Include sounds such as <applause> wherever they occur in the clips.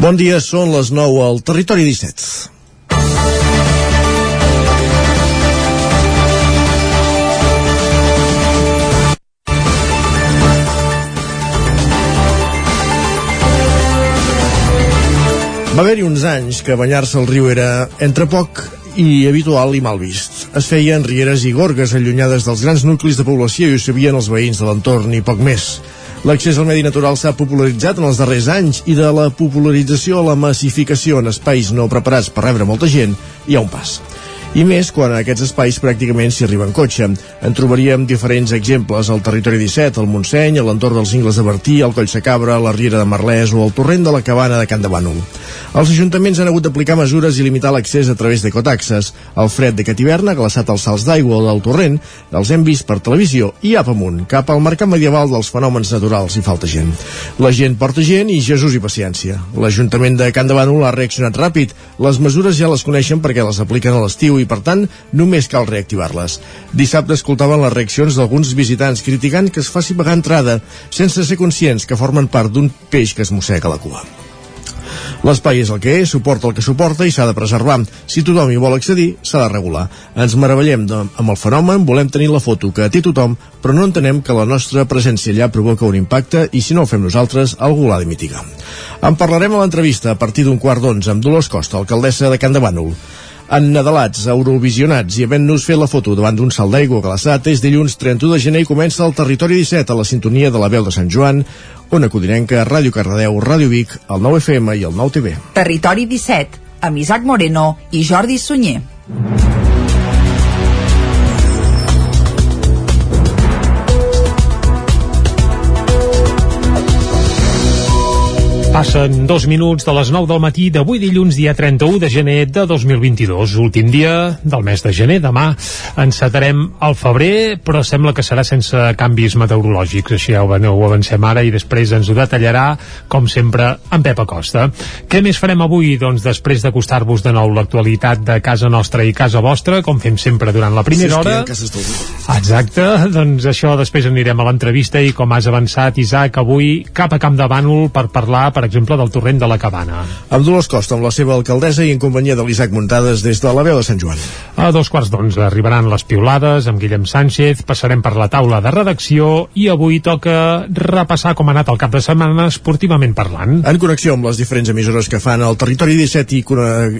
Bon dia, són les 9 al Territori 17. Va haver-hi uns anys que banyar-se al riu era entre poc i habitual i mal vist. Es feien rieres i gorgues allunyades dels grans nuclis de població i ho sabien els veïns de l'entorn i poc més. L'accés al medi natural s'ha popularitzat en els darrers anys i de la popularització a la massificació en espais no preparats per rebre molta gent hi ha un pas i més quan a aquests espais pràcticament s'hi arriba en cotxe. En trobaríem diferents exemples al territori 17, al Montseny, a l'entorn dels Ingles de Bertí, al Coll Sacabra, a la Riera de Merlès o al torrent de la Cabana de Can de Bànol. Els ajuntaments han hagut d'aplicar mesures i limitar l'accés a través d'ecotaxes. El fred de Cativerna, glaçat als salts d'aigua del torrent, els hem vist per televisió i cap amunt, cap al mercat medieval dels fenòmens naturals i falta gent. La gent porta gent i Jesús i paciència. L'Ajuntament de Can de Bànol ha reaccionat ràpid. Les mesures ja les coneixen perquè les apliquen a l'estiu i per tant només cal reactivar-les. Dissabte escoltaven les reaccions d'alguns visitants criticant que es faci pagar entrada sense ser conscients que formen part d'un peix que es mossega la cua. L'espai és el que és, suporta el que suporta i s'ha de preservar. Si tothom hi vol accedir, s'ha de regular. Ens meravellem de, amb el fenomen, volem tenir la foto que té tothom, però no entenem que la nostra presència allà provoca un impacte i si no ho fem nosaltres, algú l'ha de mitigar. En parlarem a l'entrevista a partir d'un quart d'onze amb Dolors Costa, alcaldessa de Can de Bànol ennadalats, eurovisionats i havent-nos fet la foto davant d'un salt d'aigua glaçat és dilluns 31 de gener i comença el Territori 17 a la sintonia de la veu de Sant Joan, Ona Codinenca, Ràdio Cardedeu, Ràdio Vic, el 9 FM i el 9 TV. Territori 17, amb Isaac Moreno i Jordi Sunyer. Passen dos minuts de les 9 del matí d'avui dilluns, dia 31 de gener de 2022, últim dia del mes de gener. Demà encetarem el febrer, però sembla que serà sense canvis meteorològics. Així ja ho, ho avancem ara i després ens ho detallarà, com sempre, en Pep Acosta. Què més farem avui? Doncs després d'acostar-vos de nou l'actualitat de casa nostra i casa vostra, com fem sempre durant la primera hora. Exacte, doncs això després anirem a l'entrevista i com has avançat, Isaac, avui cap a Camp de Bànol per parlar, per exemple, del torrent de la Cabana. Amb Dolors Costa, amb la seva alcaldessa i en companyia de l'Isaac Muntades des de la veu de Sant Joan. A dos quarts d'onze arribaran les piulades amb Guillem Sánchez, passarem per la taula de redacció i avui toca repassar com ha anat el cap de setmana esportivament parlant. En connexió amb les diferents emissores que fan el territori 17 i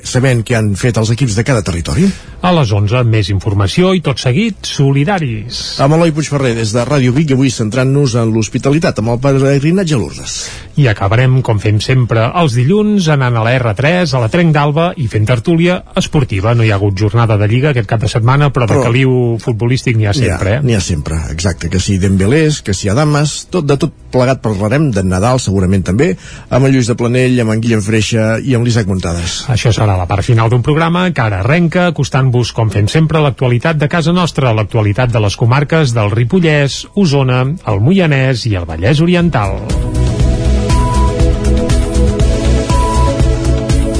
sabent que han fet els equips de cada territori. A les 11, més informació i tot seguit, solidaris. Amb Eloi Puigferrer des de Ràdio Vic, avui centrant-nos en l'hospitalitat amb el peregrinatge a Lourdes. I acabarem, com fem sempre, els dilluns, anant a la R3, a la Trenc d'Alba i fent tertúlia esportiva. No hi ha hagut jornada de Lliga aquest cap de setmana, però, però de caliu futbolístic n'hi ha sempre. N'hi ha, eh? ha sempre, exacte. Que si Dembélés, que si Adames, tot de tot plegat parlarem de Nadal segurament també, amb en Lluís de Planell, amb en Guillem Freixa i amb l'Isaac Muntades. Això serà la part final d'un programa que ara arrenca acostant-vos, com fem sempre, l'actualitat de casa nostra, l'actualitat de les comarques del Ripollès, Osona, el Moianès i el Vallès Oriental.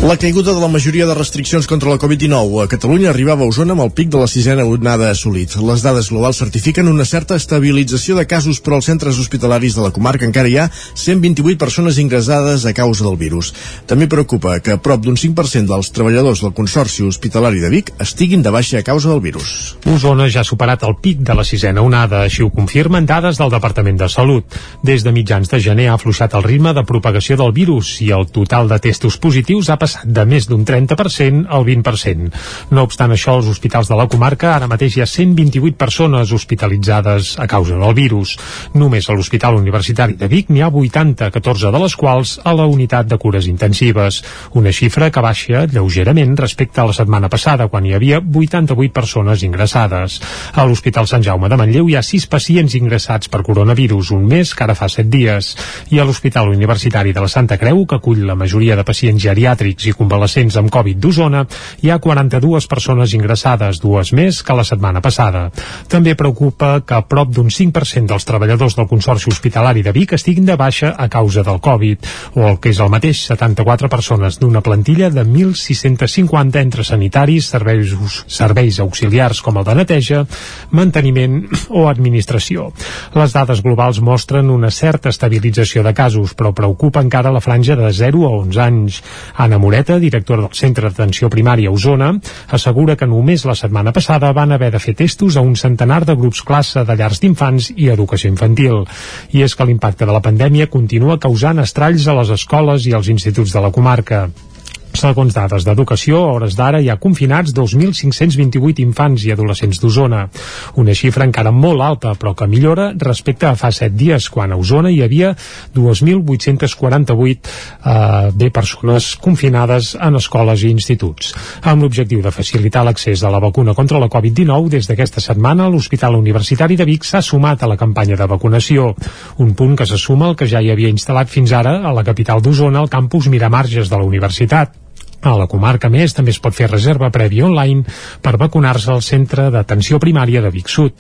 La caiguda de la majoria de restriccions contra la Covid-19 a Catalunya arribava a Osona amb el pic de la sisena onada assolit. Les dades globals certifiquen una certa estabilització de casos, però als centres hospitalaris de la comarca encara hi ha 128 persones ingressades a causa del virus. També preocupa que prop d'un 5% dels treballadors del Consorci Hospitalari de Vic estiguin de baixa a causa del virus. Osona ja ha superat el pic de la sisena onada, així ho confirmen dades del Departament de Salut. Des de mitjans de gener ha afluixat el ritme de propagació del virus i el total de testos positius ha passat de més d'un 30% al 20%. No obstant això, als hospitals de la comarca ara mateix hi ha 128 persones hospitalitzades a causa del virus. Només a l'Hospital Universitari de Vic n'hi ha 80, 14 de les quals a la unitat de cures intensives. Una xifra que baixa lleugerament respecte a la setmana passada, quan hi havia 88 persones ingressades. A l'Hospital Sant Jaume de Manlleu hi ha 6 pacients ingressats per coronavirus, un mes que ara fa 7 dies. I a l'Hospital Universitari de la Santa Creu, que acull la majoria de pacients geriàtrics i convalescents amb Covid d'Osona hi ha 42 persones ingressades, dues més que la setmana passada. També preocupa que a prop d'un 5% dels treballadors del Consorci Hospitalari de Vic estiguin de baixa a causa del Covid, o el que és el mateix, 74 persones d'una plantilla de 1.650 entre sanitaris, serveis, serveis auxiliars com el de neteja, manteniment <clears throat> o administració. Les dades globals mostren una certa estabilització de casos, però preocupa encara la franja de 0 a 11 anys. Anna Moreta, directora del Centre d'Atenció Primària a Osona, assegura que només la setmana passada van haver de fer testos a un centenar de grups classe de llars d'infants i educació infantil. I és que l'impacte de la pandèmia continua causant estralls a les escoles i als instituts de la comarca. Segons dades d'educació, a hores d'ara hi ha confinats 2.528 infants i adolescents d'Osona. Una xifra encara molt alta, però que millora respecte a fa 7 dies, quan a Osona hi havia 2.848 eh, bé persones confinades en escoles i instituts. Amb l'objectiu de facilitar l'accés a la vacuna contra la Covid-19, des d'aquesta setmana l'Hospital Universitari de Vic s'ha sumat a la campanya de vacunació, un punt que se suma al que ja hi havia instal·lat fins ara a la capital d'Osona, al campus Miramarges de la universitat. A la comarca més també es pot fer reserva prèvia online per vacunar-se al centre d'atenció primària de Vic Sud.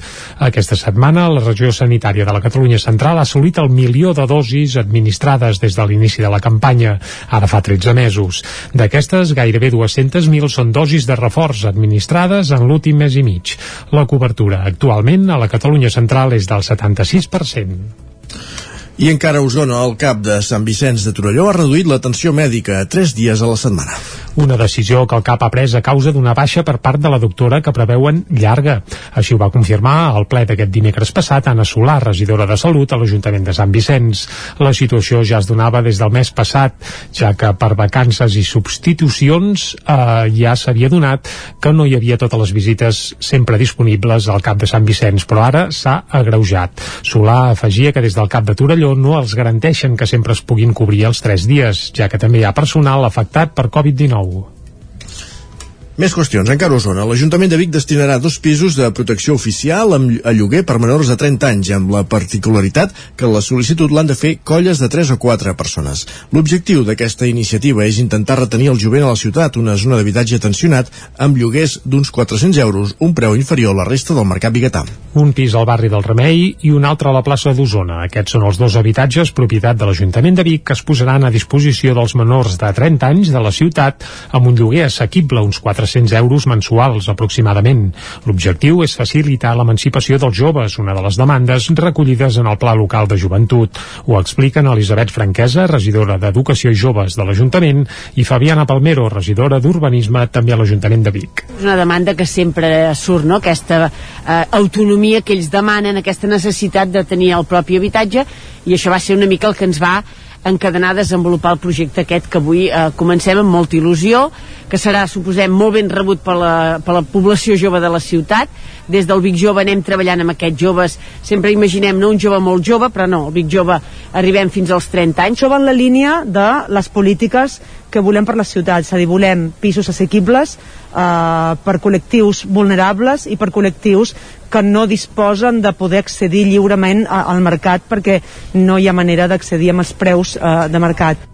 Aquesta setmana la regió sanitària de la Catalunya Central ha assolit el milió de dosis administrades des de l'inici de la campanya, ara fa 13 mesos. D'aquestes, gairebé 200.000 són dosis de reforç administrades en l'últim mes i mig. La cobertura actualment a la Catalunya Central és del 76%. I encara a Osona, el cap de Sant Vicenç de Torelló ha reduït l'atenció mèdica a 3 dies a la setmana. Una decisió que el CAP ha pres a causa d'una baixa per part de la doctora que preveuen llarga. Així ho va confirmar al ple d'aquest dimecres passat Anna Solà, regidora de Salut a l'Ajuntament de Sant Vicenç. La situació ja es donava des del mes passat, ja que per vacances i substitucions eh, ja s'havia donat que no hi havia totes les visites sempre disponibles al CAP de Sant Vicenç, però ara s'ha agreujat. Solà afegia que des del CAP de Torelló no els garanteixen que sempre es puguin cobrir els tres dies, ja que també hi ha personal afectat per Covid-19 nou. Més qüestions. Encara a Osona, l'Ajuntament de Vic destinarà dos pisos de protecció oficial a lloguer per menors de 30 anys, amb la particularitat que la sol·licitud l'han de fer colles de 3 o 4 persones. L'objectiu d'aquesta iniciativa és intentar retenir el jovent a la ciutat, una zona d'habitatge tensionat, amb lloguers d'uns 400 euros, un preu inferior a la resta del mercat biguetà. Un pis al barri del Remei i un altre a la plaça d'Osona. Aquests són els dos habitatges propietat de l'Ajuntament de Vic que es posaran a disposició dels menors de 30 anys de la ciutat amb un lloguer assequible, uns 400 400 euros mensuals aproximadament. L'objectiu és facilitar l'emancipació dels joves, una de les demandes recollides en el Pla Local de Joventut. Ho expliquen Elisabet Franquesa, regidora d'Educació i Joves de l'Ajuntament, i Fabiana Palmero, regidora d'Urbanisme també a l'Ajuntament de Vic. És una demanda que sempre surt, no? aquesta eh, autonomia que ells demanen, aquesta necessitat de tenir el propi habitatge, i això va ser una mica el que ens va encadenar desenvolupar el projecte aquest que avui eh, comencem amb molta il·lusió, que serà, suposem, molt ben rebut per la, per la població jove de la ciutat. Des del Vic Jove anem treballant amb aquests joves, sempre imaginem no un jove molt jove, però no, el Vic Jove arribem fins als 30 anys. Això va en la línia de les polítiques que volem per la ciutat, és a dir, volem pisos assequibles eh, per col·lectius vulnerables i per col·lectius que no disposen de poder accedir lliurement al mercat perquè no hi ha manera d'accedir amb els preus eh, de mercat.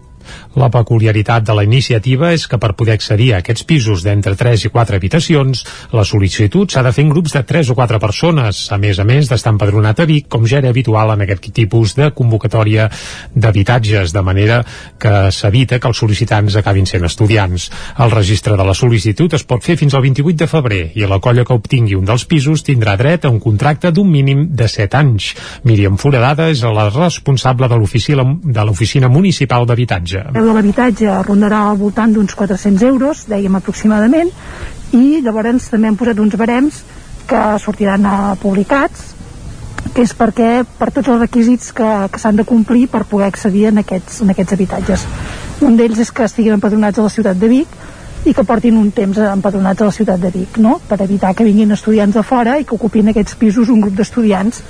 La peculiaritat de la iniciativa és que per poder accedir a aquests pisos d'entre 3 i 4 habitacions, la sol·licitud s'ha de fer en grups de 3 o 4 persones, a més a més d'estar empadronat a Vic, com ja era habitual en aquest tipus de convocatòria d'habitatges, de manera que s'evita que els sol·licitants acabin sent estudiants. El registre de la sol·licitud es pot fer fins al 28 de febrer i la colla que obtingui un dels pisos tindrà dret a un contracte d'un mínim de 7 anys. Míriam Foradada és la responsable de l'Oficina Municipal d'Habitatge preu de l'habitatge rondarà al voltant d'uns 400 euros, dèiem aproximadament, i llavors també hem posat uns barems que sortiran a publicats, que és perquè per tots els requisits que, que s'han de complir per poder accedir en aquests, en aquests habitatges. Un d'ells és que estiguin empadronats a la ciutat de Vic i que portin un temps empadronats a la ciutat de Vic, no? per evitar que vinguin estudiants de fora i que ocupin aquests pisos un grup d'estudiants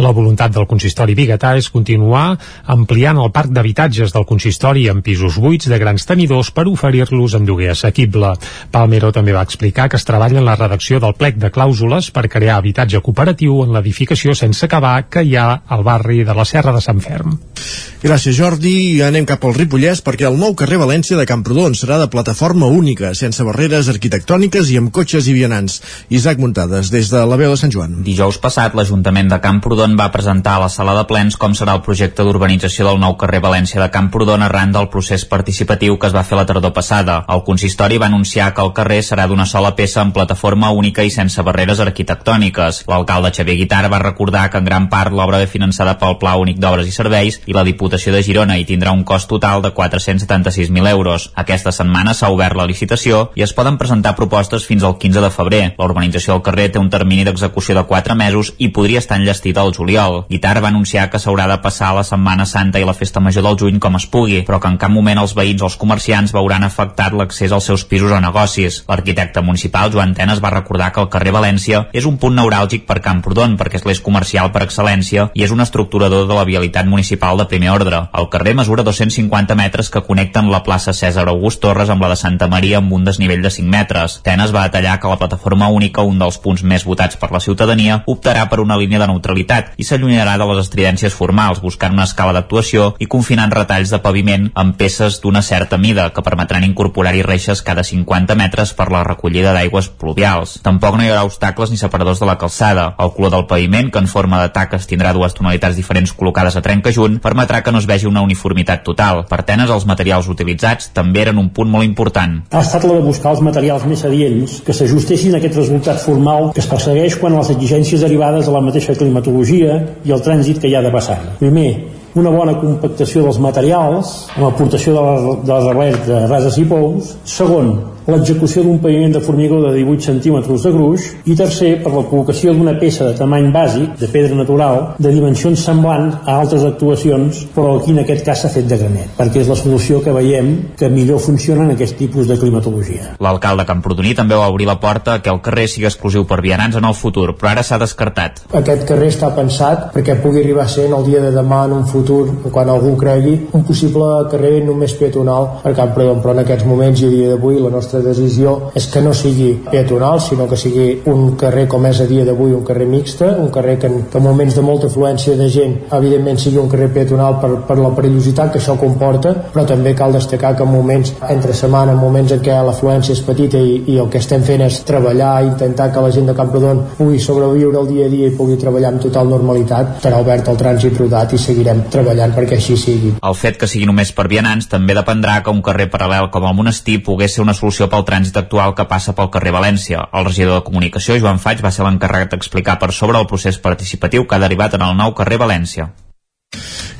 La voluntat del consistori biguetà és continuar ampliant el parc d'habitatges del consistori en pisos buits de grans tenidors per oferir-los en lloguer assequible. Palmero també va explicar que es treballa en la redacció del plec de clàusules per crear habitatge cooperatiu en l'edificació sense acabar que hi ha al barri de la Serra de Sant Ferm. Gràcies, Jordi. I anem cap al Ripollès perquè el nou carrer València de Camprodon serà de plataforma única, sense barreres arquitectòniques i amb cotxes i vianants. Isaac Muntades, des de la veu de Sant Joan. Dijous passat, l'Ajuntament de Camprodon va presentar a la sala de plens com serà el projecte d'urbanització del nou carrer València de Camprodon arran del procés participatiu que es va fer la tardor passada. El consistori va anunciar que el carrer serà d'una sola peça amb plataforma única i sense barreres arquitectòniques. L'alcalde Xavier Guitar va recordar que en gran part l'obra ve finançada pel Pla Únic d'Obres i Serveis i la Diputació de Girona i tindrà un cost total de 476.000 euros. Aquesta setmana s'ha obert la licitació i es poden presentar propostes fins al 15 de febrer. La urbanització del carrer té un termini d'execució de 4 mesos i podria estar enllestit al juliol. Guitar va anunciar que s'haurà de passar la Setmana Santa i la Festa Major del juny com es pugui, però que en cap moment els veïns o els comerciants veuran afectat l'accés als seus pisos o negocis. L'arquitecte municipal Joan Tenes va recordar que el carrer València és un punt neuràlgic per Camprodon perquè és l'eix comercial per excel·lència i és un estructurador de la vialitat municipal de primer ordre. El carrer mesura 250 metres que connecten la plaça Cèsar August Torres amb la de Santa Maria amb un desnivell de 5 metres. Tenes va detallar que la plataforma única, un dels punts més votats per la ciutadania, optarà per una línia de neutralitat i s'allunyarà de les estridències formals, buscant una escala d'actuació i confinant retalls de paviment amb peces d'una certa mida que permetran incorporar-hi reixes cada 50 metres per la recollida d'aigües pluvials. Tampoc no hi haurà obstacles ni separadors de la calçada. El color del paviment, que en forma de taques tindrà dues tonalitats diferents col·locades a trencajunt, permetrà que no es vegi una uniformitat total. Per Tenes, els materials utilitzats també eren un punt molt important. Ha estat la de buscar els materials més adients que s'ajustessin a aquest resultat formal que es persegueix quan les exigències derivades de la mateixa climatologia i el trànsit que hi ha de passar. Primer, una bona compactació dels materials amb aportació de, la, de les de rases i pous. Segon, l'execució d'un paviment de formigó de 18 centímetres de gruix i tercer, per la col·locació d'una peça de tamany bàsic, de pedra natural, de dimensions semblants a altres actuacions, però aquí en aquest cas s'ha fet de granet, perquè és la solució que veiem que millor funciona en aquest tipus de climatologia. L'alcalde Camprodoní també va obrir la porta que el carrer sigui exclusiu per vianants en el futur, però ara s'ha descartat. Aquest carrer està pensat perquè pugui arribar a ser en el dia de demà en un futur, quan algú cregui, un possible carrer només peatonal per Camprodon, però en aquests moments i a dia d'avui la nostra decisió és que no sigui peatonal, sinó que sigui un carrer com és a dia d'avui, un carrer mixta, un carrer que en, que en moments de molta afluència de gent, evidentment sigui un carrer peatonal per, per la perillositat que això comporta, però també cal destacar que en moments entre setmana, en moments en què l'afluència és petita i, i el que estem fent és treballar, intentar que la gent de Camprodon pugui sobreviure el dia a dia i pugui treballar amb total normalitat, estarà obert el trànsit rodat i seguirem treballant perquè així sigui. El fet que sigui només per vianants també dependrà que un carrer paral·lel com el Monestir pogués ser una solució pel trànsit actual que passa pel carrer València. El regidor de Comunicació, Joan Faig, va ser l'encarregat d'explicar per sobre el procés participatiu que ha derivat en el nou carrer València.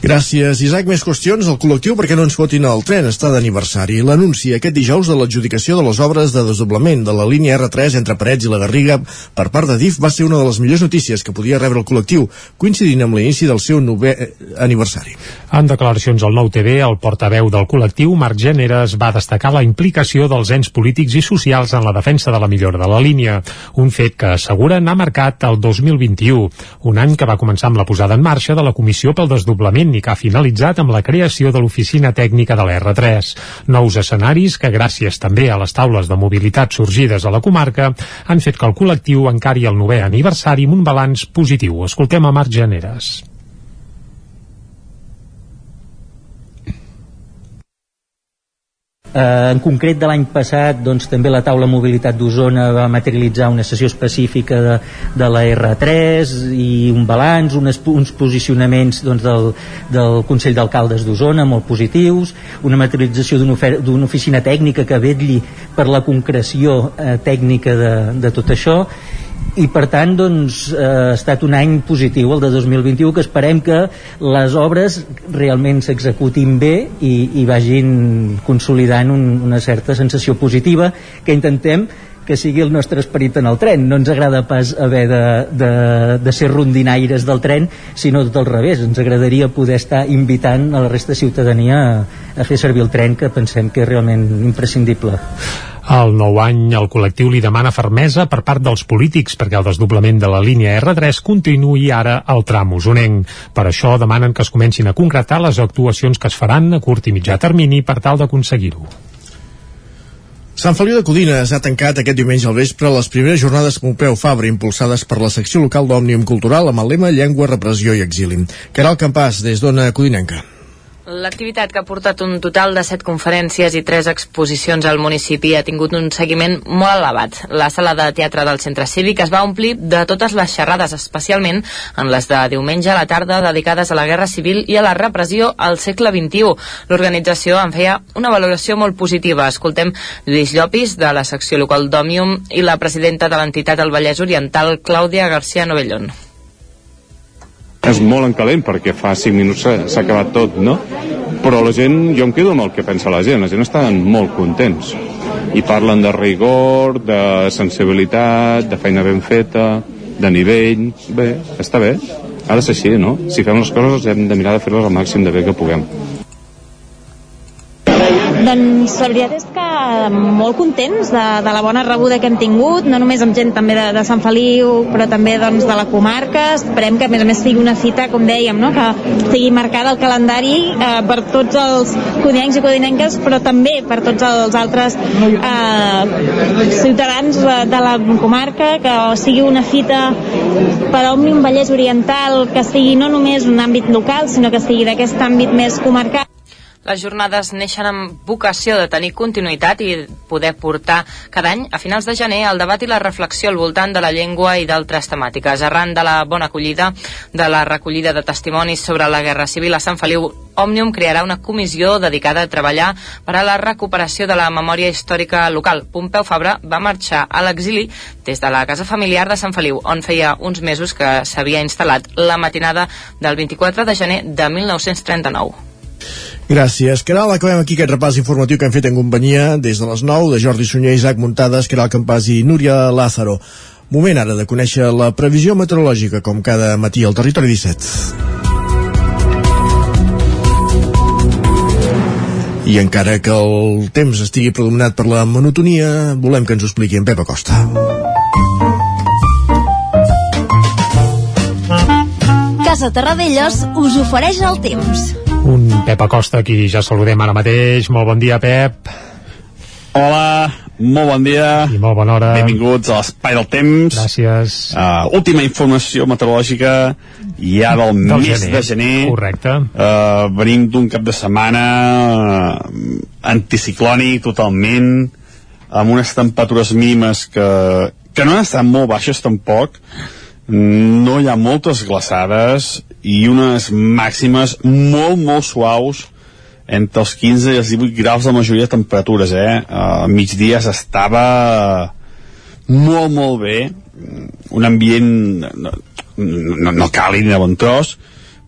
Gràcies, Isaac. Més qüestions. El col·lectiu perquè no ens fotin el tren està d'aniversari. L'anunci aquest dijous de l'adjudicació de les obres de desdoblament de la línia R3 entre Parets i la Garriga per part de DIF va ser una de les millors notícies que podia rebre el col·lectiu, coincidint amb l'inici del seu novè eh, aniversari. En declaracions al Nou TV, el portaveu del col·lectiu, Marc Gèneres, va destacar la implicació dels ens polítics i socials en la defensa de la millora de la línia, un fet que asseguren ha marcat el 2021, un any que va començar amb la posada en marxa de la Comissió pel Desdoblament i que ha finalitzat amb la creació de l'oficina tècnica de l'R3. Nous escenaris que, gràcies també a les taules de mobilitat sorgides a la comarca, han fet que el col·lectiu encari el novè aniversari amb un balanç positiu. Escoltem a Marc Generes. Eh, en concret de l'any passat doncs, també la taula mobilitat d'Osona va materialitzar una sessió específica de, de la R3 i un balanç, unes, uns posicionaments doncs, del, del Consell d'Alcaldes d'Osona molt positius, una materialització d'una oficina tècnica que vetlli per la concreció eh, tècnica de, de tot això i per tant doncs, eh, ha estat un any positiu el de 2021 que esperem que les obres realment s'executin bé i, i vagin consolidant un, una certa sensació positiva que intentem que sigui el nostre esperit en el tren. No ens agrada pas haver de, de, de ser rondinaires del tren, sinó tot al revés. Ens agradaria poder estar invitant a la resta de ciutadania a, a fer servir el tren, que pensem que és realment imprescindible. Al nou any, el col·lectiu li demana fermesa per part dels polítics perquè el desdoblament de la línia R3 continuï ara al tram usonenc. Per això demanen que es comencin a concretar les actuacions que es faran a curt i mitjà termini per tal d'aconseguir-ho. Sant Feliu de Codines ha tancat aquest diumenge al vespre les primeres jornades Pompeu Fabra impulsades per la secció local d'Òmnium Cultural amb el lema Llengua, Repressió i Exili. Caral Campàs, des d'Ona Codinenca. L'activitat que ha portat un total de 7 conferències i 3 exposicions al municipi ha tingut un seguiment molt elevat. La sala de teatre del centre cívic es va omplir de totes les xerrades, especialment en les de diumenge a la tarda dedicades a la Guerra Civil i a la repressió al segle XXI. L'organització en feia una valoració molt positiva. Escoltem Lluís Llopis, de la secció local d'Òmnium, i la presidenta de l'entitat del Vallès Oriental, Clàudia García Novellón és molt encalent perquè fa 5 minuts s'ha acabat tot, no? Però la gent, jo em quedo amb el que pensa la gent, la gent estan molt contents i parlen de rigor, de sensibilitat, de feina ben feta, de nivell, bé, està bé, ha de ser així, no? Si fem les coses hem de mirar de fer-les al màxim de bé que puguem. Doncs la veritat és que molt contents de, de la bona rebuda que hem tingut, no només amb gent també de, de Sant Feliu, però també doncs, de la comarca. Esperem que a més a més sigui una cita, com dèiem, no? que estigui marcada al calendari eh, per tots els codinencs i codinenques, però també per tots els altres eh, ciutadans de la comarca, que sigui una fita per Òmnium Vallès Oriental, que sigui no només un àmbit local, sinó que sigui d'aquest àmbit més comarcal. Les jornades neixen amb vocació de tenir continuïtat i poder portar cada any, a finals de gener, el debat i la reflexió al voltant de la llengua i d'altres temàtiques. Arran de la bona acollida de la recollida de testimonis sobre la Guerra Civil a Sant Feliu, Òmnium crearà una comissió dedicada a treballar per a la recuperació de la memòria històrica local. Pompeu Fabra va marxar a l'exili des de la casa familiar de Sant Feliu, on feia uns mesos que s'havia instal·lat la matinada del 24 de gener de 1939. Gràcies. Caral, acabem aquí aquest repàs informatiu que hem fet en companyia des de les 9 de Jordi Sunyer, Isaac Muntades, Caral Campàs i Núria Lázaro. Moment ara de conèixer la previsió meteorològica, com cada matí al Territori 17. I encara que el temps estigui predominat per la monotonia, volem que ens ho expliqui en Pep Acosta. Casa Terradellos us ofereix el temps. Un Pep Acosta, qui ja saludem ara mateix. Molt bon dia, Pep. Hola, molt bon dia. I molt bona hora. Benvinguts a l'Espai del Temps. Gràcies. Uh, última informació meteorològica ja del, del mes gener. de gener. Correcte. Uh, venim d'un cap de setmana uh, anticiclònic totalment, amb unes temperatures mínimes que, que no han estat molt baixes tampoc, no hi ha moltes glaçades i unes màximes molt, molt suaus entre els 15 i els 18 graus de majoria de temperatures, eh? A migdia s'estava molt, molt bé, un ambient no, no, no càlid ni de bon tros,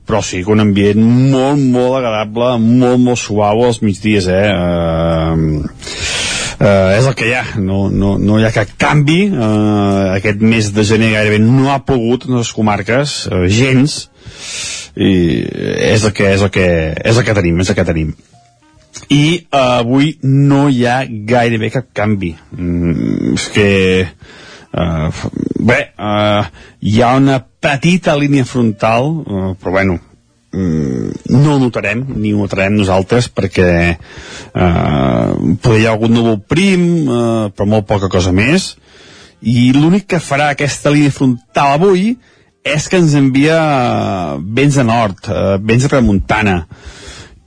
però sí que un ambient molt, molt agradable, molt, molt suau als migdies, eh? Uh, uh, és el que hi ha, no, no, no hi ha cap canvi, uh, aquest mes de gener gairebé no ha pogut en les comarques, uh, gens, i és el que, és el que, és el que tenim, és el que tenim. I uh, avui no hi ha gairebé cap canvi. Mm, és que uh, bé uh, hi ha una petita línia frontal uh, però bueno mm, no notarem ni ho notarem nosaltres perquè podria hi ha algun núvol prim uh, però molt poca cosa més. I l'únic que farà aquesta línia frontal avui és que ens envia vents de nord, eh, vents de tramuntana,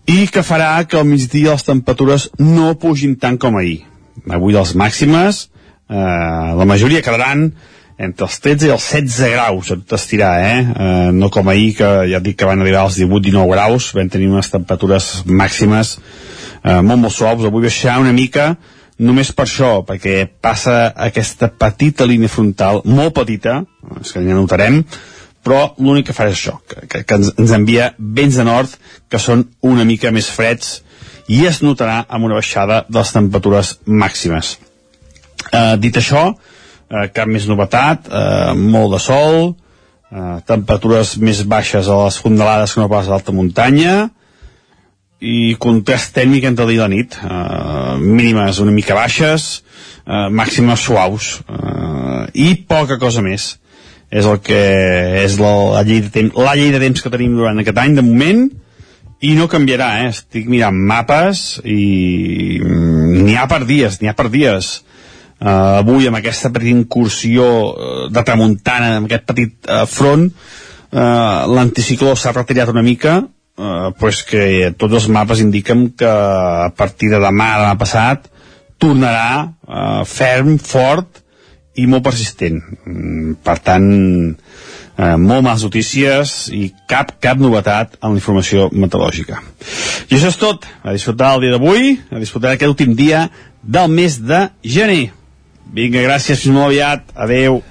i que farà que al migdia les temperatures no pugin tant com ahir. Avui les màximes, eh, la majoria quedaran entre els 13 i els 16 graus tot estirar, eh? eh? no com ahir que ja dic que van arribar als 18-19 graus vam tenir unes temperatures màximes eh, molt molt suaus, avui baixarà una mica només per això, perquè passa aquesta petita línia frontal, molt petita, és que ja notarem, però l'únic que fa és això, que, que, que ens, ens envia vents de nord que són una mica més freds i es notarà amb una baixada de les temperatures màximes. Eh, dit això, eh, cap més novetat, eh, molt de sol, eh, temperatures més baixes a les fondalades que no pas a l'alta muntanya, i contrast tècnic entre dia i la nit. Uh, mínimes una mica baixes eh, màximes suaus. Eh, i poca cosa més. És el que és la, la, llei de temps, la llei de temps que tenim durant aquest any de moment i no canviarà, eh? estic mirant mapes i mm, n'hi ha per dies, n'hi ha per dies. Uh, avui amb aquesta petita incursió uh, de tramuntana, amb aquest petit uh, front uh, l'anticicló s'ha retirat una mica uh, pues que tots els mapes indiquen que a partir de demà, demà passat tornarà uh, ferm, fort i molt persistent mm, per tant eh, molt males notícies i cap, cap novetat en la informació meteorològica. I això és tot. A disfrutar el dia d'avui, a disfrutar aquest últim dia del mes de gener. Vinga, gràcies, fins molt aviat. Adeu.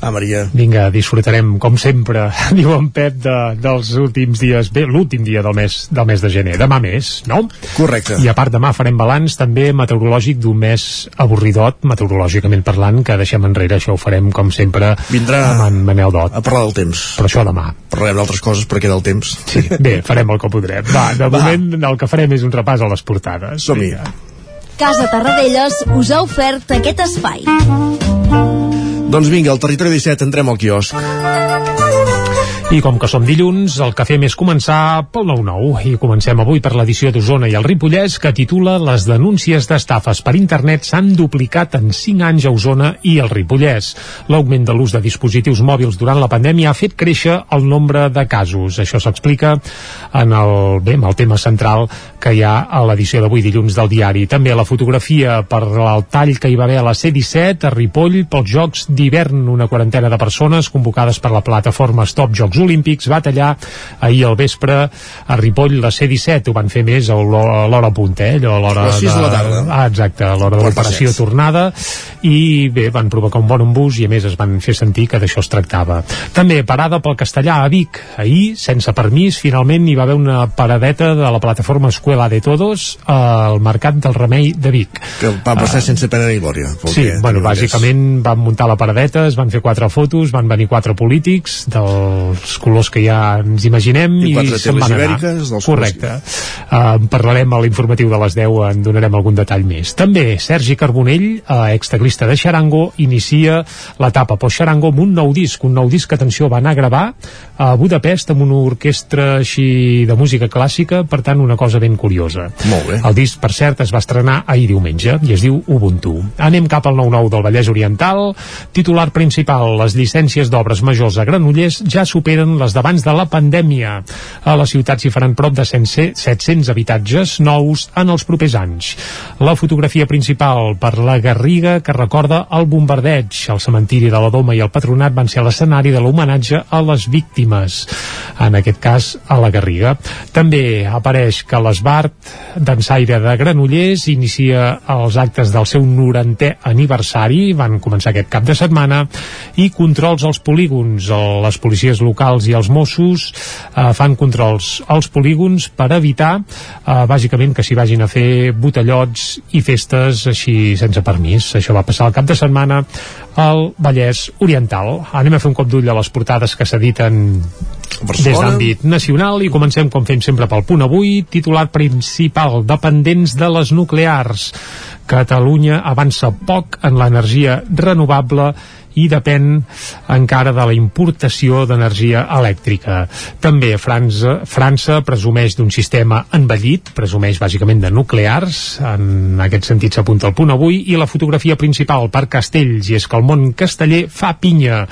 Ah, Maria. Vinga, disfrutarem, com sempre, <laughs> diu en Pep, de, dels últims dies, bé, l'últim dia del mes, del mes de gener. Demà més, no? Correcte. I a part demà farem balanç també meteorològic d'un mes avorridot, meteorològicament parlant, que deixem enrere, això ho farem, com sempre, Vindrà amb en Manel Dot. a parlar del temps. Però això demà. Parlarem d'altres coses perquè del temps. Sí, bé, farem el que podrem. Va, de Va. moment el que farem és un repàs a les portades. Som-hi. Casa Tarradellas us ha ofert aquest espai. Doncs vinga, al territori 17 entrem al quiosc. I com que som dilluns, el que fem és començar pel 9-9. I comencem avui per l'edició d'Osona i el Ripollès, que titula Les denúncies d'estafes per internet s'han duplicat en 5 anys a Osona i el Ripollès. L'augment de l'ús de dispositius mòbils durant la pandèmia ha fet créixer el nombre de casos. Això s'explica en el, bé, en el tema central que hi ha a l'edició d'avui dilluns del diari. També la fotografia per el tall que hi va haver a la C-17 a Ripoll pels Jocs d'hivern. Una quarantena de persones convocades per la plataforma Stop Jocs Olímpics va tallar ahir al vespre a Ripoll la C-17. Ho van fer més a l'hora punta, eh? Allò a l'hora A les sis de la tarda. Ah, exacte, a l'hora de l'operació tornada i bé, van provocar un bon embús i a més es van fer sentir que d'això es tractava. També parada pel castellà a Vic. Ahir, sense permís, finalment hi va haver una paradeta de la plataforma Escuela de Todos al Mercat del Remei de Vic. Que va passar sense pena ni glòria. Sí, que bueno, bàsicament van muntar la paradeta, es van fer quatre fotos, van venir quatre polítics dels colors que ja ens imaginem I quatre se'n van anar. dels Correcte. Uh, parlarem a l'informatiu de les 10, en donarem algun detall més. També Sergi Carbonell, uh, exteclista de Xarango, inicia l'etapa post-Xarango amb un nou disc, un nou disc que, atenció, va anar a gravar a Budapest amb una orquestra així de música clàssica, per tant, una cosa ben curiosa. Molt bé. El disc, per cert, es va estrenar ahir diumenge i es diu Ubuntu. Anem cap al 9-9 del Vallès Oriental. Titular principal, les llicències d'obres majors a Granollers ja superen les d'abans de la pandèmia. A la ciutat s'hi faran prop de 100 700 habitatges nous en els propers anys. La fotografia principal per la Garriga que recorda el bombardeig. El cementiri de la Doma i el Patronat van ser l'escenari de l'homenatge a les víctimes, en aquest cas a la Garriga. També apareix que l'Esbart d'Ensaire de Granollers inicia els actes del seu 90è aniversari, van començar aquest cap de setmana, i controls als polígons. Les policies locals i els Mossos eh, fan controls als polígons per evitar, eh, bàsicament, que s'hi vagin a fer botellots i festes així sense permís. Això va passar el cap de setmana al Vallès Oriental. Anem a fer un cop d'ull a les portades que s'editen des d'àmbit nacional i comencem com fem sempre pel punt avui titular principal, dependents de les nuclears Catalunya avança poc en l'energia renovable i depèn encara de la importació d'energia elèctrica. També França, França presumeix d'un sistema envellit, presumeix bàsicament de nuclears, en aquest sentit s'apunta el punt avui, i la fotografia principal per Castells, i és que el món casteller fa pinya.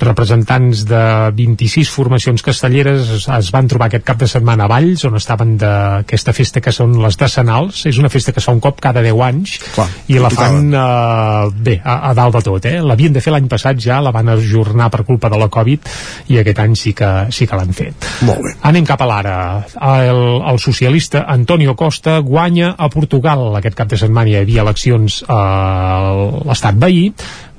Representants de 26 formacions castelleres es, es van trobar aquest cap de setmana a Valls, on estaven d'aquesta festa que són les decenals, és una festa que es fa un cop cada 10 anys, Clar, i la fan eh, bé, a, a dalt de tot eh? l'havien de fer l'any passat ja, la van ajornar per culpa de la Covid i aquest any sí que, sí que l'han fet Molt bé. Anem cap a l'ara. El, el socialista Antonio Costa guanya a Portugal. Aquest cap de setmana hi havia eleccions a l'estat veí,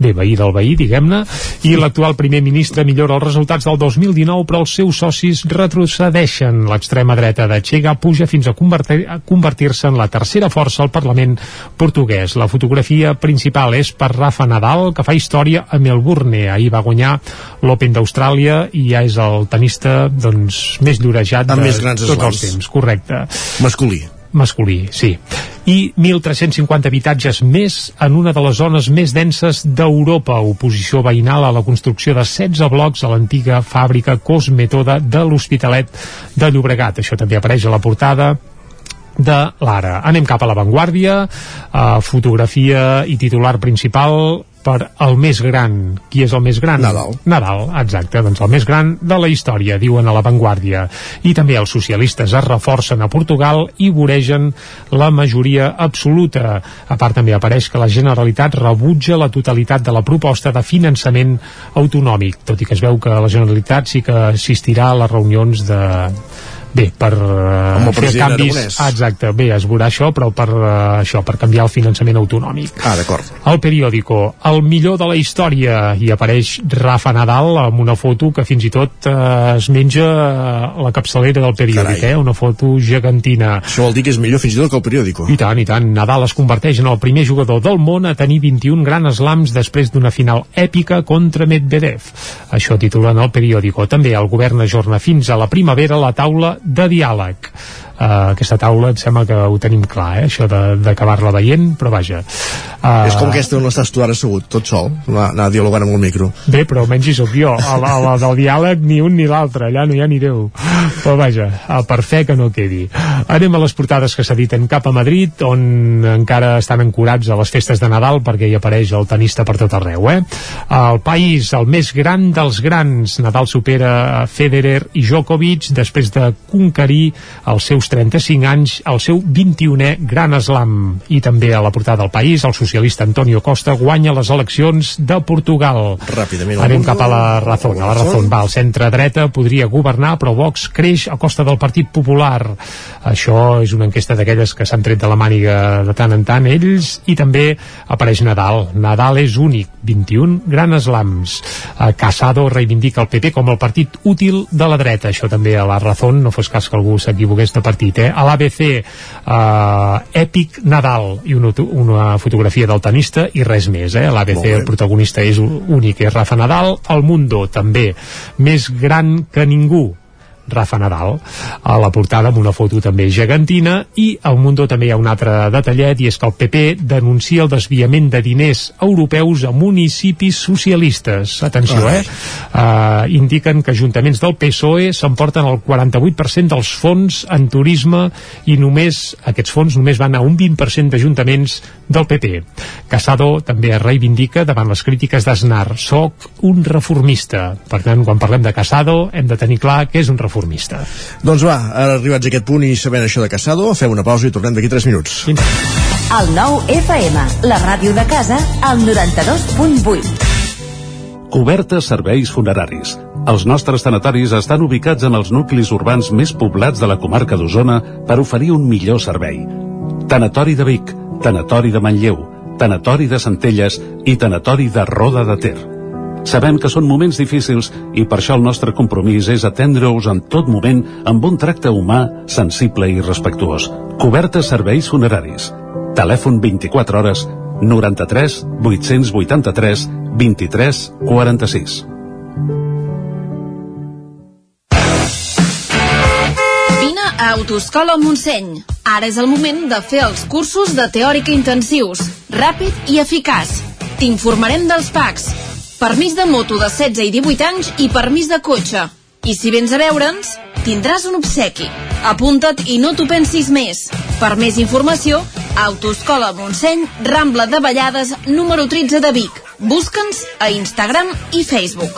bé, veí del veí, diguem-ne, i l'actual primer ministre millora els resultats del 2019, però els seus socis retrocedeixen. L'extrema dreta de Chega puja fins a convertir- convertir-se en la tercera força al Parlament portuguès. La fotografia principal és per Rafa Nadal, que fa història a Melbourne. Ahir va guanyar l'Open d'Austràlia i ja és el tenista doncs, més llorejat Amb de més grans tots els temps, correcte. Masculí. Masculí, sí i 1.350 habitatges més en una de les zones més denses d'Europa. Oposició veïnal a la construcció de 16 blocs a l'antiga fàbrica Cosmetoda de l'Hospitalet de Llobregat. Això també apareix a la portada de l'Ara. Anem cap a l'avantguàrdia, eh, fotografia i titular principal per el més gran. Qui és el més gran? Nadal. Nadal, exacte, doncs el més gran de la història, diuen a l'avantguàrdia. I també els socialistes es reforcen a Portugal i voregen la majoria absoluta. A part també apareix que la Generalitat rebutja la totalitat de la proposta de finançament autonòmic, tot i que es veu que la Generalitat sí que assistirà a les reunions de bé, per uh, fer canvis Aragonès. ah, exacte, bé, es veurà això però per uh, això, per canviar el finançament autonòmic Ah, d'acord. el periòdico, el millor de la història i apareix Rafa Nadal amb una foto que fins i tot eh, es menja la capçalera del periòdic Carai. eh? una foto gegantina Això vol dir que és millor fins i tot que el periòdico. i tant, i tant, Nadal es converteix en el primer jugador del món a tenir 21 grans slams després d'una final èpica contra Medvedev. Això titulen el periòdico. També el govern ajorna fins a la primavera la taula de diàleg. Uh, aquesta taula em sembla que ho tenim clar, eh? això d'acabar-la veient, però vaja. Uh, És com aquesta on estàs tu ara assegut, tot sol, anar, anar dialogant amb el micro. Bé, però almenys hi soc jo. A la, a la del diàleg ni un ni l'altre, allà no hi ha ni Déu. Però vaja, a per fe que no quedi. Anem a les portades que s'editen cap a Madrid, on encara estan ancorats a les festes de Nadal, perquè hi apareix el tenista per tot arreu, eh? El país, el més gran dels grans, Nadal supera Federer i Djokovic després de conquerir els seus 35 anys el seu 21è Gran Slam. I també a la portada del país, el socialista Antonio Costa guanya les eleccions de Portugal. Ràpidament. Anem cap a la Razón. A la Razón va al centre-dreta, podria governar, però Vox creix a costa del Partit Popular. Això és una enquesta d'aquelles que s'han tret de la màniga de tant en tant ells, i també apareix Nadal. Nadal és únic, 21 gran slams. Eh, Casado reivindica el PP com el partit útil de la dreta. Això també a la Razón, no fos cas que algú s'equivoqués de partit. Eh? A l'ABC, eh, èpic Nadal, i una, una fotografia del tenista i res més. Eh? L'ABC el protagonista és únic, és Rafa Nadal. El Mundo, també, més gran que ningú, Rafa Nadal a la portada amb una foto també gegantina i al Mundo també hi ha un altre detallet i és que el PP denuncia el desviament de diners europeus a municipis socialistes. Atenció eh? Uh, indiquen que ajuntaments del PSOE s'emporten el 48% dels fons en turisme i només aquests fons només van a un 20% d'ajuntaments del PP Casado també es reivindica davant les crítiques d'Aznar. Soc un reformista. Per tant quan parlem de Casado hem de tenir clar que és un reformista Doncs va, ara arribats a aquest punt i sabent això de Casado, fem una pausa i tornem d'aquí 3 minuts. El nou FM, la ràdio de casa, al 92.8. Cobertes serveis funeraris. Els nostres tanatoris estan ubicats en els nuclis urbans més poblats de la comarca d'Osona per oferir un millor servei. Tanatori de Vic, Tanatori de Manlleu, Tanatori de Centelles i Tanatori de Roda de Ter. Sabem que són moments difícils i per això el nostre compromís és atendre-us en tot moment amb un tracte humà, sensible i respectuós. Cobertes serveis funeraris. Telèfon 24 hores 93 883 23 46. Vine a Autoscola Montseny. Ara és el moment de fer els cursos de teòrica intensius, ràpid i eficaç. T'informarem dels PACs, permís de moto de 16 i 18 anys i permís de cotxe. I si vens a veure'ns, tindràs un obsequi. Apunta't i no t'ho pensis més. Per més informació, Autoscola Montseny, Rambla de Vallades, número 13 de Vic. Busca'ns a Instagram i Facebook.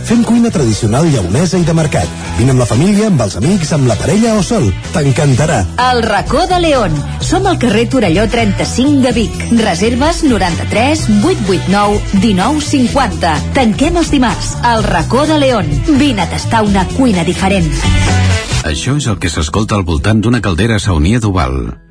Fem cuina tradicional lleonesa i de mercat. Vine amb la família, amb els amics, amb la parella o sol. T'encantarà. El racó de León. Som al carrer Torelló 35 de Vic. Reserves 93 889 1950. Tanquem els dimarts. El racó de León. Vine a tastar una cuina diferent. Això és el que s'escolta al voltant d'una caldera saunia d'Oval.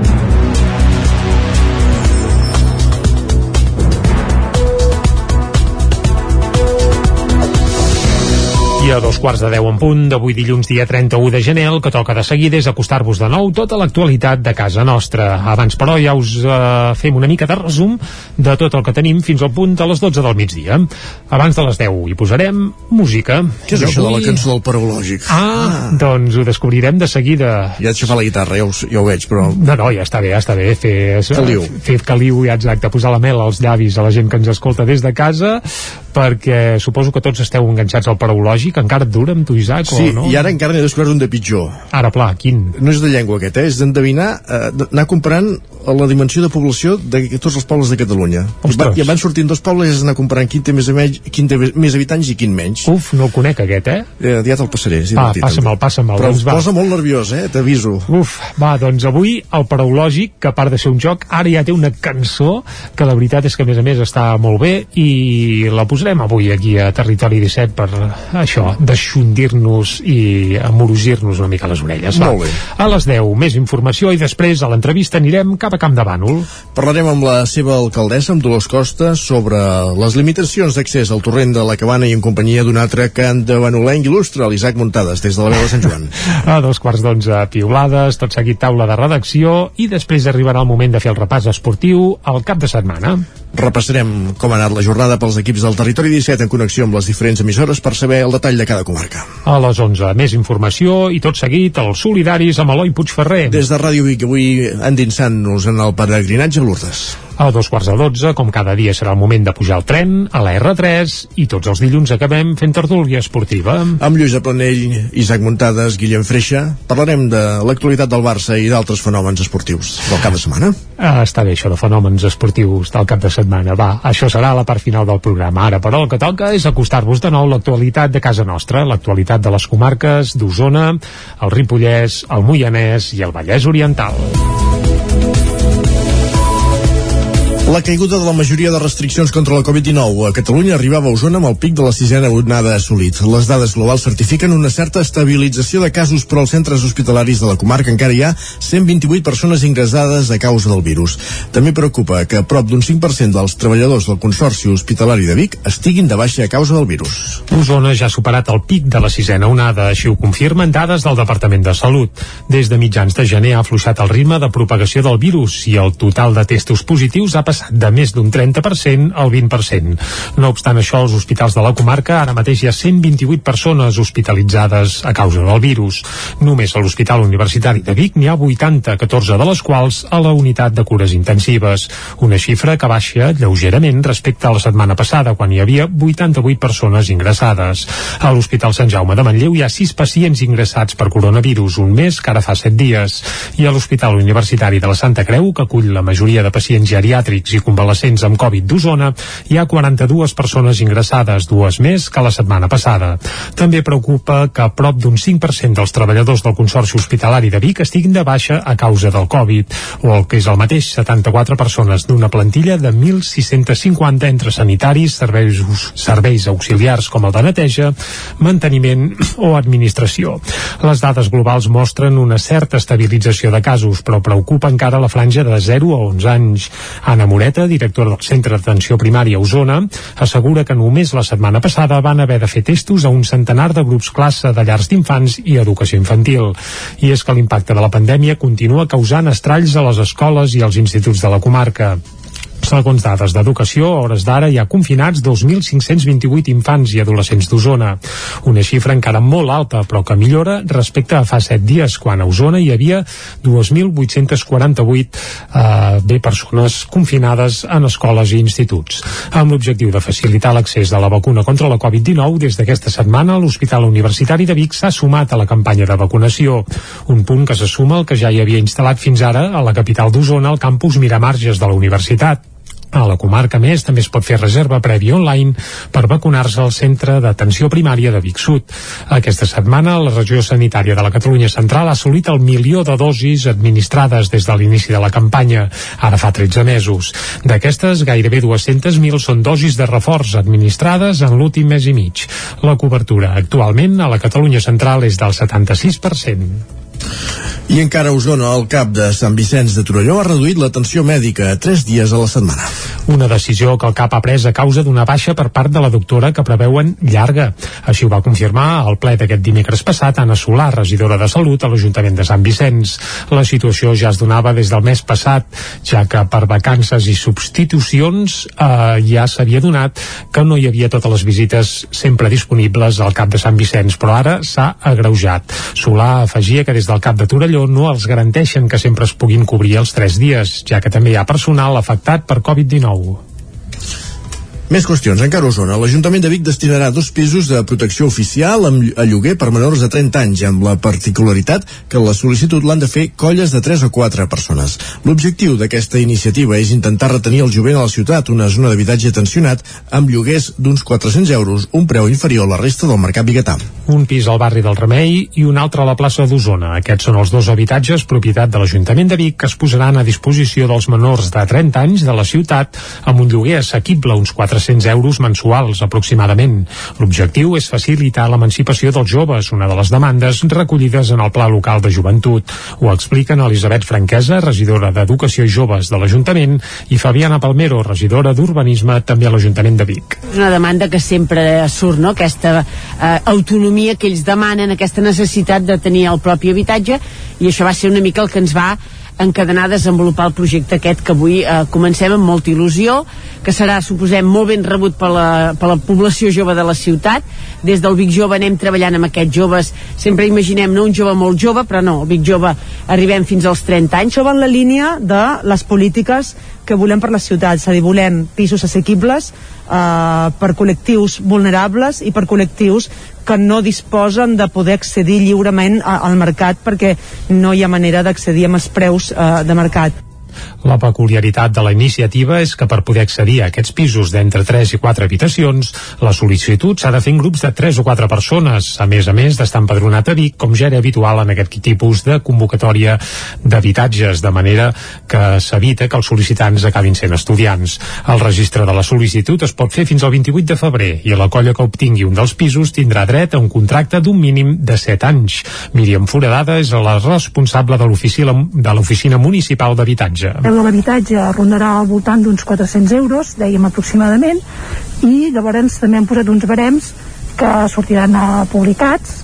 I a dos quarts de deu en punt d'avui dilluns dia 31 de gener el que toca de seguida és acostar-vos de nou tota l'actualitat de casa nostra. Abans però ja us eh, fem una mica de resum de tot el que tenim fins al punt de les 12 del migdia. Abans de les 10 hi posarem música. Què és I això de la avui- cançó del paraulògic? Ah, ah, doncs ho descobrirem de seguida. Ja et xafar la guitarra, ja ho, ja ho veig, però... No, no, ja està bé, ja està bé fer, Caliu. fer caliu, ja exacte, posar la mel als llavis a la gent que ens escolta des de casa, perquè suposo que tots esteu enganxats al encara et dura amb tu, Isaac, Sí, o no? i ara encara n'he descobert un de pitjor. Ara, pla, quin? No és de llengua aquest, eh? és d'endevinar, eh, anar comparant la dimensió de població de tots els pobles de Catalunya. I, va, I en van sortint dos pobles i has d'anar comparant quin té més, a menys, quin té més habitants i quin menys. Uf, no el conec aquest, eh? eh ja te'l passaré. És divertit, passa'm-el, Però doncs em posa molt nerviós, eh? T'aviso. Uf, va, doncs avui el paraulògic, que a part de ser un joc, ara ja té una cançó que la veritat és que a més a més està molt bé i la posarem avui aquí a Territori 17 per això, deixondir-nos i amorosir-nos una mica les orelles. Va. Molt bé. A les 10, més informació i després a l'entrevista anirem cap a Camp de Bànol. Parlarem amb la seva alcaldessa, amb Dolors Costa, sobre les limitacions d'accés al torrent de la Cabana i en companyia d'un altre cant de Banolenc il·lustre, l'Isaac Muntades, des de la veu de Sant Joan. <laughs> A dos quarts d'onze, piulades, tot seguit taula de redacció i després arribarà el moment de fer el repàs esportiu al cap de setmana. Repassarem com ha anat la jornada pels equips del Territori 17 en connexió amb les diferents emissores per saber el detall de cada comarca. A les 11, més informació i tot seguit els solidaris amb Eloi Puigferrer. Des de Ràdio Vic, avui endinsant-nos en el peregrinatge a Lourdes. A dos quarts de dotze, com cada dia serà el moment de pujar al tren, a la R3, i tots els dilluns acabem fent tertúlia esportiva. Amb Lluís Planell, Isaac Muntades, Guillem Freixa, parlarem de l'actualitat del Barça i d'altres fenòmens esportius del cap de setmana. Ah, està bé això de fenòmens esportius del cap de setmana. Va, això serà la part final del programa. Ara, però, el que toca és acostar-vos de nou l'actualitat de casa nostra, l'actualitat de les comarques d'Osona, el Ripollès, el Moianès i el Vallès Oriental. La caiguda de la majoria de restriccions contra la Covid-19 a Catalunya arribava a Osona amb el pic de la sisena onada assolit. Les dades globals certifiquen una certa estabilització de casos, però als centres hospitalaris de la comarca encara hi ha 128 persones ingressades a causa del virus. També preocupa que prop d'un 5% dels treballadors del Consorci Hospitalari de Vic estiguin de baixa a causa del virus. Osona ja ha superat el pic de la sisena onada, així ho confirmen dades del Departament de Salut. Des de mitjans de gener ha afluixat el ritme de propagació del virus i el total de testos positius ha passat de més d'un 30% al 20%. No obstant això, als hospitals de la comarca ara mateix hi ha 128 persones hospitalitzades a causa del virus. Només a l'Hospital Universitari de Vic n'hi ha 80, 14 de les quals a la unitat de cures intensives. Una xifra que baixa lleugerament respecte a la setmana passada, quan hi havia 88 persones ingressades. A l'Hospital Sant Jaume de Manlleu hi ha 6 pacients ingressats per coronavirus, un mes que ara fa 7 dies. I a l'Hospital Universitari de la Santa Creu, que acull la majoria de pacients geriàtrics i convalescents amb Covid d'Osona, hi ha 42 persones ingressades, dues més que la setmana passada. També preocupa que prop d'un 5% dels treballadors del Consorci Hospitalari de Vic estiguin de baixa a causa del Covid, o el que és el mateix, 74 persones d'una plantilla de 1.650 entre sanitaris, serveis, serveis auxiliars com el de neteja, manteniment <clears throat> o administració. Les dades globals mostren una certa estabilització de casos, però preocupa encara la franja de 0 a 11 anys. Anna Moreta, directora del Centre d'Atenció Primària a Osona, assegura que només la setmana passada van haver de fer testos a un centenar de grups classe de llars d'infants i educació infantil. I és que l'impacte de la pandèmia continua causant estralls a les escoles i als instituts de la comarca. Segons dades d'educació, a hores d'ara hi ha confinats 2.528 infants i adolescents d'Osona. Una xifra encara molt alta, però que millora respecte a fa 7 dies, quan a Osona hi havia 2.848 eh, bé persones confinades en escoles i instituts. Amb l'objectiu de facilitar l'accés de la vacuna contra la Covid-19, des d'aquesta setmana l'Hospital Universitari de Vic s'ha sumat a la campanya de vacunació. Un punt que se suma al que ja hi havia instal·lat fins ara a la capital d'Osona, al campus Miramarges de la universitat. A la comarca més també es pot fer reserva prèvia online per vacunar-se al centre d'atenció primària de Vic Sud. Aquesta setmana la regió sanitària de la Catalunya Central ha assolit el milió de dosis administrades des de l'inici de la campanya, ara fa 13 mesos. D'aquestes, gairebé 200.000 són dosis de reforç administrades en l'últim mes i mig. La cobertura actualment a la Catalunya Central és del 76%. I encara a Osona, el cap de Sant Vicenç de Torelló ha reduït l'atenció mèdica a 3 dies a la setmana. Una decisió que el CAP ha pres a causa d'una baixa per part de la doctora que preveuen llarga. Així ho va confirmar al ple d'aquest dimecres passat Anna Solà, regidora de Salut a l'Ajuntament de Sant Vicenç. La situació ja es donava des del mes passat, ja que per vacances i substitucions eh, ja s'havia donat que no hi havia totes les visites sempre disponibles al CAP de Sant Vicenç, però ara s'ha agreujat. Solà afegia que des del CAP de Torelló no els garanteixen que sempre es puguin cobrir els 3 dies, ja que també hi ha personal afectat per Covid-19. Més qüestions. Encara a Osona, l'Ajuntament de Vic destinarà dos pisos de protecció oficial a lloguer per menors de 30 anys, amb la particularitat que la sol·licitud l'han de fer colles de 3 o 4 persones. L'objectiu d'aquesta iniciativa és intentar retenir el jovent a la ciutat, una zona d'habitatge tensionat, amb lloguers d'uns 400 euros, un preu inferior a la resta del mercat biguetà. Un pis al barri del Remei i un altre a la plaça d'Osona. Aquests són els dos habitatges propietat de l'Ajuntament de Vic que es posaran a disposició dels menors de 30 anys de la ciutat amb un lloguer assequible, uns 400 400 euros mensuals aproximadament. L'objectiu és facilitar l'emancipació dels joves, una de les demandes recollides en el Pla Local de Joventut. Ho expliquen Elisabet Franquesa, regidora d'Educació i Joves de l'Ajuntament, i Fabiana Palmero, regidora d'Urbanisme també a l'Ajuntament de Vic. És una demanda que sempre surt, no? aquesta eh, autonomia que ells demanen, aquesta necessitat de tenir el propi habitatge, i això va ser una mica el que ens va encadenar desenvolupar el projecte aquest que avui eh, comencem amb molta il·lusió, que serà, suposem, molt ben rebut per la, per la població jove de la ciutat. Des del Vic Jove anem treballant amb aquests joves, sempre imaginem no un jove molt jove, però no, Vic Jove arribem fins als 30 anys. Això va en la línia de les polítiques que volem per la ciutat, és a dir, volem pisos assequibles eh, per col·lectius vulnerables i per col·lectius que no disposen de poder accedir lliurement a, al mercat perquè no hi ha manera d'accedir amb els preus eh, de mercat. La peculiaritat de la iniciativa és que per poder accedir a aquests pisos d'entre 3 i 4 habitacions, la sol·licitud s'ha de fer en grups de 3 o 4 persones, a més a més d'estar empadronat a Vic, com ja era habitual en aquest tipus de convocatòria d'habitatges, de manera que s'evita que els sol·licitants acabin sent estudiants. El registre de la sol·licitud es pot fer fins al 28 de febrer i la colla que obtingui un dels pisos tindrà dret a un contracte d'un mínim de 7 anys. Míriam Foradada és la responsable de l'Oficina Municipal d'Habitatge l'habitatge? El de l'habitatge rondarà al voltant d'uns 400 euros, dèiem aproximadament, i llavors també hem posat uns barems que sortiran publicats,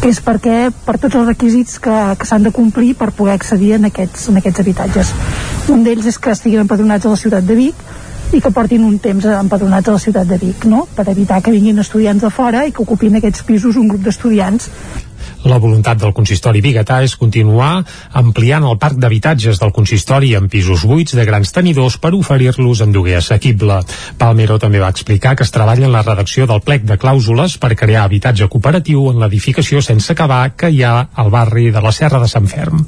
que és perquè per tots els requisits que, que s'han de complir per poder accedir en aquests, en aquests habitatges. Un d'ells és que estiguin empadronats a la ciutat de Vic, i que portin un temps empadronats a la ciutat de Vic, no? per evitar que vinguin estudiants de fora i que ocupin aquests pisos un grup d'estudiants la voluntat del consistori biguetà és continuar ampliant el parc d'habitatges del consistori en pisos buits de grans tenidors per oferir-los en lloguer assequible. Palmero també va explicar que es treballa en la redacció del plec de clàusules per crear habitatge cooperatiu en l'edificació sense acabar que hi ha al barri de la Serra de Sant Ferm.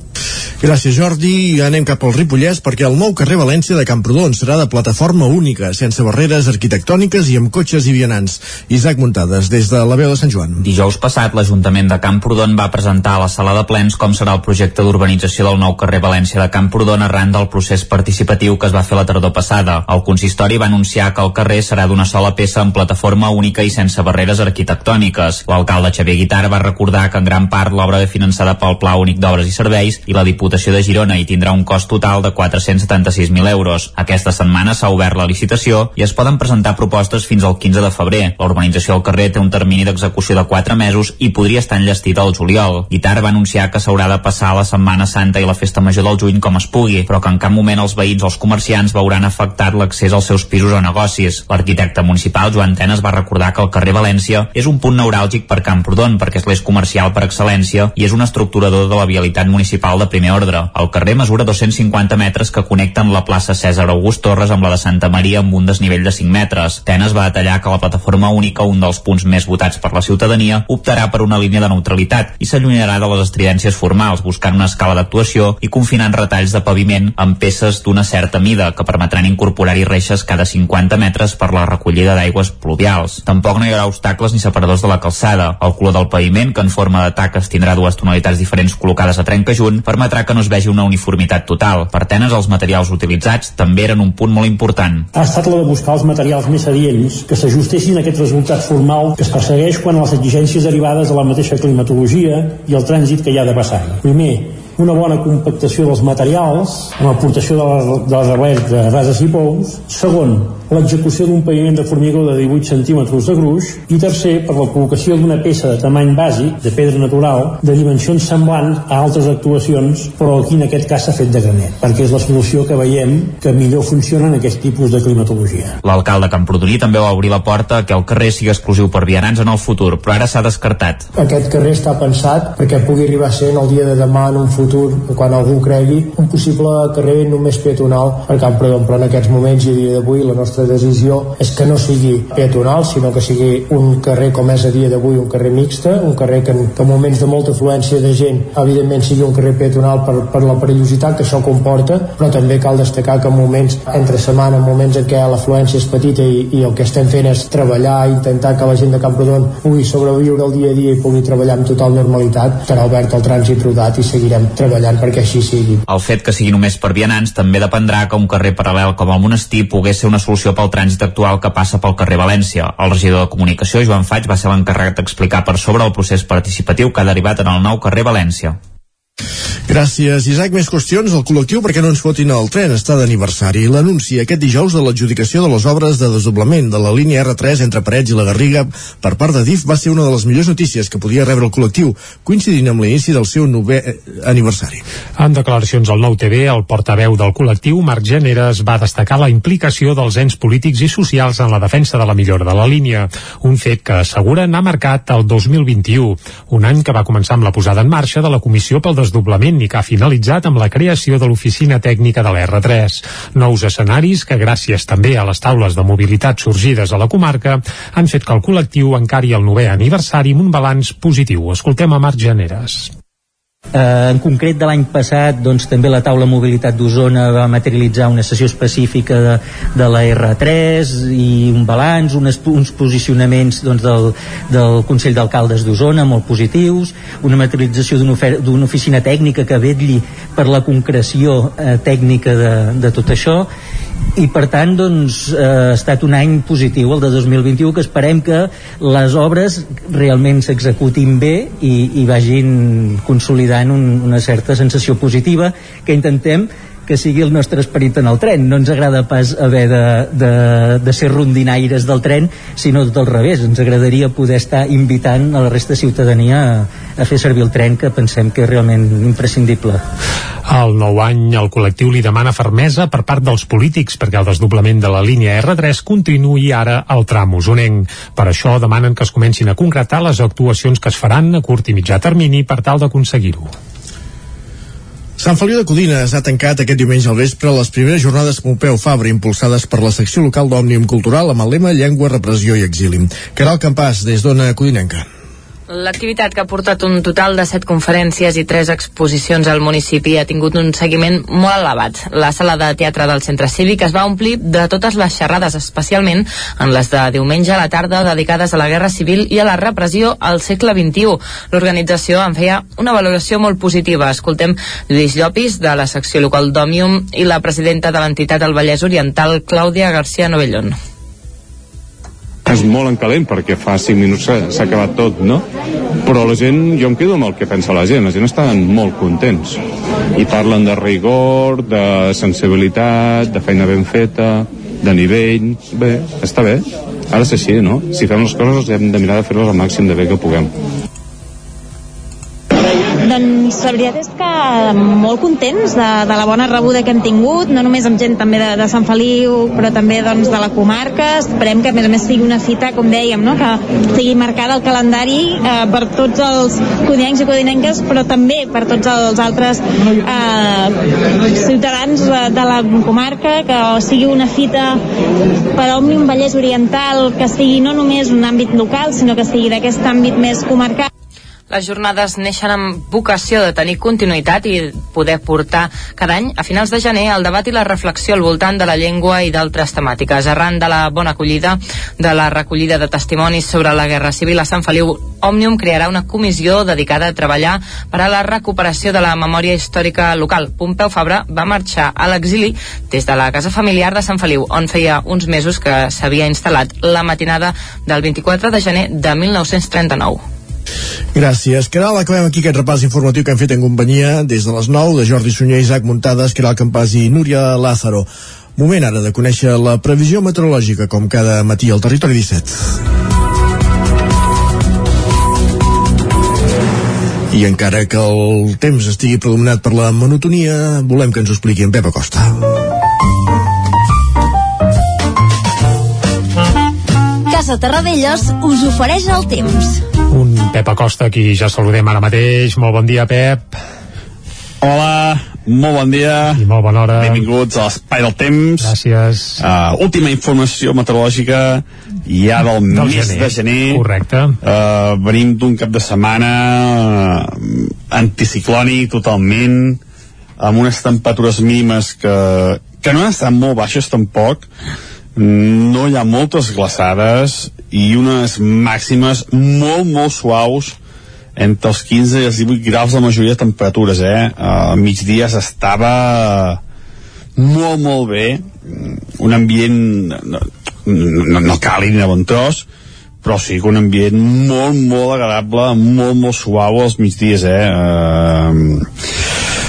Gràcies Jordi, i anem cap al Ripollès perquè el nou carrer València de Camprodon serà de plataforma única, sense barreres arquitectòniques i amb cotxes i vianants. Isaac Muntades, des de la veu de Sant Joan. Dijous passat, l'Ajuntament de Camprodon Camprodon va presentar a la sala de plens com serà el projecte d'urbanització del nou carrer València de Camprodon arran del procés participatiu que es va fer la tardor passada. El consistori va anunciar que el carrer serà d'una sola peça amb plataforma única i sense barreres arquitectòniques. L'alcalde Xavier Guitar va recordar que en gran part l'obra ve finançada pel Pla Únic d'Obres i Serveis i la Diputació de Girona i tindrà un cost total de 476.000 euros. Aquesta setmana s'ha obert la licitació i es poden presentar propostes fins al 15 de febrer. La urbanització del carrer té un termini d'execució de 4 mesos i podria estar enllestit al juliol. Guitar va anunciar que s'haurà de passar la Setmana Santa i la Festa Major del juny com es pugui, però que en cap moment els veïns o els comerciants veuran afectat l'accés als seus pisos o negocis. L'arquitecte municipal Joan Tenes va recordar que el carrer València és un punt neuràlgic per Camprodon perquè és l'eix comercial per excel·lència i és un estructurador de la vialitat municipal de primer ordre. El carrer mesura 250 metres que connecten la plaça Cèsar August Torres amb la de Santa Maria amb un desnivell de 5 metres. Tenes va detallar que la plataforma única, un dels punts més votats per la ciutadania, optarà per una línia de neutralitat i s'allunyarà de les estridències formals, buscant una escala d'actuació i confinant retalls de paviment amb peces d'una certa mida que permetran incorporar-hi reixes cada 50 metres per la recollida d'aigües pluvials. Tampoc no hi haurà obstacles ni separadors de la calçada. El color del paviment, que en forma de taques tindrà dues tonalitats diferents col·locades a junt, permetrà que no es vegi una uniformitat total. Per tenes, els materials utilitzats també eren un punt molt important. Ha estat la de buscar els materials més adients que s'ajustessin a aquest resultat formal que es persegueix quan les exigències derivades de la mateixa climatologia i el trànsit que hi ha de passar. Primer, una bona compactació dels materials, amb aportació de, les, de les arrels de bases i pous. Segon, l'execució d'un paviment de formigó de 18 centímetres de gruix. I tercer, per la col·locació d'una peça de tamany bàsic, de pedra natural, de dimensions semblants a altres actuacions, però aquí en aquest cas s'ha fet de granet, perquè és la solució que veiem que millor funciona en aquest tipus de climatologia. L'alcalde Camprodoní també va obrir la porta que el carrer sigui exclusiu per vianants en el futur, però ara s'ha descartat. Aquest carrer està pensat perquè pugui arribar a ser en el dia de demà en un futur, quan algú cregui, un possible carrer només peatonal per Camprodon, però en aquests moments i a dia d'avui la nostra decisió és que no sigui peatonal, sinó que sigui un carrer com és a dia d'avui, un carrer mixta, un carrer que, que en moments de molta afluència de gent, evidentment sigui un carrer peatonal per, per la perillositat que això comporta, però també cal destacar que en moments entre setmana, en moments en què l'afluència és petita i, i el que estem fent és treballar, intentar que la gent de Camprodon pugui sobreviure el dia a dia i pugui treballar amb total normalitat, estarà obert el trànsit rodat i seguirem treballant perquè així sigui. El fet que sigui només per vianants també dependrà que un carrer paral·lel com el Monestir pogués ser una solució pel trànsit actual que passa pel carrer València. El regidor de Comunicació, Joan Faig, va ser l'encarregat d'explicar per sobre el procés participatiu que ha derivat en el nou carrer València. Gràcies, Isaac. Més qüestions. El col·lectiu perquè no ens fotin el tren està d'aniversari. L'anunci aquest dijous de l'adjudicació de les obres de desdoblament de la línia R3 entre Parets i la Garriga per part de DIF va ser una de les millors notícies que podia rebre el col·lectiu, coincidint amb l'inici del seu novè eh, aniversari. En declaracions al Nou TV, el portaveu del col·lectiu, Marc Generes, va destacar la implicació dels ens polítics i socials en la defensa de la millora de la línia, un fet que asseguren ha marcat el 2021, un any que va començar amb la posada en marxa de la Comissió pel Desdoblament i que ha finalitzat amb la creació de l'oficina tècnica de l'R3. Nous escenaris que, gràcies també a les taules de mobilitat sorgides a la comarca, han fet que el col·lectiu encari el novè aniversari amb un balanç positiu. Escoltem a Marc Generes. Eh, en concret de l'any passat doncs, també la taula mobilitat d'Osona va materialitzar una sessió específica de, de la R3 i un balanç, unes, uns posicionaments doncs, del, del Consell d'Alcaldes d'Osona molt positius, una materialització d'una oficina tècnica que vetlli per la concreció eh, tècnica de, de tot això i per tant doncs, eh, ha estat un any positiu el de 2021 que esperem que les obres realment s'executin bé i, i vagin consolidant un, una certa sensació positiva que intentem que sigui el nostre esperit en el tren. No ens agrada pas haver de, de, de ser rondinaires del tren, sinó tot al revés. Ens agradaria poder estar invitant a la resta de ciutadania a, a fer servir el tren, que pensem que és realment imprescindible. Al nou any, el col·lectiu li demana fermesa per part dels polítics perquè el desdoblament de la línia R3 continuï ara al tram usonenc. Per això demanen que es comencin a concretar les actuacions que es faran a curt i mitjà termini per tal d'aconseguir-ho. Sant Feliu de Codines ha tancat aquest diumenge al vespre les primeres jornades Pompeu Fabra impulsades per la secció local d'Òmnium Cultural amb el lema Llengua, Repressió i Exili. Caral Campàs, des d'Ona Codinenca. L'activitat que ha portat un total de set conferències i tres exposicions al municipi ha tingut un seguiment molt elevat. La sala de teatre del centre cívic es va omplir de totes les xerrades, especialment en les de diumenge a la tarda dedicades a la Guerra Civil i a la repressió al segle XXI. L'organització en feia una valoració molt positiva. Escoltem Lluís Llopis, de la secció local d'Òmnium, i la presidenta de l'entitat del Vallès Oriental, Clàudia García Novellón és molt encalent perquè fa 5 minuts s'ha acabat tot, no? Però la gent, jo em quedo amb el que pensa la gent, la gent estan molt contents i parlen de rigor, de sensibilitat, de feina ben feta, de nivell, bé, està bé. Ara és així, no? Si fem les coses hem de mirar de fer-les al màxim de bé que puguem. Doncs la veritat és que molt contents de, de la bona rebuda que hem tingut, no només amb gent també de, de Sant Feliu, però també doncs, de la comarca. Esperem que a més a més sigui una cita, com dèiem, no? que sigui marcada al calendari eh, per tots els codinencs i codinenques, però també per tots els altres eh, ciutadans de, de la comarca, que sigui una fita per Òmnium Vallès Oriental, que sigui no només un àmbit local, sinó que sigui d'aquest àmbit més comarcal. Les jornades neixen amb vocació de tenir continuïtat i poder portar cada any, a finals de gener, el debat i la reflexió al voltant de la llengua i d'altres temàtiques. Arran de la bona acollida de la recollida de testimonis sobre la Guerra Civil a Sant Feliu, Òmnium crearà una comissió dedicada a treballar per a la recuperació de la memòria històrica local. Pompeu Fabra va marxar a l'exili des de la casa familiar de Sant Feliu, on feia uns mesos que s'havia instal·lat la matinada del 24 de gener de 1939. Gràcies, Caral. Acabem aquí aquest repàs informatiu que hem fet en companyia des de les 9 de Jordi Sunyer, Isaac Muntades, Caral Campàs i Núria Lázaro. Moment ara de conèixer la previsió meteorològica, com cada matí al Territori 17. I encara que el temps estigui predominat per la monotonia, volem que ens ho expliqui en Pep Acosta. Casa Terradellos us ofereix el temps. Pep Acosta, qui ja saludem ara mateix. Molt bon dia, Pep. Hola, molt bon dia. I molt bona hora. Benvinguts a l'Espai del Temps. Gràcies. Uh, última informació meteorològica ja del, Del mes gener. de gener. Correcte. Uh, venim d'un cap de setmana uh, anticiclònic totalment, amb unes temperatures mínimes que, que no han estat molt baixes tampoc, no hi ha moltes glaçades i unes màximes molt, molt suaus entre els 15 i els 18 graus la majoria de temperatures, eh? Al migdia s'estava molt, molt bé, un ambient no, no, no càlid ni de bon tros, però sí que un ambient molt, molt agradable, molt, molt suau als migdies, eh? Uh,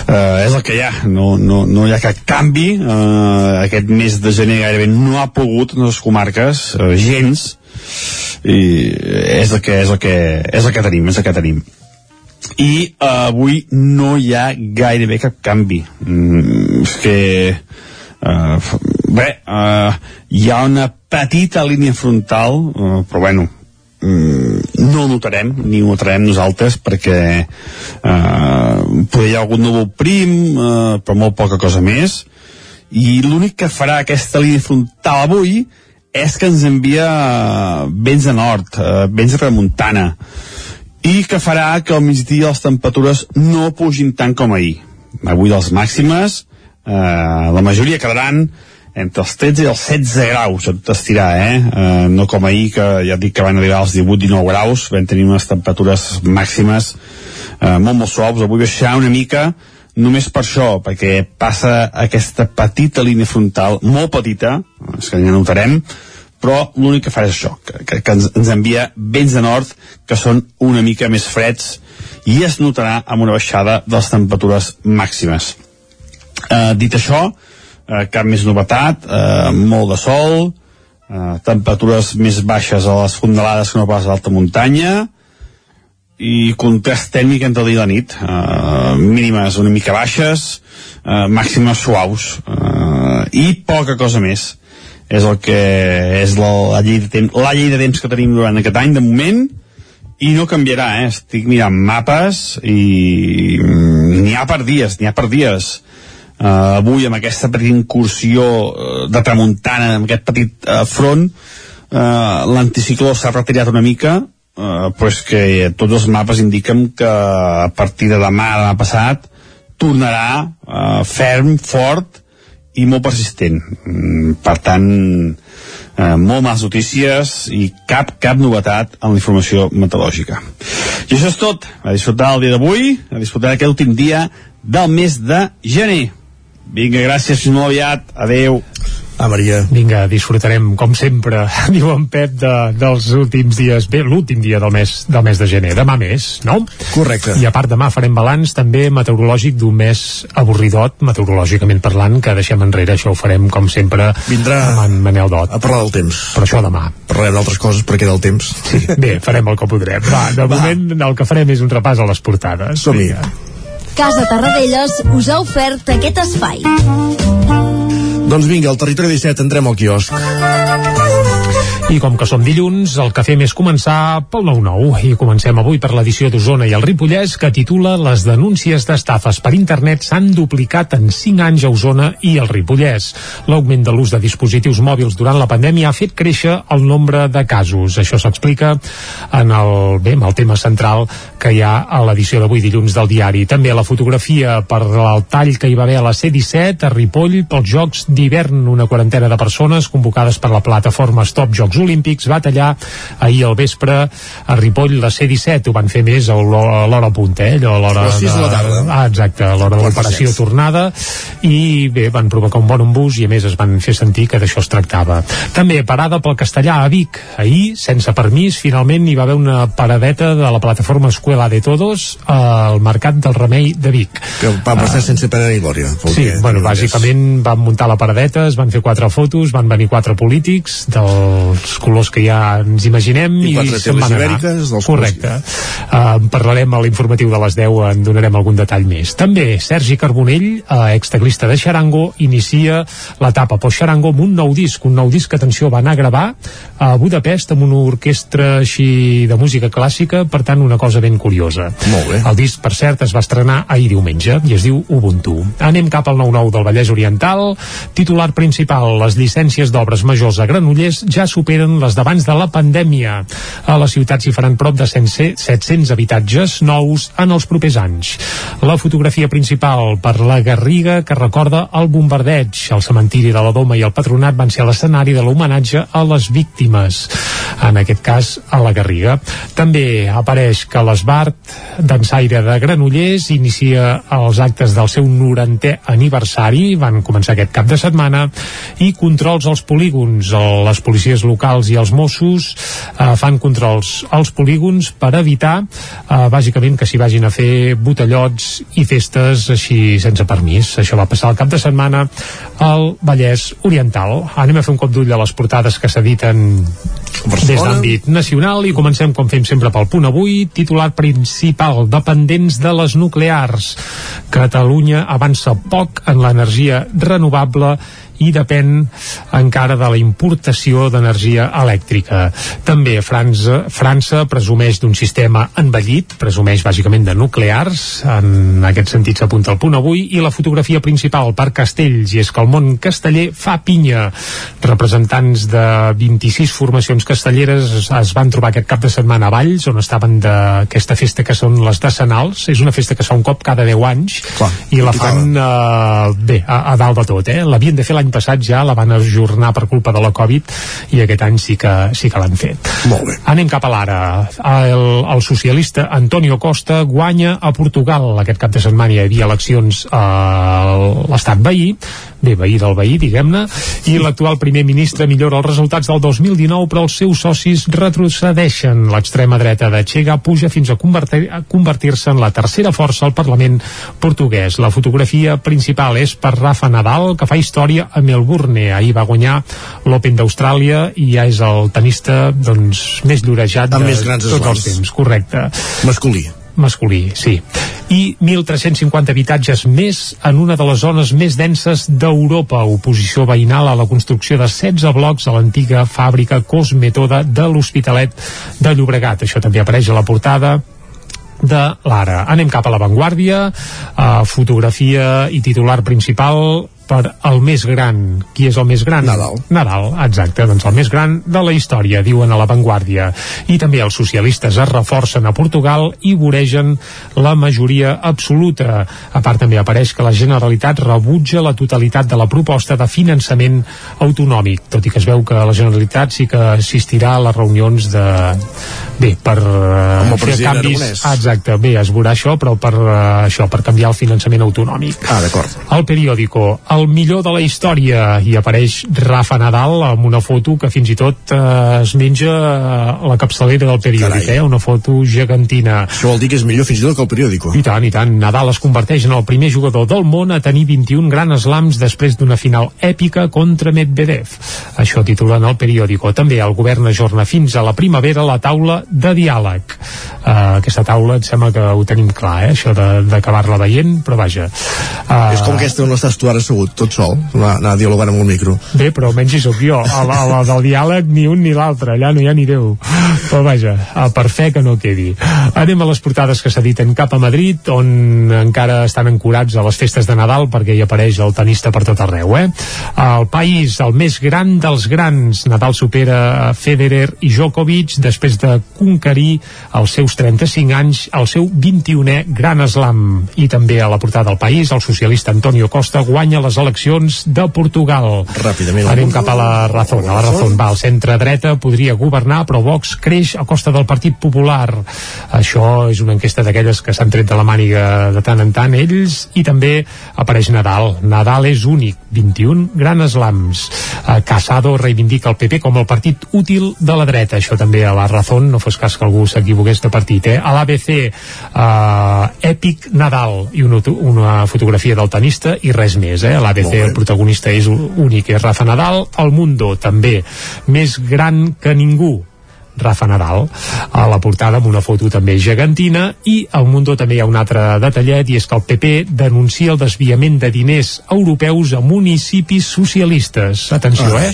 uh, és el que hi ha, no, no, no hi ha cap canvi, uh, aquest mes de gener gairebé no ha pogut en les comarques, uh, gens, i és el que, és el que, és el que tenim, és el que tenim. I uh, avui no hi ha gairebé cap canvi. Mm, és que uh, bé uh, hi ha una petita línia frontal uh, però bueno mm, no notarem ni ho notarem nosaltres perquè uh, poder hi ha algun núvol prim uh, però molt poca cosa més. I l'únic que farà aquesta línia frontal avui és que ens envia vents de nord, eh, vents de tramuntana, i que farà que al migdia les temperatures no pugin tant com ahir. Avui les màximes, eh, la majoria quedaran entre els 13 i els 16 graus tot estirar, eh? eh? no com ahir que ja dic que van arribar als 18-19 graus vam tenir unes temperatures màximes eh, molt molt suaus, avui baixarà una mica només per això, perquè passa aquesta petita línia frontal, molt petita, és que ja notarem, però l'únic que fa és això, que, que, que ens, ens envia vents de nord que són una mica més freds i es notarà amb una baixada de les temperatures màximes. Eh, dit això, eh, cap més novetat, eh, molt de sol, eh, temperatures més baixes a les fondalades que no pas a l'alta muntanya, i contrast tècnic entre dia i la nit. Uh, mínimes una mica baixes uh, màximes suaus. Uh, i poca cosa més. És el que és la, la, llei de temps, la llei de temps que tenim durant aquest any de moment i no canviarà, eh? estic mirant mapes i mm, n'hi ha per dies, n'hi ha per dies. Uh, avui amb aquesta petita incursió de tramuntana, amb aquest petit uh, front uh, l'anticicló s'ha retirat una mica Però és que tots els mapes indiquen que a partir de demà, demà passat, tornarà uh, ferm, fort i molt persistent. Mm, per tant, uh, molt males notícies i cap, cap novetat en la informació meteorològica. I això és tot. A disfrutar el dia d'avui, a disfrutar aquest últim dia del mes de gener. Vinga, gràcies, fins molt aviat. Adeu. Ah, Maria. Vinga, disfrutarem, com sempre, <laughs> diu en Pep, de, dels últims dies, bé, l'últim dia del mes, del mes de gener. Demà més, no? Correcte. I a part demà farem balanç també meteorològic d'un mes avorridot, meteorològicament parlant, que deixem enrere, això ho farem com sempre Vindrà amb en Manel Dot. A parlar del temps. Però això demà. Parlarem d'altres coses perquè del temps. Sí, bé, farem el que podrem. Va, de Va. moment el que farem és un repàs a les portades. Som-hi. Casa Tarradellas us ha ofert aquest espai. Doncs vinga, al territori 17 entrem al quiosc. I com que som dilluns, el que fem és començar pel 9-9. I comencem avui per l'edició d'Osona i el Ripollès, que titula Les denúncies d'estafes per internet s'han duplicat en 5 anys a Osona i el Ripollès. L'augment de l'ús de dispositius mòbils durant la pandèmia ha fet créixer el nombre de casos. Això s'explica en el, bé, en el tema central que hi ha a l'edició d'avui dilluns del diari. També la fotografia per el tall que hi va haver a la C-17 a Ripoll pels Jocs d'hivern. Una quarantena de persones convocades per la plataforma Stop Jocs Olímpics va tallar ahir al vespre a Ripoll la C-17, ho van fer més a l'hora punta, eh? allò a l'hora les 6 de la tarda. Ah, exacte, a l'hora de l'operació tornada i bé, van provocar un bon embús i a més es van fer sentir que d'això es tractava. També parada pel castellà a Vic. Ahir, sense permís, finalment hi va haver una paradeta de la plataforma Escuela de Todos al Mercat del Remei de Vic. Que va passar uh, sense pena ni glòria. Sí, bueno, bàsicament van muntar la paradeta, es van fer quatre fotos, van venir quatre polítics dels colors que ja ens imaginem i, i se'n van anar. Dels Correcte. Uh, parlarem a l'informatiu de les 10, en donarem algun detall més. També Sergi Carbonell, uh, exteclista de Xarango, inicia l'etapa post Xarango amb un nou disc, un nou disc que, atenció, va anar a gravar a Budapest amb una orquestra així de música clàssica, per tant, una cosa ben curiosa. Molt bé. El disc, per cert, es va estrenar ahir diumenge i es diu Ubuntu. Anem cap al 9-9 del Vallès Oriental. Titular principal, les llicències d'obres majors a Granollers ja superen superen les d'abans de la pandèmia. A la ciutat s'hi faran prop de 700 habitatges nous en els propers anys. La fotografia principal per la Garriga que recorda el bombardeig. El cementiri de la Doma i el Patronat van ser l'escenari de l'homenatge a les víctimes, en aquest cas a la Garriga. També apareix que l'Esbart d'ensaire de Granollers inicia els actes del seu 90è aniversari, van començar aquest cap de setmana, i controls als polígons. Les policies locals i els Mossos eh, fan controls als polígons per evitar eh, bàsicament que s'hi vagin a fer botellots i festes així sense permís. Això va passar el cap de setmana al Vallès Oriental. Anem a fer un cop d'ull a les portades que s'editen des d'àmbit nacional i comencem com fem sempre pel punt avui titular principal, dependents de les nuclears Catalunya avança poc en l'energia renovable i depèn encara de la importació d'energia elèctrica. També França, França presumeix d'un sistema envellit, presumeix bàsicament de nuclears, en aquest sentit s'apunta el punt avui, i la fotografia principal per Castells, i és que el món casteller fa pinya. Representants de 26 formacions castelleres es van trobar aquest cap de setmana a Valls, on estaven d'aquesta festa que són les decenals, és una festa que es fa un cop cada 10 anys, Clar, i la fan eh, bé, a, a dalt de tot, eh? L'havien de fer l'any passat ja, la van ajornar per culpa de la Covid i aquest any sí que, sí que l'han fet. Molt bé. Anem cap a l'ara. El, el socialista Antonio Costa guanya a Portugal. Aquest cap de setmana hi havia eleccions a l'estat veí, bé, veí del veí, diguem-ne, i l'actual primer ministre millora els resultats del 2019, però els seus socis retrocedeixen. L'extrema dreta de Chega puja fins a convertir- convertir-se en la tercera força al Parlament portuguès. La fotografia principal és per Rafa Nadal, que fa història a Melbourne. Ahir va guanyar l'Open d'Austràlia i ja és el tenista doncs, més llorejat de més grans tots els temps. Correcte Masculí. Masculí, sí. I 1.350 habitatges més en una de les zones més denses d'Europa. Oposició veïnal a la construcció de 16 blocs a l'antiga fàbrica Cosmetoda de l'Hospitalet de Llobregat. Això també apareix a la portada de l'Ara. Anem cap a l'avantguàrdia, uh, fotografia i titular principal per el més gran. Qui és el més gran? Nadal. Nadal, exacte, doncs el més gran de la història, diuen a l'avantguàrdia. I també els socialistes es reforcen a Portugal i voregen la majoria absoluta. A part també apareix que la Generalitat rebutja la totalitat de la proposta de finançament autonòmic, tot i que es veu que la Generalitat sí que assistirà a les reunions de, bé, per uh, el fer canvis Aragonès. ah, exacte, bé, es veurà això però per uh, això, per canviar el finançament autonòmic Ah, d'acord. el periòdico, el millor de la història i apareix Rafa Nadal amb una foto que fins i tot eh, es menja eh, la capçalera del periòdic, Carai. eh? una foto gegantina Això vol dir que és millor fins i tot que el periòdico. i tant, i tant. Nadal es converteix en el primer jugador del món a tenir 21 gran slams després d'una final èpica contra Medvedev. Això titulen el periòdico. També el govern ajorna fins a la primavera la taula de diàleg. Uh, aquesta taula em sembla que ho tenim clar, eh? això de- d'acabar-la veient, però vaja. Uh, És com aquesta on estàs tu ara assegut, tot sol, anar, anar dialogant amb el micro. Bé, però almenys hi sóc jo. A la, a la del diàleg ni un ni l'altre, allà no hi ha ni Déu. Però vaja, a per fe que no quedi. Anem a les portades que s'editen cap a Madrid, on encara estan ancorats a les festes de Nadal, perquè hi apareix el tenista per tot arreu, eh? El país, el més gran dels grans, Nadal supera Federer i Djokovic després de conquerir als seus 35 anys el seu 21è Gran Slam. I també a la portada del país, el socialista Antonio Costa guanya les eleccions de Portugal. Ràpidament. Anem cap a la Razón. A la Razón va, el centre-dreta podria governar, però Vox creix a costa del Partit Popular. Això és una enquesta d'aquelles que s'han tret de la màniga de tant en tant ells, i també apareix Nadal. Nadal és únic, 21 gran slams. Eh, Casado reivindica el PP com el partit útil de la dreta. Això també a la Razón, no fos cas que algú s'equivoqués de partit. Eh? A l'ABC, eh, èpic Nadal, i una, una fotografia del tenista i res més. Eh? A l'ABC el protagonista és únic, és Rafa Nadal. El Mundo, també, més gran que ningú Rafa Nadal a la portada amb una foto també gegantina i al Mundo també hi ha un altre detallet i és que el PP denuncia el desviament de diners europeus a municipis socialistes. Atenció eh?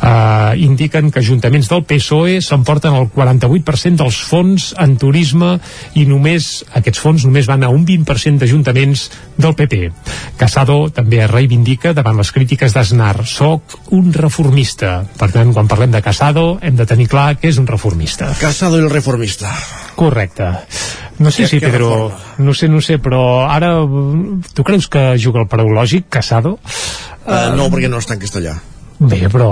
Uh, indiquen que ajuntaments del PSOE s'emporten el 48% dels fons en turisme i només aquests fons només van a un 20% d'ajuntaments del PP Casado també reivindica davant les crítiques d'Aznar. Soc un reformista. Per tant quan parlem de Casado hem de tenir clar que és un reformista Casado i el reformista. Correcte. No sé Què- si, Pedro, reforma? no sé, no sé, però ara tu creus que juga el paraulògic, Casado? Uh, no, perquè no està en castellà. Bé, però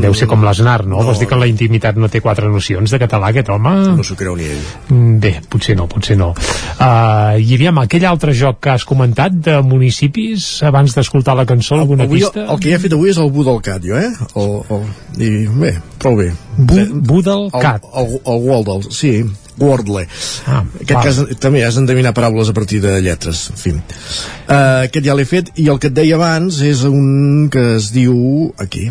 deu ser com l'Aznar, no? Vols dir que en la intimitat no té quatre nocions de català, aquest home? No s'ho creu ni ell. Mm, Bé, potser no, potser no. Uh, I aviam, aquell altre joc que has comentat de municipis, abans d'escoltar la cançó, alguna Avui, pista? el que ja he fet avui és el Bu del Cat, jo, eh? El, el, I bé, prou bé. Bu, Bu del El, Cat. el, el Wordle, sí, Wordle. Ah, aquest val. cas també has d'endevinar paraules a partir de lletres, en fi. Uh, aquest ja l'he fet, i el que et deia abans és un que es diu... Aquí,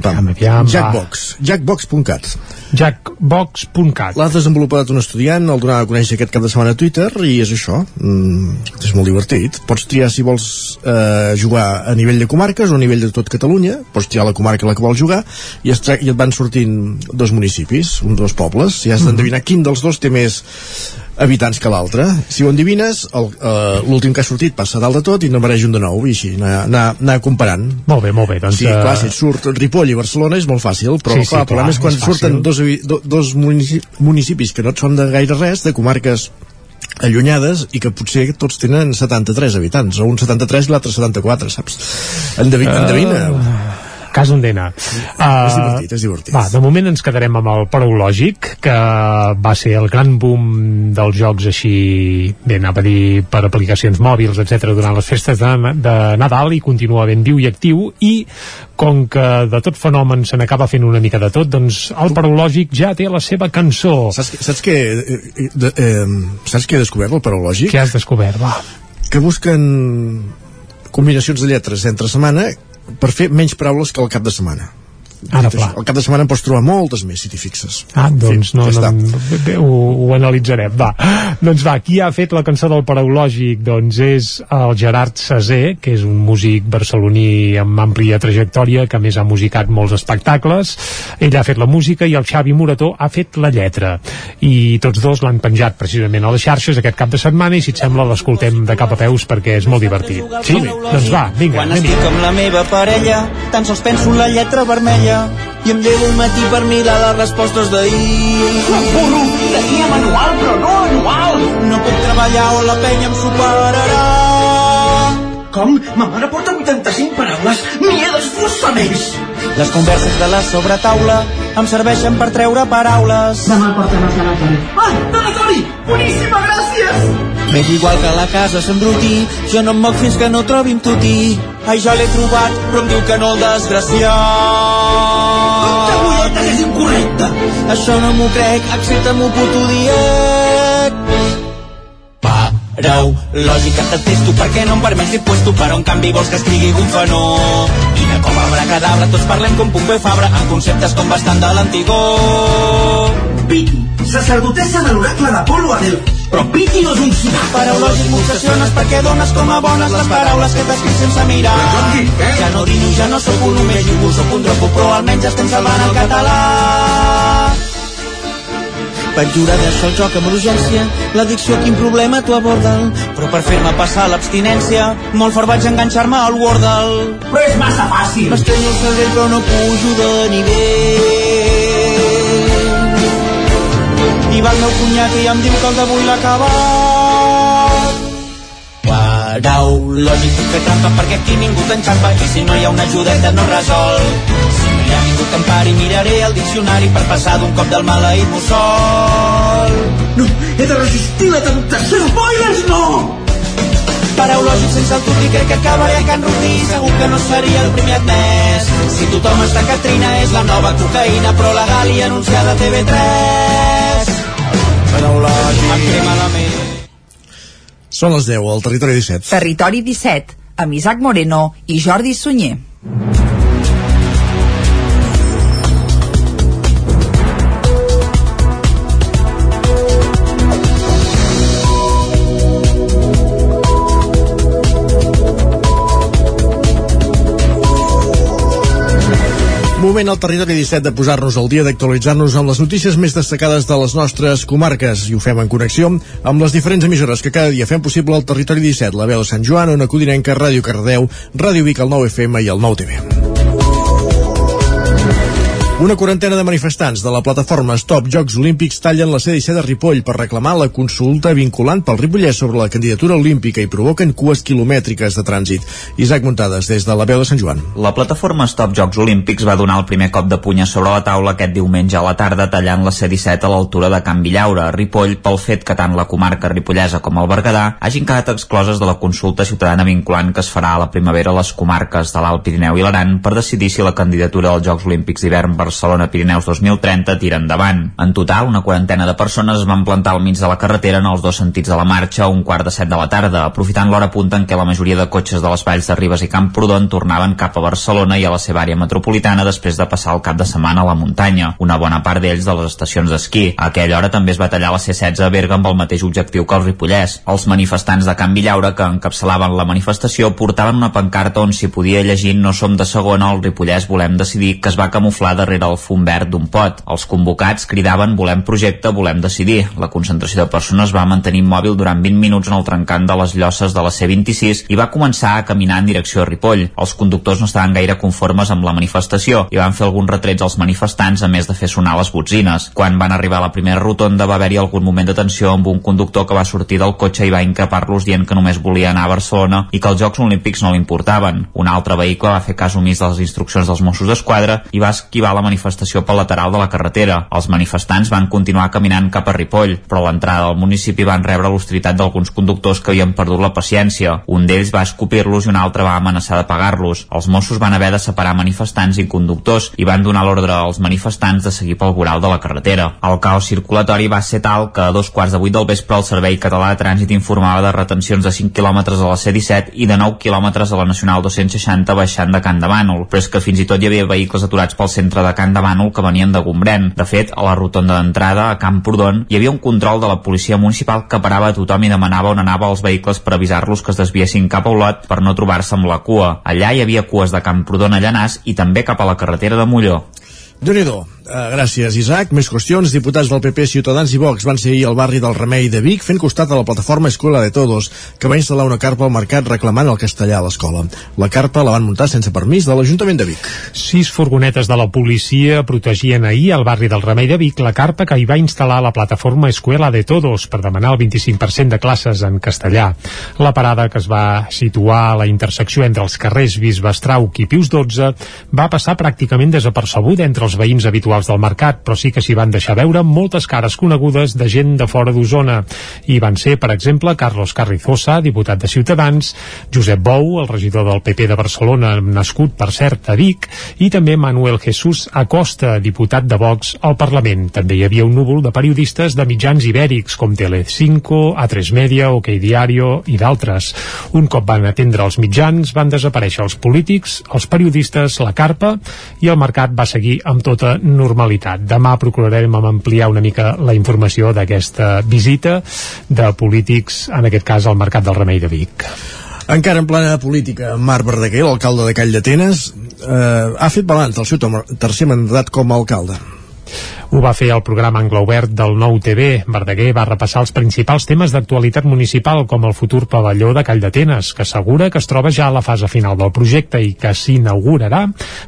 pam, pam. Jackbox, jackbox.cat. Jackbox.cat. L'ha desenvolupat un estudiant, el donava a conèixer aquest cap de setmana a Twitter, i és això, mm, és molt divertit. Pots triar si vols eh, jugar a nivell de comarques o a nivell de tot Catalunya, pots triar la comarca a la que vols jugar, i, es i et van sortint dos municipis, uns dos pobles, i has d'endevinar quin dels dos té més habitants que l'altre. Si ho endevines, el, eh, l'últim que ha sortit passa dalt de tot i n'apareix un de nou, i així, anar, anar, anar comparant. Molt bé, molt bé. Doncs, Sí, eh, clar, si et surt Ripoll i Barcelona és molt fàcil, però Sí, sí, clar, el problema és quan és surten dos, do, dos munici- municipis que no et són de gaire res, de comarques allunyades i que potser tots tenen 73 habitants, o un 73 i l'altre 74, saps? Eh, endevina. Cas Ondena. Uh, és divertit, és divertit. Va, de moment ens quedarem amb el paraulògic, que va ser el gran boom dels jocs així, bé, anava a dir per aplicacions mòbils, etc durant les festes de, de Nadal i continua ben viu i actiu i com que de tot fenomen se n'acaba fent una mica de tot, doncs el paraulògic ja té la seva cançó. Saps, saps què eh, de, eh, saps què he descobert, el paraulògic? Què has descobert, va? Que busquen combinacions de lletres entre setmana per fer menys paraules que el cap de setmana. Ara, això, clar. Al cap de setmana en pots trobar moltes més, si t'hi fixes. Ah, doncs Sí, no, ja no, bé, ho, ho analitzarem, va. Doncs va, qui ha fet la cançó del paraulògic? Doncs és el Gerard Sasé, que és un músic barceloní amb àmplia trajectòria, que a més ha musicat molts espectacles. Ell ha fet la música i el Xavi Morató ha fet la lletra. I tots dos l'han penjat precisament a les xarxes aquest cap de setmana i si et sembla l'escoltem de cap a peus perquè és molt divertit. Sí? Doncs va, vinga, Quan estic amb la meva parella, tan sols penso en la lletra vermella i em llevo al matí per mirar les respostes d'ahir. L'apuro, tenia manual, però no anual. No puc treballar o la penya em superarà. Com? Ma mare porta 85 paraules. M'hi he d'esforçar més. Les converses de la sobretaula em serveixen per treure paraules. Demà portem el tanatori. Ah, tanatori! Boníssima, gràcies! M'és igual que la casa s'embruti, jo no em moc fins que no trobi amb tuti. Ai, ja l'he trobat, però em diu que no el desgraciat. Que bolletes és incorrecte! Això no m'ho crec, excepte m'ho puto diec. Parau, lògica detesto perquè no em permets dir puesto però en canvi vols que escrigui un fanó i de com a cadabra tots parlem com Pompeu Fabra en conceptes com bastant de l'antigó Piti, sacerdotessa de l'oracle d'Apolo a Delphi. Però Piti no és un sinà. Parau lògic m'obsessiones perquè dones com a bones les paraules que t'escric sense mirar. Ja no dino, ja no sóc un només jugo, sóc un dropo però almenys estem salvant el català vaig jurar deixar el joc amb urgència, l'addicció quin problema t'ho aborda'l, però per fer-me passar l'abstinència, molt fort vaig enganxar-me al Wordle. Però és massa fàcil. M'estreno el cervell però no pujo de nivell. I va el meu cunyat i em diu que el d'avui l'ha acabat. Parau, lògic, puc fer trampa perquè aquí ningú t'enxampa i si no hi ha una ajudeta no resol. Si no hi ha ningú que em pari, miraré el diccionari per passar d'un cop del maleït mussol. No, he de resistir la temptació. Spoilers, no! Parau lògic sense el tuti crec que acabaré a Can Rutí segur que no seria el primer admès si tothom està Catrina és la nova cocaïna però legal i anunciada a TV3 Parau lògic em crema la ment Són les 10 al Territori 17. Territori 17, amb Isaac Moreno i Jordi Sunyer. Moment al territori 17 de posar-nos al dia d'actualitzar-nos amb les notícies més destacades de les nostres comarques i ho fem en connexió amb les diferents emissores que cada dia fem possible al territori 17, la veu de Sant Joan, Ona Codinenca, Ràdio Cardeu, Ràdio Vic, el 9 FM i el 9 TV. Una quarantena de manifestants de la plataforma Stop Jocs Olímpics tallen la C-17 de Ripoll per reclamar la consulta vinculant pel Ripollès sobre la candidatura olímpica i provoquen cues quilomètriques de trànsit. Isaac Muntades, des de la veu de Sant Joan. La plataforma Stop Jocs Olímpics va donar el primer cop de puny a sobre la taula aquest diumenge a la tarda tallant la C-17 a l'altura de Can Villaura, a Ripoll, pel fet que tant la comarca ripollesa com el Berguedà hagin quedat excloses de la consulta ciutadana vinculant que es farà a la primavera a les comarques de l'Alt Pirineu i l'Aran per decidir si la candidatura als Jocs Olímpics d'hivern Barcelona Pirineus 2030 tira endavant. En total, una quarantena de persones es van plantar al mig de la carretera en els dos sentits de la marxa a un quart de set de la tarda, aprofitant l'hora punta en què la majoria de cotxes de les valls de Ribes i Camprodon tornaven cap a Barcelona i a la seva àrea metropolitana després de passar el cap de setmana a la muntanya, una bona part d'ells de les estacions d'esquí. A aquella hora també es va tallar la C-16 a Berga amb el mateix objectiu que el Ripollès. Els manifestants de Can Villaura que encapçalaven la manifestació portaven una pancarta on s'hi podia llegir No som de segona, el Ripollès volem decidir, que es va camuflar darrere el fum verd d'un pot. Els convocats cridaven volem projecte, volem decidir. La concentració de persones va mantenir immòbil durant 20 minuts en el trencant de les llosses de la C26 i va començar a caminar en direcció a Ripoll. Els conductors no estaven gaire conformes amb la manifestació i van fer alguns retrets als manifestants a més de fer sonar les botzines. Quan van arribar a la primera rotonda va haver-hi algun moment de tensió amb un conductor que va sortir del cotxe i va increpar-los dient que només volia anar a Barcelona i que els Jocs Olímpics no li importaven. Un altre vehicle va fer cas omís de les instruccions dels Mossos d'Esquadra i va esquivar la manifestació pel lateral de la carretera. Els manifestants van continuar caminant cap a Ripoll, però a l'entrada del municipi van rebre l'hostilitat d'alguns conductors que havien perdut la paciència. Un d'ells va escopir-los i un altre va amenaçar de pagar-los. Els Mossos van haver de separar manifestants i conductors i van donar l'ordre als manifestants de seguir pel voral de la carretera. El caos circulatori va ser tal que a dos quarts de vuit del vespre el Servei Català de Trànsit informava de retencions de 5 quilòmetres a la C-17 i de 9 quilòmetres a la Nacional 260 baixant de Can de Bànol, però és que fins i tot hi havia vehicles aturats pel centre de Can de Bànol que venien de Gombrèn. De fet, a la rotonda d'entrada a Camprodon hi havia un control de la policia municipal que parava a tothom i demanava on anava els vehicles per avisar-los que es desviessin cap a Olot per no trobar-se amb la cua. Allà hi havia cues de Camprodon a Llanàs i també cap a la carretera de Molló. déu nhi Uh, gràcies, Isaac. Més qüestions. Diputats del PP, Ciutadans i Vox van ser ahir al barri del Remei de Vic fent costat a la plataforma Escola de Todos, que va instal·lar una carpa al mercat reclamant el castellà a l'escola. La carpa la van muntar sense permís de l'Ajuntament de Vic. Sis furgonetes de la policia protegien ahir al barri del Remei de Vic la carpa que hi va instal·lar la plataforma Escuela de Todos per demanar el 25% de classes en castellà. La parada que es va situar a la intersecció entre els carrers Bisbe Estrauc i Pius XII va passar pràcticament desapercebuda entre els veïns habituals habituals del mercat, però sí que s'hi van deixar veure moltes cares conegudes de gent de fora d'Osona. I van ser, per exemple, Carlos Carrizosa, diputat de Ciutadans, Josep Bou, el regidor del PP de Barcelona, nascut, per cert, a Vic, i també Manuel Jesús Acosta, diputat de Vox al Parlament. També hi havia un núvol de periodistes de mitjans ibèrics, com Telecinco, A3 Media, OK Diario i d'altres. Un cop van atendre els mitjans, van desaparèixer els polítics, els periodistes, la carpa, i el mercat va seguir amb tota normalitat. Demà procurarem ampliar una mica la informació d'aquesta visita de polítics, en aquest cas al Mercat del Remei de Vic. Encara en plana política, Marc Verdaguer, l'alcalde de Call d'Atenes, eh, ha fet balanç del seu tercer mandat com a alcalde. Ho va fer el programa Angla Obert del Nou TV. Verdaguer va repassar els principals temes d'actualitat municipal, com el futur pavelló de Call d'Atenes, que assegura que es troba ja a la fase final del projecte i que s'inaugurarà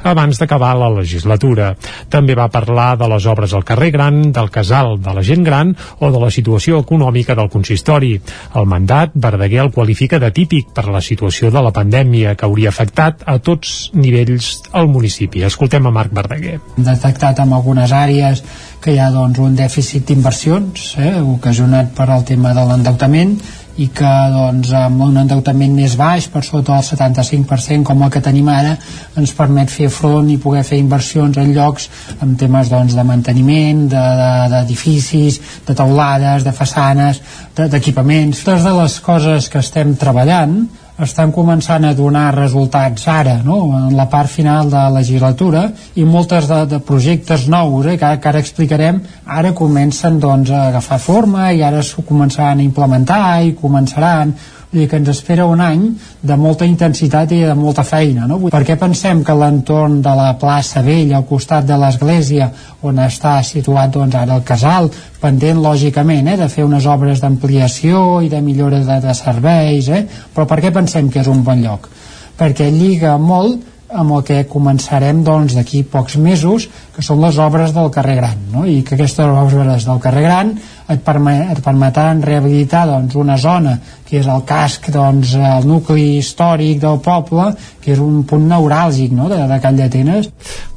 abans d'acabar la legislatura. També va parlar de les obres al carrer Gran, del casal de la gent gran o de la situació econòmica del consistori. El mandat, Verdaguer el qualifica de típic per la situació de la pandèmia que hauria afectat a tots nivells al municipi. Escoltem a Marc Verdaguer. Detectat en algunes àrees que hi ha doncs, un dèficit d'inversions eh, ocasionat per el tema de l'endeutament i que doncs, amb un endeutament més baix, per sota del 75% com el que tenim ara, ens permet fer front i poder fer inversions en llocs amb temes doncs, de manteniment, d'edificis, de, de, de taulades, de façanes, d'equipaments. De, Totes de les coses que estem treballant estan començant a donar resultats ara, no? en la part final de la legislatura, i moltes de, de projectes nous, eh, que, que ara explicarem, ara comencen doncs, a agafar forma i ara s'ho començaran a implementar i començaran Vull dir que ens espera un any de molta intensitat i de molta feina. No? Per què pensem que l'entorn de la plaça Vella, al costat de l'església, on està situat doncs, ara el casal, pendent lògicament eh, de fer unes obres d'ampliació i de millora de, de serveis, eh? però per què pensem que és un bon lloc? Perquè lliga molt amb el que començarem doncs d'aquí pocs mesos, que són les obres del carrer Gran, no? i que aquestes obres del carrer Gran et, permet, et permetran rehabilitar doncs, una zona que és el casc, doncs, el nucli històric del poble, que és un punt neuràlgic no? de, de Call d'Atenes.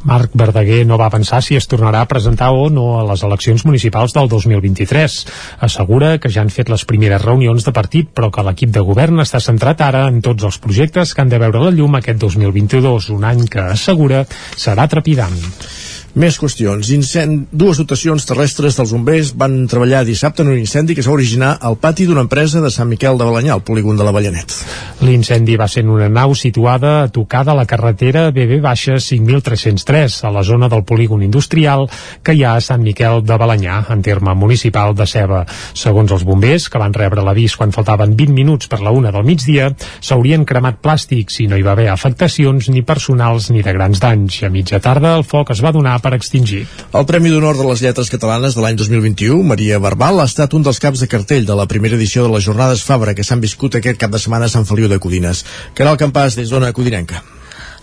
Marc Verdaguer no va pensar si es tornarà a presentar o no a les eleccions municipals del 2023. Assegura que ja han fet les primeres reunions de partit, però que l'equip de govern està centrat ara en tots els projectes que han de veure la llum aquest 2022, un any que assegura serà trepidant. Més qüestions. Incend... Dues dotacions terrestres dels bombers van treballar dissabte en un incendi que es va originar al pati d'una empresa de Sant Miquel de Balanyà, al polígon de la Ballanet. L'incendi va ser en una nau situada a tocada a la carretera BB baixa 5303, a la zona del polígon industrial que hi ha a Sant Miquel de Balanyà, en terme municipal de Ceba. Segons els bombers, que van rebre l'avís quan faltaven 20 minuts per la una del migdia, s'haurien cremat plàstics i no hi va haver afectacions ni personals ni de grans danys. A mitja tarda el foc es va donar per extingir. El Premi d'Honor de les Lletres Catalanes de l'any 2021, Maria Barbal, ha estat un dels caps de cartell de la primera edició de les Jornades Fabra que s'han viscut aquest cap de setmana a Sant Feliu de Codines. Caral Campàs, des d'Ona Codinenca.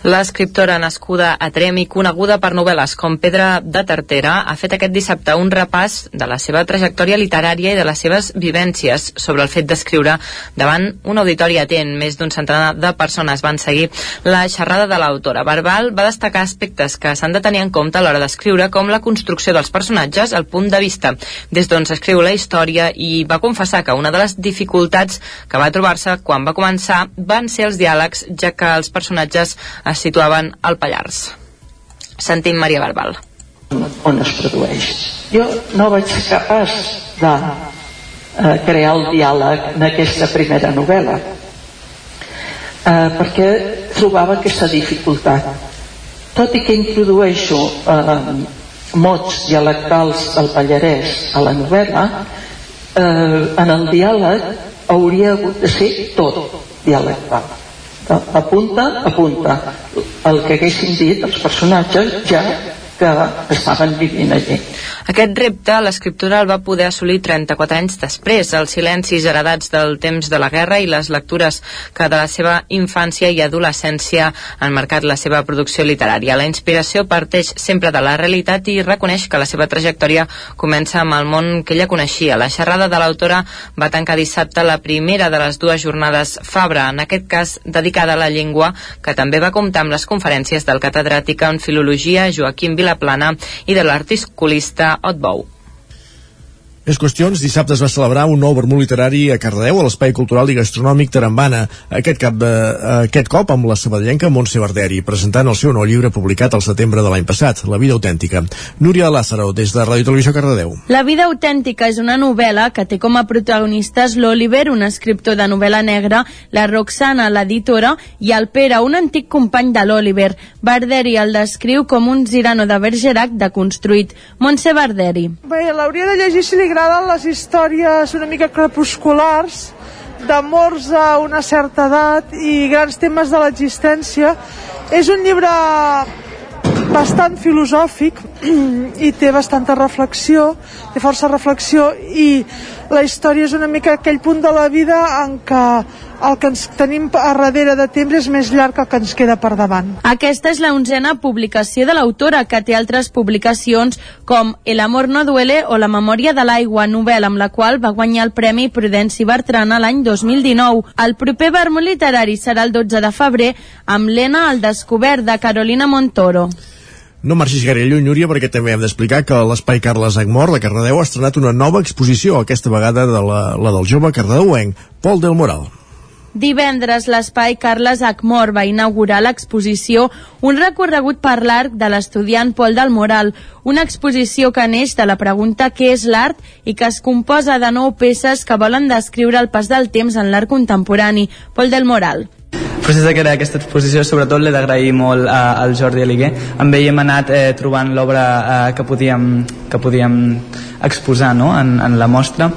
L'escriptora nascuda a Trem i coneguda per novel·les com Pedra de Tartera ha fet aquest dissabte un repàs de la seva trajectòria literària i de les seves vivències sobre el fet d'escriure davant un auditori atent. Més d'un centenar de persones van seguir la xerrada de l'autora. Barbal va destacar aspectes que s'han de tenir en compte a l'hora d'escriure, com la construcció dels personatges, el punt de vista des d'on s'escriu la història i va confessar que una de les dificultats que va trobar-se quan va començar van ser els diàlegs, ja que els personatges es situaven al Pallars. Sentim Maria Barbal. On es produeix. Jo no vaig ser capaç de eh, crear el diàleg en aquesta primera novel·la eh, perquè trobava aquesta dificultat. Tot i que introdueixo eh, mots dialectals del Pallarès a la novel·la, eh, en el diàleg hauria hagut de ser tot dialectal apunta, apunta. El que haguessin dit els personatges ja que estaven vivint allí. Aquest repte l'escriptura el va poder assolir 34 anys després, els silencis heredats del temps de la guerra i les lectures que de la seva infància i adolescència han marcat la seva producció literària. La inspiració parteix sempre de la realitat i reconeix que la seva trajectòria comença amb el món que ella coneixia. La xerrada de l'autora va tancar dissabte la primera de les dues jornades Fabra, en aquest cas dedicada a la llengua, que també va comptar amb les conferències del catedràtic en filologia Joaquim Vilaplana i de l'articulista Otbou. Més qüestions, dissabte es va celebrar un nou vermut literari a Cardedeu, a l'Espai Cultural i Gastronòmic Tarambana, aquest, cap de, aquest cop amb la sabadellenca Montse Barderi, presentant el seu nou llibre publicat al setembre de l'any passat, La vida autèntica. Núria Lázaro, des de Ràdio Televisió Cardedeu. La vida autèntica és una novel·la que té com a protagonistes l'Oliver, un escriptor de novel·la negra, la Roxana, l'editora, i el Pere, un antic company de l'Oliver. Barderi el descriu com un Zirano de Bergerac deconstruït. Montse Barderi. Bé, l'hauria de llegir si li agraden les històries una mica crepusculars d'amors a una certa edat i grans temes de l'existència. És un llibre bastant filosòfic <clears throat> i té bastanta reflexió, té força reflexió i la història és una mica aquell punt de la vida en què el que ens tenim a darrere de temps és més llarg que el que ens queda per davant. Aquesta és la onzena publicació de l'autora, que té altres publicacions com El amor no duele o La memòria de l'aigua, novel·la amb la qual va guanyar el Premi Prudenci Bertrana l'any 2019. El proper vermut literari serà el 12 de febrer amb l'Ena al descobert de Carolina Montoro. No marxis gaire lluny, Núria, perquè també hem d'explicar que l'Espai Carles Agmor de Cardedeu ha estrenat una nova exposició, aquesta vegada de la, la del jove cardedeuenc, Pol del Moral. Divendres, l'espai Carles Acmor va inaugurar l'exposició Un recorregut per l'art de l'estudiant Pol del Moral, una exposició que neix de la pregunta què és l'art i que es composa de nou peces que volen descriure el pas del temps en l'art contemporani. Pol del Moral. Procés de crear aquesta exposició sobretot l'he d'agrair molt a, al Jordi Aliguer. Amb ell hem anat eh, trobant l'obra eh, que podíem, que podíem exposar no? en, en la mostra.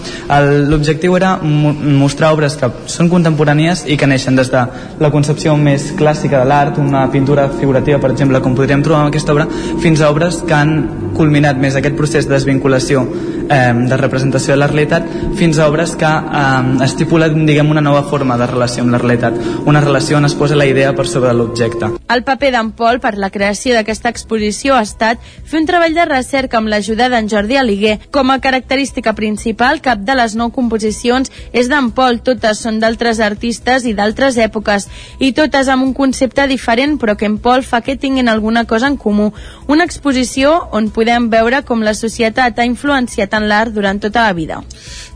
L'objectiu era mo mostrar obres que són contemporànies i que neixen des de la concepció més clàssica de l'art, una pintura figurativa, per exemple, com podríem trobar en aquesta obra, fins a obres que han culminat més aquest procés de desvinculació eh, de representació de la realitat fins a obres que eh, estipulen diguem, una nova forma de relació amb la realitat, una relació on es posa la idea per sobre l'objecte. El paper d'en Pol per la creació d'aquesta exposició ha estat fer un treball de recerca amb l'ajuda d'en Jordi Aliguer. Com a característica principal, cap de les nou composicions és d'en Pol, totes són d'altres artistes i d'altres èpoques, i totes amb un concepte diferent, però que en Pol fa que tinguin alguna cosa en comú. Una exposició on podem veure com la societat ha influenciat en l'art durant tota la vida.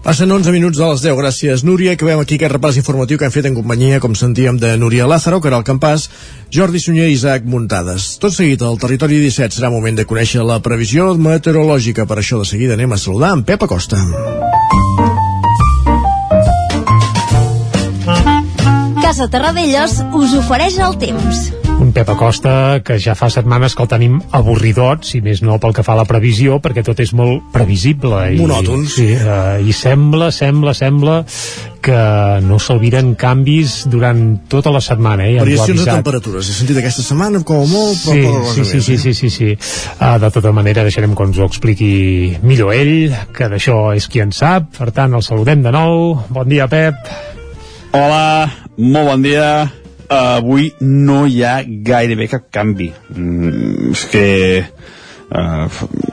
Passen 11 minuts de les 10. Gràcies, Núria. Acabem aquí aquest repàs informatiu que hem fet en companyia, com sentíem, de Núria Lázaro, Caral Campàs, Jordi Sunyer i Isaac Muntades. Tot seguit, al Territori 17 serà moment de conèixer la previsió meteorològica. Per això, de seguida, anem a saludar en Pep Acosta. Casa Terradellos us ofereix el temps. Un Pep Acosta que ja fa setmanes que el tenim avorridot, si més no pel que fa a la previsió, perquè tot és molt previsible. I, Monòtons. Sí, uh, I sembla, sembla, sembla que no s'alviren canvis durant tota la setmana. Eh? Variacions de temperatures. He sentit aquesta setmana com a molt, però Sí, cosa sí, sí, sí, eh? sí, sí, sí. Uh, de tota manera deixarem que ens ho expliqui millor ell, que d'això és qui en sap. Per tant, el saludem de nou. Bon dia, Pep. Hola, molt bon dia. Avui no hi ha gairebé cap canvi. Mm, és que... Uh,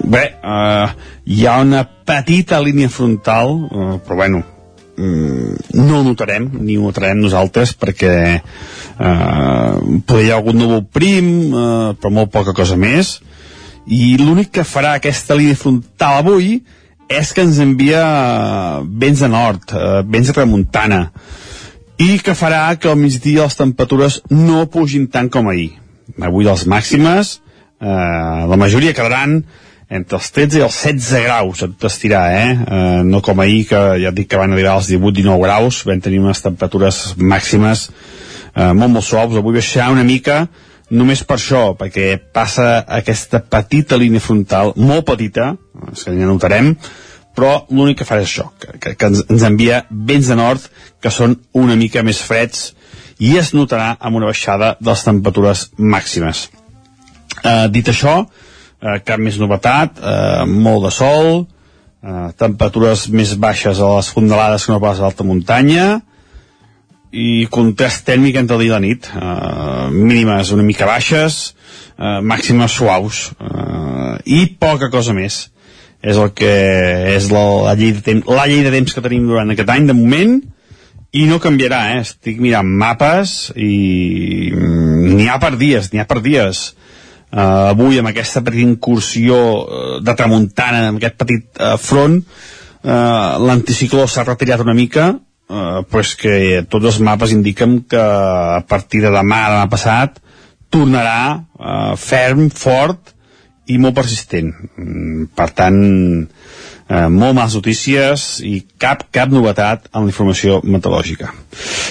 bé, uh, hi ha una petita línia frontal, uh, però bueno, mm, no ho notarem, ni ho notarem nosaltres, perquè uh, poder hi ha algun núvol prim, uh, però molt poca cosa més, i l'únic que farà aquesta línia frontal avui és que ens envia vents de nord, uh, vents de tramuntana, i que farà que al migdia les temperatures no pugin tant com ahir. Avui les màximes, eh, la majoria quedaran entre els 13 i els 16 graus, tot estirar, eh? eh? No com ahir, que ja et dic que van arribar als 18-19 graus, vam tenir unes temperatures màximes eh, molt, molt suaus. Avui baixarà una mica, només per això, perquè passa aquesta petita línia frontal, molt petita, que ja notarem, però l'únic que fa és això, que, que, que ens, ens envia vents de nord que són una mica més freds i es notarà amb una baixada de les temperatures màximes. Eh, dit això, eh, cap més novetat, eh, molt de sol, eh, temperatures més baixes a les fondalades que no pas a l'alta muntanya, i contrast tèrmic entre el dia i la nit, eh, mínimes una mica baixes, eh, màximes suaus, eh, i poca cosa més. És el que és la, la, llei de temps, la llei de temps que tenim durant aquest any, de moment, i no canviarà, eh? estic mirant mapes i mm, n'hi ha per dies, n'hi ha per dies uh, avui amb aquesta petita incursió uh, de tramuntana, amb aquest petit uh, front, uh, l'anticicló s'ha retirat una mica, uh, però és que tots els mapes indiquen que a partir de demà, demà passat, tornarà uh, ferm, fort i molt persistent. Mm, per tant, eh, molt males notícies i cap, cap novetat en la informació meteorològica.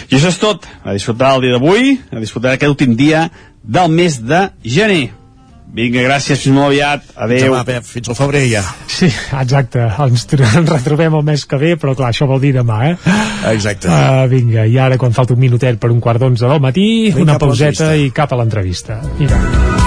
I això és tot. A disfrutar el dia d'avui, a disfrutar aquest últim dia del mes de gener. Vinga, gràcies, fins molt aviat. Adéu. Demà, Pep, fins al febrer ja. Sí, exacte. Ens, ens retrobem el mes que ve, però clar, això vol dir demà, eh? Exacte. Uh, vinga, i ara quan falta un minutet per un quart d'onze del matí, Vinga, una pauseta i cap a l'entrevista. Mira.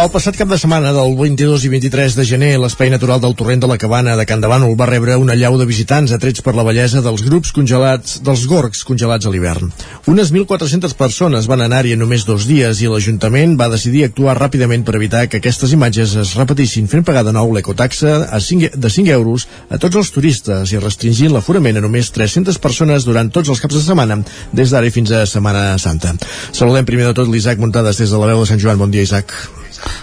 El passat cap de setmana del 22 i 23 de gener, l'Espai Natural del Torrent de la Cabana de Can va rebre una llau de visitants atrets per la bellesa dels grups congelats, dels gorgs congelats a l'hivern. Unes 1.400 persones van anar-hi en només dos dies i l'Ajuntament va decidir actuar ràpidament per evitar que aquestes imatges es repetissin fent pagar de nou l'ecotaxa 5, de 5 euros a tots els turistes i restringint l'aforament a només 300 persones durant tots els caps de setmana, des d'ara fins a Setmana Santa. Saludem primer de tot l'Isaac Muntades des de la veu de Sant Joan. Bon dia, Isaac.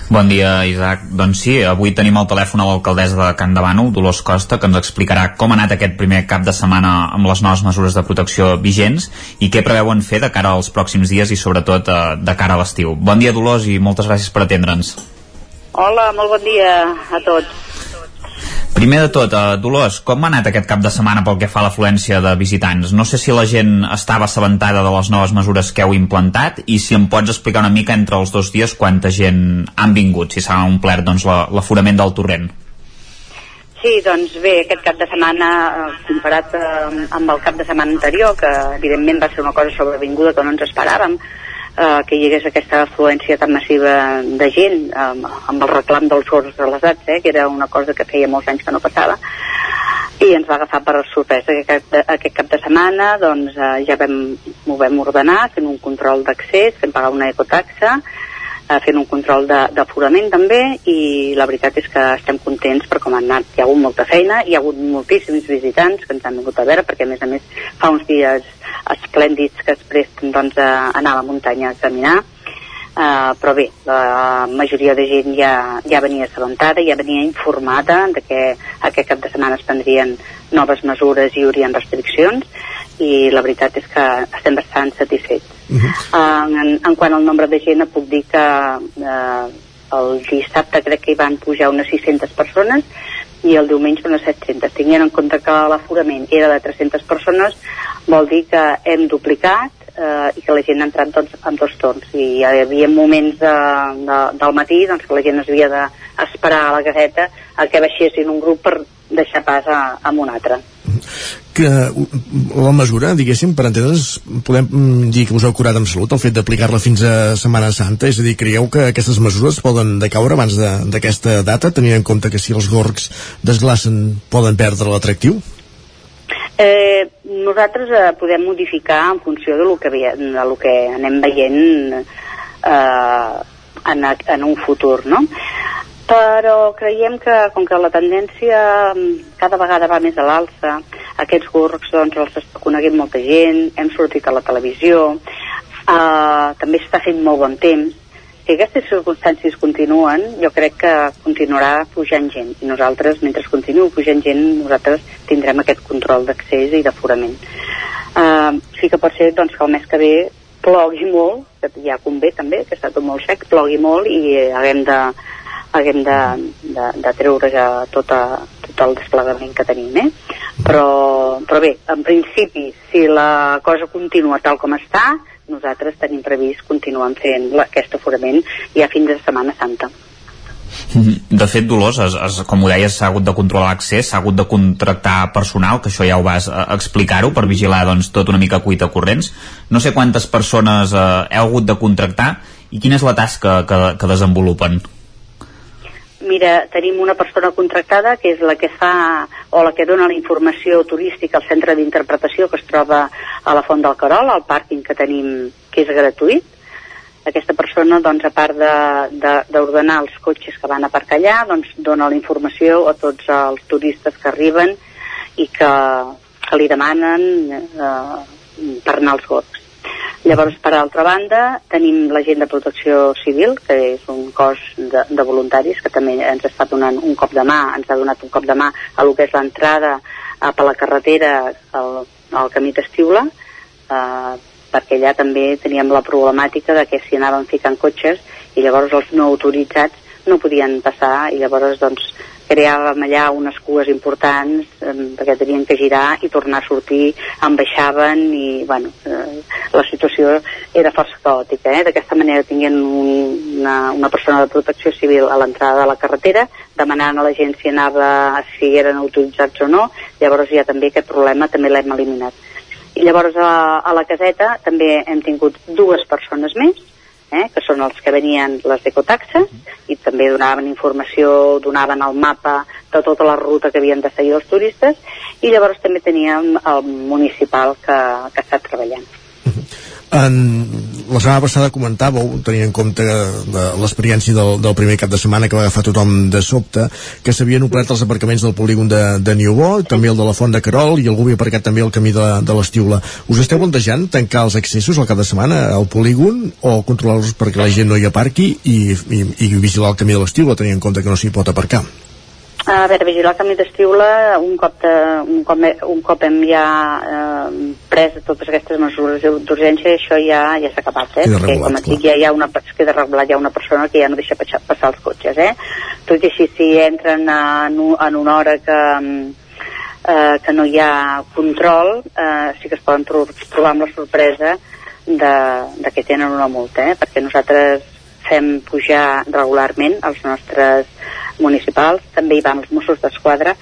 Bon dia, Isaac. Doncs sí, avui tenim al telèfon a l'alcaldessa de Can Davano, Dolors Costa, que ens explicarà com ha anat aquest primer cap de setmana amb les noves mesures de protecció vigents i què preveuen fer de cara als pròxims dies i sobretot eh, de cara a l'estiu. Bon dia, Dolors, i moltes gràcies per atendre'ns. Hola, molt bon dia a tots. Primer de tot, eh, Dolors, com ha anat aquest cap de setmana pel que fa a l'afluència de visitants? No sé si la gent estava assabentada de les noves mesures que heu implantat i si em pots explicar una mica entre els dos dies quanta gent han vingut, si s'ha omplert doncs, la- l'aforament del torrent. Sí, doncs bé, aquest cap de setmana, eh, comparat eh, amb el cap de setmana anterior, que evidentment va ser una cosa sobrevinguda que no ens esperàvem, eh, que hi hagués aquesta afluència tan massiva de gent, eh, amb el reclam dels sords de les edats, eh, que era una cosa que feia molts anys que no passava, i ens va agafar per sorpresa aquest cap de, aquest cap de setmana, doncs eh, ja vam, ho vam ordenar, fent un control d'accés, fent pagar una ecotaxa, eh, fent un control d'aforament també i la veritat és que estem contents per com ha anat. Hi ha hagut molta feina, hi ha hagut moltíssims visitants que ens han vingut a veure perquè a més a més fa uns dies esplèndids que es presten doncs, a anar a la muntanya a caminar Uh, però bé, la majoria de gent ja, ja venia assabentada, ja venia informada de que aquest cap de setmana es prendrien noves mesures i hi haurien restriccions i la veritat és que estem bastant satisfets. Uh -huh. en, en quant al nombre de gent puc dir que uh, el dissabte crec que hi van pujar unes 600 persones i el diumenge unes 700. Tenint en compte que l'aforament era de 300 persones, vol dir que hem duplicat eh, i que la gent ha entrat doncs, en dos torns. I hi havia moments de, de, del matí doncs, que la gent es havia d'esperar a la caseta a que baixessin un grup per deixar pas a, a un altre. Que la mesura, diguéssim, per entendre's, podem mm, dir que us heu curat amb salut el fet d'aplicar-la fins a Setmana Santa? És a dir, creieu que aquestes mesures poden decaure abans de- d'aquesta data, tenint en compte que si els gorgs desglacen poden perdre l'atractiu? Eh, nosaltres eh, podem modificar en funció de lo que, ve, de lo que anem veient eh, en, a- en un futur, no? Però creiem que, com que la tendència mm, cada vegada va més a l'alça, aquests gorgs doncs, els està coneguent molta gent, hem sortit a la televisió, eh, també està fent molt bon temps, si aquestes circumstàncies continuen, jo crec que continuarà pujant gent. I nosaltres, mentre continuï pujant gent, nosaltres tindrem aquest control d'accés i d'aforament. Uh, sí que pot ser doncs, que el mes que ve plogui molt, que ja convé també, que està tot molt sec, plogui molt i haguem de, haguem de, de, de treure ja tot, a, tot el desplegament que tenim, eh? Però, però bé, en principi, si la cosa continua tal com està, nosaltres tenim previst continuar fent aquest aforament ja fins a Setmana Santa. De fet, Dolors, es, es, com ho deies, s'ha hagut de controlar l'accés, s'ha hagut de contractar personal, que això ja ho vas eh, explicar-ho, per vigilar doncs, tot una mica cuita corrents. No sé quantes persones eh, heu hagut de contractar i quina és la tasca que, que desenvolupen. Mira, tenim una persona contractada que és la que fa o la que dona la informació turística al centre d'interpretació que es troba a la Font del Carol, al pàrquing que tenim que és gratuït. Aquesta persona, doncs, a part de- de- d'ordenar els cotxes que van a aparcar allà, doncs, dona la informació a tots els turistes que arriben i que, que li demanen eh, per anar als gots. Llavors, per altra banda, tenim la gent de protecció civil, que és un cos de, de voluntaris que també ens està donant un cop de mà, ens ha donat un cop de mà a lo que és l'entrada eh, per la carretera al, al camí d'Estiula, eh, perquè allà també teníem la problemàtica de que s'hi anaven ficant cotxes i llavors els no autoritzats no podien passar i llavors doncs creàvem allà unes cues importants eh, perquè tenien que girar i tornar a sortir, en baixaven i bueno, eh, la situació era força caòtica. Eh? D'aquesta manera tinguent un, una, una persona de protecció civil a l'entrada de la carretera demanant a la gent si anava si eren autoritzats o no, llavors ja també aquest problema també l'hem eliminat. I llavors a, a la caseta també hem tingut dues persones més eh, que són els que venien les ecotaxes i també donaven informació, donaven el mapa de tota la ruta que havien de seguir els turistes i llavors també teníem el municipal que, que està treballant. En, la setmana passada comentàveu, tenint en compte l'experiència del, del primer cap de setmana que va agafar tothom de sobte, que s'havien omplert els aparcaments del polígon de, de Niubó, també el de la Font de Carol, i algú havia aparcat també el camí de, de l'Estiula. Us esteu plantejant tancar els accessos al cap de setmana al polígon o controlar-los perquè la gent no hi aparqui i, i, i vigilar el camí de l'Estiula, tenint en compte que no s'hi pot aparcar? A veure, vigilar el camí d'Estiula, un cop, de, un cop, un cop hem ja eh, pres totes aquestes mesures d'urgència, això ja ja s'ha acabat, eh? Queda Perquè, regulat, com et dic, ja hi ha una, queda regulat, hi ha una persona que ja no deixa passar, passar els cotxes, eh? Tot i així, si entren en, un- en una hora que, eh, que no hi ha control, eh, sí que es poden tro trobar amb la sorpresa de, de que tenen una multa, eh? Perquè nosaltres fem pujar regularment els nostres municipals, també hi van els Mossos d'Esquadra,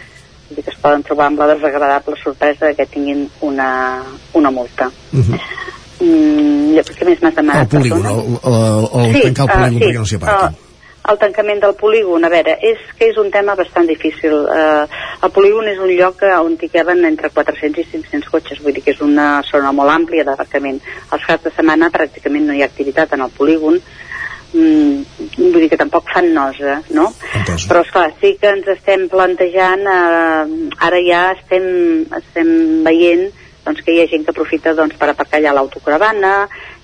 dir que es poden trobar amb la desagradable sorpresa que tinguin una, una multa. Uh -huh. Mm, què més m'has El demanat? polígon, perdona? el, el, el, el tancar el polígon perquè no s'hi. Uh, el tancament del polígon, a veure, és que és un tema bastant difícil. Uh, el polígon és un lloc on hi caben entre 400 i 500 cotxes, vull dir que és una zona molt àmplia d'aparcament. Els caps de setmana pràcticament no hi ha activitat en el polígon, mm, vull dir que tampoc fan nosa, no? Però esclar, sí que ens estem plantejant, eh, ara ja estem, estem veient doncs, que hi ha gent que aprofita doncs, per aparcar allà l'autocaravana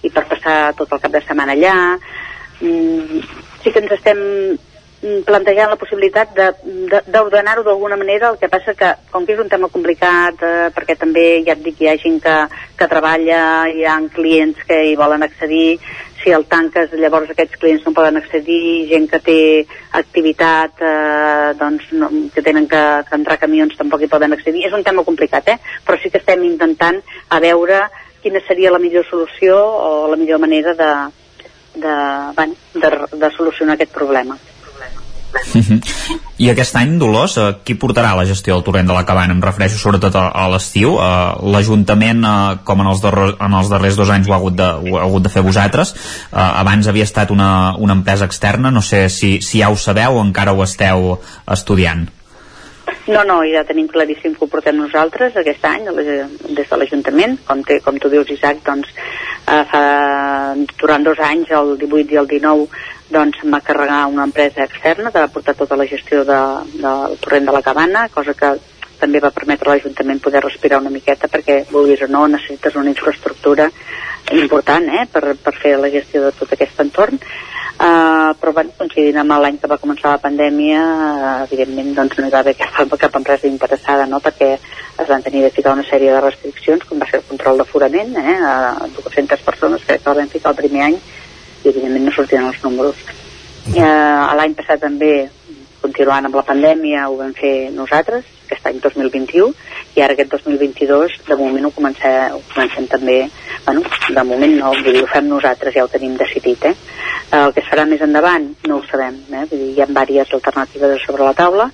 i per passar tot el cap de setmana allà. Mm, sí que ens estem plantejant la possibilitat de- de- d'ordenar-ho d'alguna manera, el que passa que, com que és un tema complicat, eh, perquè també, ja et dic, hi ha gent que, que treballa, hi ha clients que hi volen accedir, si el tanques, llavors aquests clients no poden accedir, gent que té activitat, eh, doncs, no, que tenen que, que entrar camions tampoc hi poden accedir. És un tema complicat, eh? però sí que estem intentant a veure quina seria la millor solució o la millor manera de, de, bueno, de, de solucionar aquest problema. I aquest any, Dolors, eh, qui portarà la gestió del torrent de la cabana? Em refereixo sobretot a, a l'estiu. Eh, L'Ajuntament, eh, com en els, darrer, en els darrers dos anys ho ha hagut de, ho ha hagut de fer vosaltres, eh, abans havia estat una, una empresa externa, no sé si, si ja ho sabeu o encara ho esteu estudiant. No, no, ja tenim claríssim que ho portem nosaltres aquest any des de l'Ajuntament. Com, té, com tu dius, Isaac, doncs, eh, fa, durant dos anys, el 18 i el 19, doncs em va carregar una empresa externa que va portar tota la gestió de, del torrent de la cabana, cosa que també va permetre a l'Ajuntament poder respirar una miqueta perquè, vulguis o no, necessites una infraestructura important eh, per, per fer la gestió de tot aquest entorn. Uh, però bueno, coincidint amb l'any que va començar la pandèmia uh, evidentment doncs, no hi va haver cap, cap empresa interessada no? perquè es van tenir de ficar una sèrie de restriccions com va ser el control d'aforament eh? a 200 persones crec que el vam ficar el primer any i evidentment no sortien els números uh, l'any passat també continuant amb la pandèmia ho vam fer nosaltres aquest any 2021 i ara aquest 2022 de moment ho comencem, ho comencem també bueno, de moment no, vull dir, ho fem nosaltres ja ho tenim decidit eh? el que es farà més endavant no ho sabem eh? vull dir, hi ha diverses alternatives sobre la taula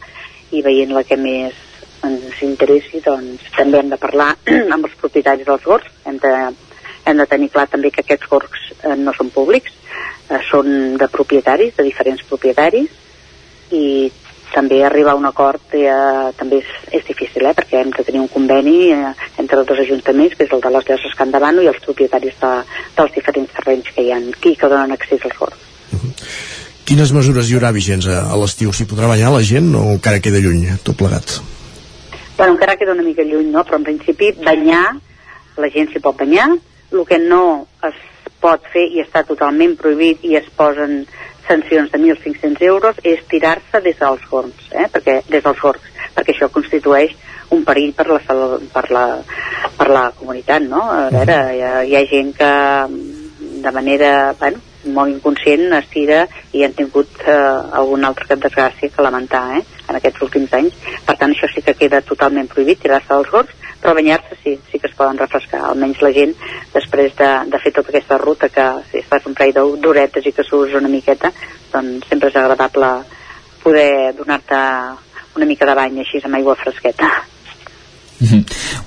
i veient la que més ens interessi doncs també hem de parlar <clears throat> amb els propietaris dels gorgs hem de, hem de tenir clar també que aquests gorgs eh, no són públics eh, són de propietaris, de diferents propietaris i també arribar a un acord eh, també és, és difícil, eh, perquè hem de tenir un conveni eh, entre els dos ajuntaments, que és el de les Lloses Can Davano i els propietaris de, dels diferents terrenys que hi ha aquí que donen accés als horts. Uh -huh. Quines mesures hi haurà vigents a, a l'estiu? S'hi podrà banyar la gent o encara queda lluny, tot plegat? Bueno, encara queda una mica lluny, no? però en principi banyar, la gent s'hi pot banyar, el que no es pot fer i està totalment prohibit i es posen sancions de 1.500 euros és tirar-se des dels forns, eh? perquè, des dels forns, perquè això constitueix un perill per la, per la, per la comunitat, no? A veure, hi ha, hi ha gent que de manera, bueno, molt inconscient es tira i han tingut eh, alguna altra desgràcia que lamentar eh, en aquests últims anys. Per tant, això sí que queda totalment prohibit, tirar-se als gorgs, però banyar-se sí, sí que es poden refrescar. Almenys la gent, després de, de fer tota aquesta ruta, que si fas un parell d'horetes i que surts una miqueta, doncs sempre és agradable poder donar-te una mica de bany així amb aigua fresqueta.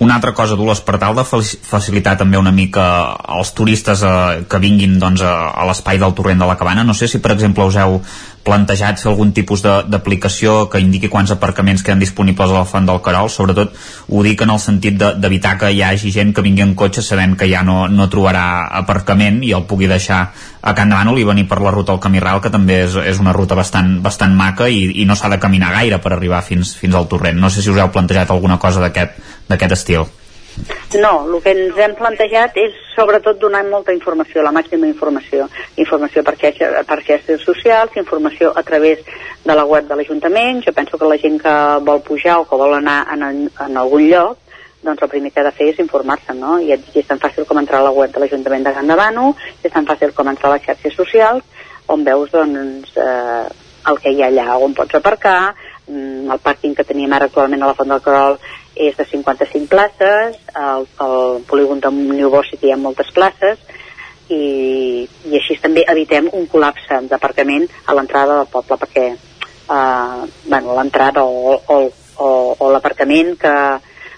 Una altra cosa, Dolors, per tal de facilitar també una mica als turistes eh, que vinguin doncs, a, a l'espai del torrent de la Cabana, no sé si per exemple us heu plantejat fer algun tipus d'aplicació que indiqui quants aparcaments queden disponibles a la Font del Carol, sobretot ho dic en el sentit d'evitar que hi hagi gent que vingui en cotxe sabent que ja no, no trobarà aparcament i el pugui deixar a Can Bànol i venir per la ruta al Camí Ral, que també és, és una ruta bastant, bastant maca i, i no s'ha de caminar gaire per arribar fins, fins al torrent. No sé si us heu plantejat alguna cosa d'aquest estil. No, el que ens hem plantejat és sobretot donar molta informació, la màxima informació. Informació per, xarxa, per xarxes socials, informació a través de la web de l'Ajuntament. Jo penso que la gent que vol pujar o que vol anar en, en algun lloc, doncs el primer que ha de fer és informar-se, no? I és tan fàcil com entrar a la web de l'Ajuntament de Gandavano, és tan fàcil com entrar a les xarxes socials, on veus doncs, eh, el que hi ha allà, on pots aparcar, mm, el pàrquing que tenim ara actualment a la Font del Carol és de 55 places, al, al polígon de Bosch hi ha moltes places, i, i així també evitem un col·lapse d'aparcament a l'entrada del poble perquè eh, bueno, l'entrada o, o, o, o l'aparcament que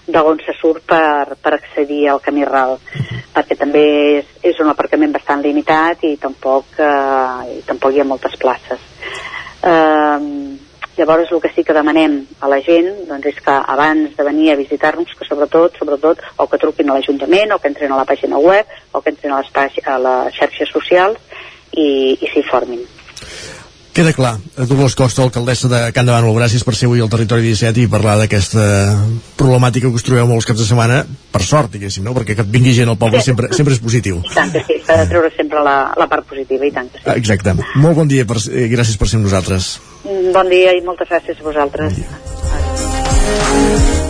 d'on se surt per, per accedir al camí ral perquè també és, és un aparcament bastant limitat i tampoc, eh, i tampoc hi ha moltes places. Eh, Llavors el que sí que demanem a la gent doncs, és que abans de venir a visitar-nos, que sobretot, sobretot, o que truquin a l'Ajuntament, o que entrin a la pàgina web, o que entrin a les, a les xarxes socials i, i s'informin. Queda clar. Dolors Costa, alcaldessa de Can de Bànol, gràcies per ser avui al Territori 17 i parlar d'aquesta problemàtica que us trobeu molts caps de setmana, per sort, diguéssim, no? perquè que vingui gent al poble sí. sempre, sempre és positiu. I tant que sí, s'ha de treure sempre la, la part positiva, i tant que sí. Exacte. Molt bon dia, per, eh, gràcies per ser amb nosaltres. Mm, bon dia i moltes gràcies a vosaltres.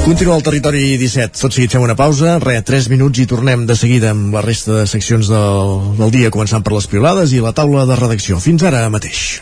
Continua el territori 17. Tot seguit fem una pausa, re, 3 minuts i tornem de seguida amb la resta de seccions del, del dia, començant per les piolades i la taula de redacció. Fins ara mateix.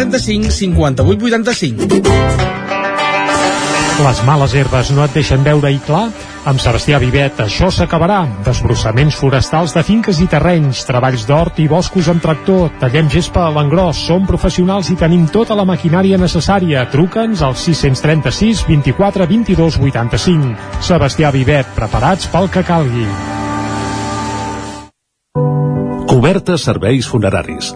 35 58 85. Les males herbes no et deixen veure-hi clar? Amb Sebastià Vivet això s'acabarà. Desbrossaments forestals de finques i terrenys, treballs d'hort i boscos amb tractor, tallem gespa a l'engròs, som professionals i tenim tota la maquinària necessària. Truca'ns al 636 24 22 85. Sebastià Vivet, preparats pel que calgui. Coberta serveis funeraris.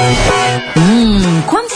Thank you.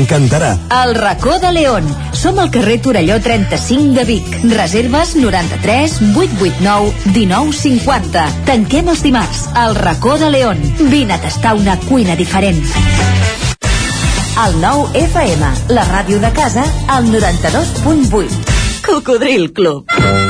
T'encantarà. El racó de León. Som al carrer Torelló 35 de Vic. Reserves 93 889 1950. Tanquem els dimarts. El racó de León. Vine a tastar una cuina diferent. El nou FM, la ràdio de casa, al 92.8. Cocodril Club.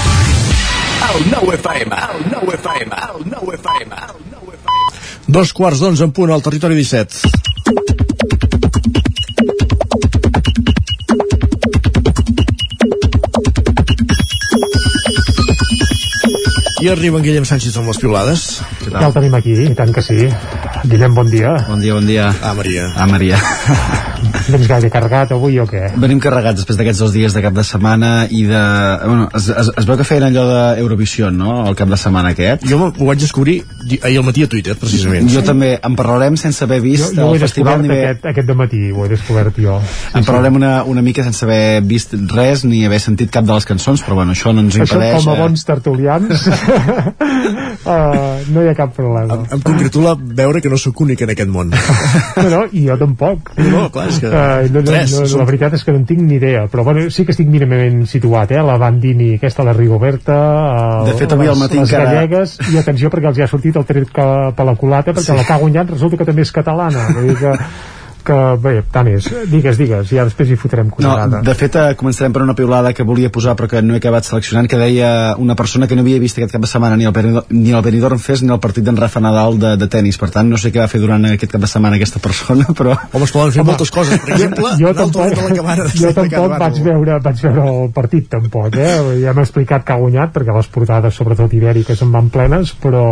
El nou FM, el nou FM, el nou FM. Dos quarts d'onze en punt al territori 17. I arriba en Guillem Sánchez amb les piulades. Què Ja el tenim aquí, i tant que sí. Guillem, bon dia. Bon dia, bon dia. Ah, Maria. Ah, Maria. Vens gaire carregat avui o què? Venim carregats després d'aquests dos dies de cap de setmana i de... Bueno, es, es, es veu que feien allò d'Eurovisió, no?, el cap de setmana aquest. Jo ho vaig descobrir ahir al matí a Twitter, precisament. Jo també, en parlarem sense haver vist Jo, jo ho he el festival descobert ni aquest, aquest matí, ho he descobert jo. En parlarem una, una mica sense haver vist res ni haver sentit cap de les cançons, però bueno, això no ens Això impedeix... com a eh, bons tertulians uh, <laughs> <laughs> no hi ha cap problema. Em, em congratula veure que no sóc únic en aquest món. <laughs> No, no, i jo tampoc. No, clar, és que Eh, no, no, tres, no, som- la veritat és que no en tinc ni idea, però bueno, sí que estic mínimament situat, eh? La Bandini, aquesta, la Rigoberta, el, De fet, avui al les, matí les encara- gallegues, i atenció perquè els hi ha sortit el tret a la culata, perquè Sí. la que ha guanyat resulta que també és catalana. Vull dir que, que bé, tant és. Digues, digues, ja després hi fotrem No, cullerada. de fet, eh, començarem per una piulada que volia posar però que no he acabat seleccionant, que deia una persona que no havia vist aquest cap de setmana ni el, ni el Benidorm Fest ni el partit d'en Rafa Nadal de, de tennis. Per tant, no sé què va fer durant aquest cap de setmana aquesta persona, <laughs> però... Home, es poden fer moltes coses. Per exemple, jo tampoc, de la cabana de jo tampoc vaig veure, vaig veure el partit tampoc, eh? ja m'ha explicat que ha guanyat perquè les portades sobretot ibèriques en van plenes però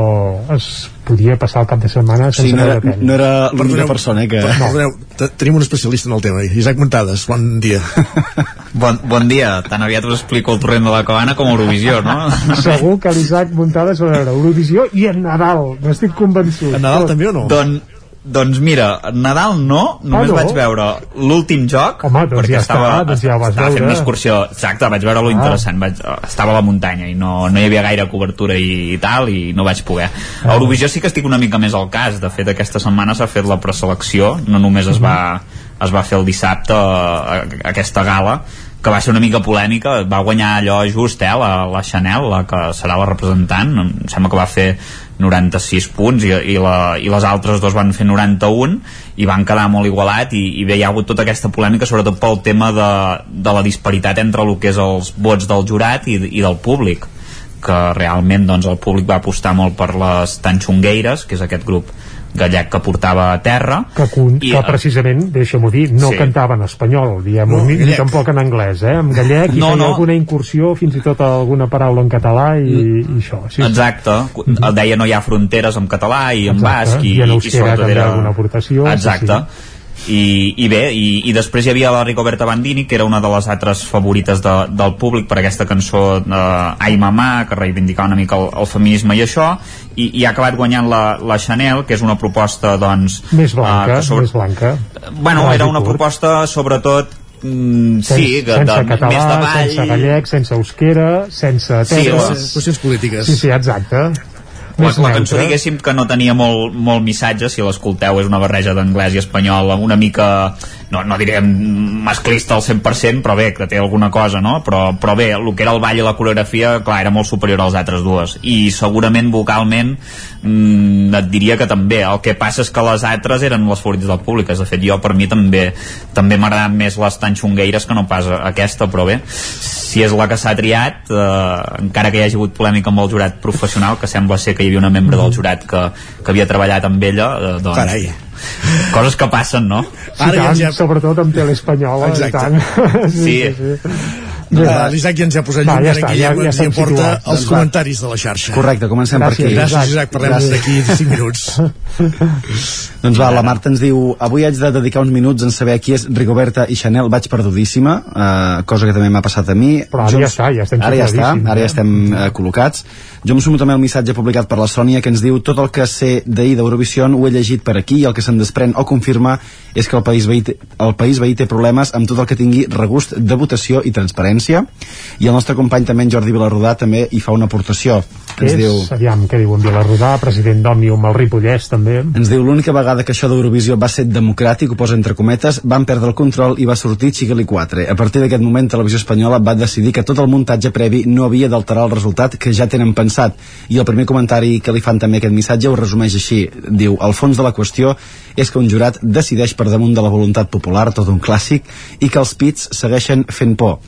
es podia passar el cap de setmana sense Sí, no era, tenis no era l'única persona eh, que... per- Perdoneu, te- tenim un especialista en el tema, Isaac Montades, bon dia. <laughs> Bon, bon dia, tan aviat us explico el torrent de la cabana com Eurovisió, no? <laughs> segur que l'Isaac Muntades va veure Eurovisió i en Nadal, n'estic convençut En Nadal també o no? Don, doncs mira, Nadal no, només no? vaig veure l'últim joc Home, doncs perquè ja està, estava, doncs ja estava fent una excursió exacte, vaig veure lo Ah. interessant vaig, estava a la muntanya i no, no hi havia gaire cobertura i, i tal i no vaig poder. Ah. a Eurovisió sí que estic una mica més al cas. De fet aquesta setmana s'ha fet la preselecció. No només es va, es va fer el dissabte eh, aquesta gala que va ser una mica polèmica, va guanyar allò just, eh, la, la Chanel, la que serà la representant, em sembla que va fer 96 punts i, i, la, i les altres dos van fer 91 i van quedar molt igualat i, i bé, hi ha hagut tota aquesta polèmica sobretot pel tema de, de la disparitat entre el que és els vots del jurat i, i del públic que realment doncs, el públic va apostar molt per les Tanxongueires, que és aquest grup gallec que portava a terra que, con, I, que eh, precisament, deixa'm-ho dir, no sí. cantava en espanyol, diguem No, ni, ni tampoc en anglès, eh? en gallec, i No, feia no. alguna incursió, fins i tot alguna paraula en català i, i això. Sí, sí. Exacte, el deia no hi ha fronteres en català i en Exacte. basc i, I en i euskera també era... alguna aportació, sí, Exacte. I, i bé, i, i després hi havia la Ricoberta Bandini que era una de les altres favorites de, del públic per aquesta cançó eh, Ai Mamà que reivindicava una mica el, el feminisme i això i, i ha acabat guanyant la, la Chanel que és una proposta doncs més blanca, eh, sobre... més blanca bueno, era una proposta sobretot Mm, sense, sí, de, sense de, català, més de ball. sense gallec, sense euskera, sense Sí, terres. les- Qüestions polítiques. Sí, sí, exacte. La, la cançó diguéssim que no tenia molt, molt missatge si l'escolteu és una barreja d'anglès i espanyol una mica, no, no diré masclista al 100% però bé, que té alguna cosa no? però, però bé, el que era el ball i la coreografia clar, era molt superior als altres dues i segurament vocalment mm, et diria que també, el que passa és que les altres eren les favorites del públic de fet jo per mi també també m'agraden més les tan xungueires que no pas aquesta però bé, si és la que s'ha triat eh, encara que hi hagi hagut polèmica amb el jurat professional que sembla ser que hi havia una membre del jurat que, que havia treballat amb ella eh, doncs, Carai. <laughs> coses que passen, no? Sí, tant, sobretot amb tele espanyola i tant. <laughs> Sí. Bé, Uh, L'Isaac ja ens ha posat llum ja està, Guillem ja- ja ens hi aporta situats. els Doncs va. comentaris de la xarxa. Correcte, comencem per Gràcies, aquí. Gràcies, Isaac. Parlem Gràcies. d'aquí 5 minuts. <laughs> Doncs va, la Marta ens diu avui haig de dedicar uns minuts en saber qui és Rigoberta i Chanel, vaig perdudíssima uh, cosa que també m'ha passat a mi Però ara ja està, ja estem ara ja està, ara ja eh? estem uh, col·locats jo em sumo també al missatge publicat per la Sònia que ens diu tot el que sé d'ahir d'Eurovision ho he llegit per aquí i el que se'n desprèn o confirma és que el país, veí, el país veí té problemes amb tot el que tingui regust de votació i transparència i el nostre company també en Jordi Vilarrodà també hi fa una aportació Què ens és? diu Aviam, què diu en Vilarrodà, president d'Òmnium al Ripollès, també. ens diu l'única vegada que això d'Eurovisió va ser democràtic, ho posa entre cometes, van perdre el control i va sortir Chigali 4. A partir d'aquest moment, Televisió Espanyola va decidir que tot el muntatge previ no havia d'alterar el resultat que ja tenen pensat. I el primer comentari que li fan també aquest missatge ho resumeix així. Diu, el fons de la qüestió és que un jurat decideix per damunt de la voluntat popular, tot un clàssic, i que els pits segueixen fent por.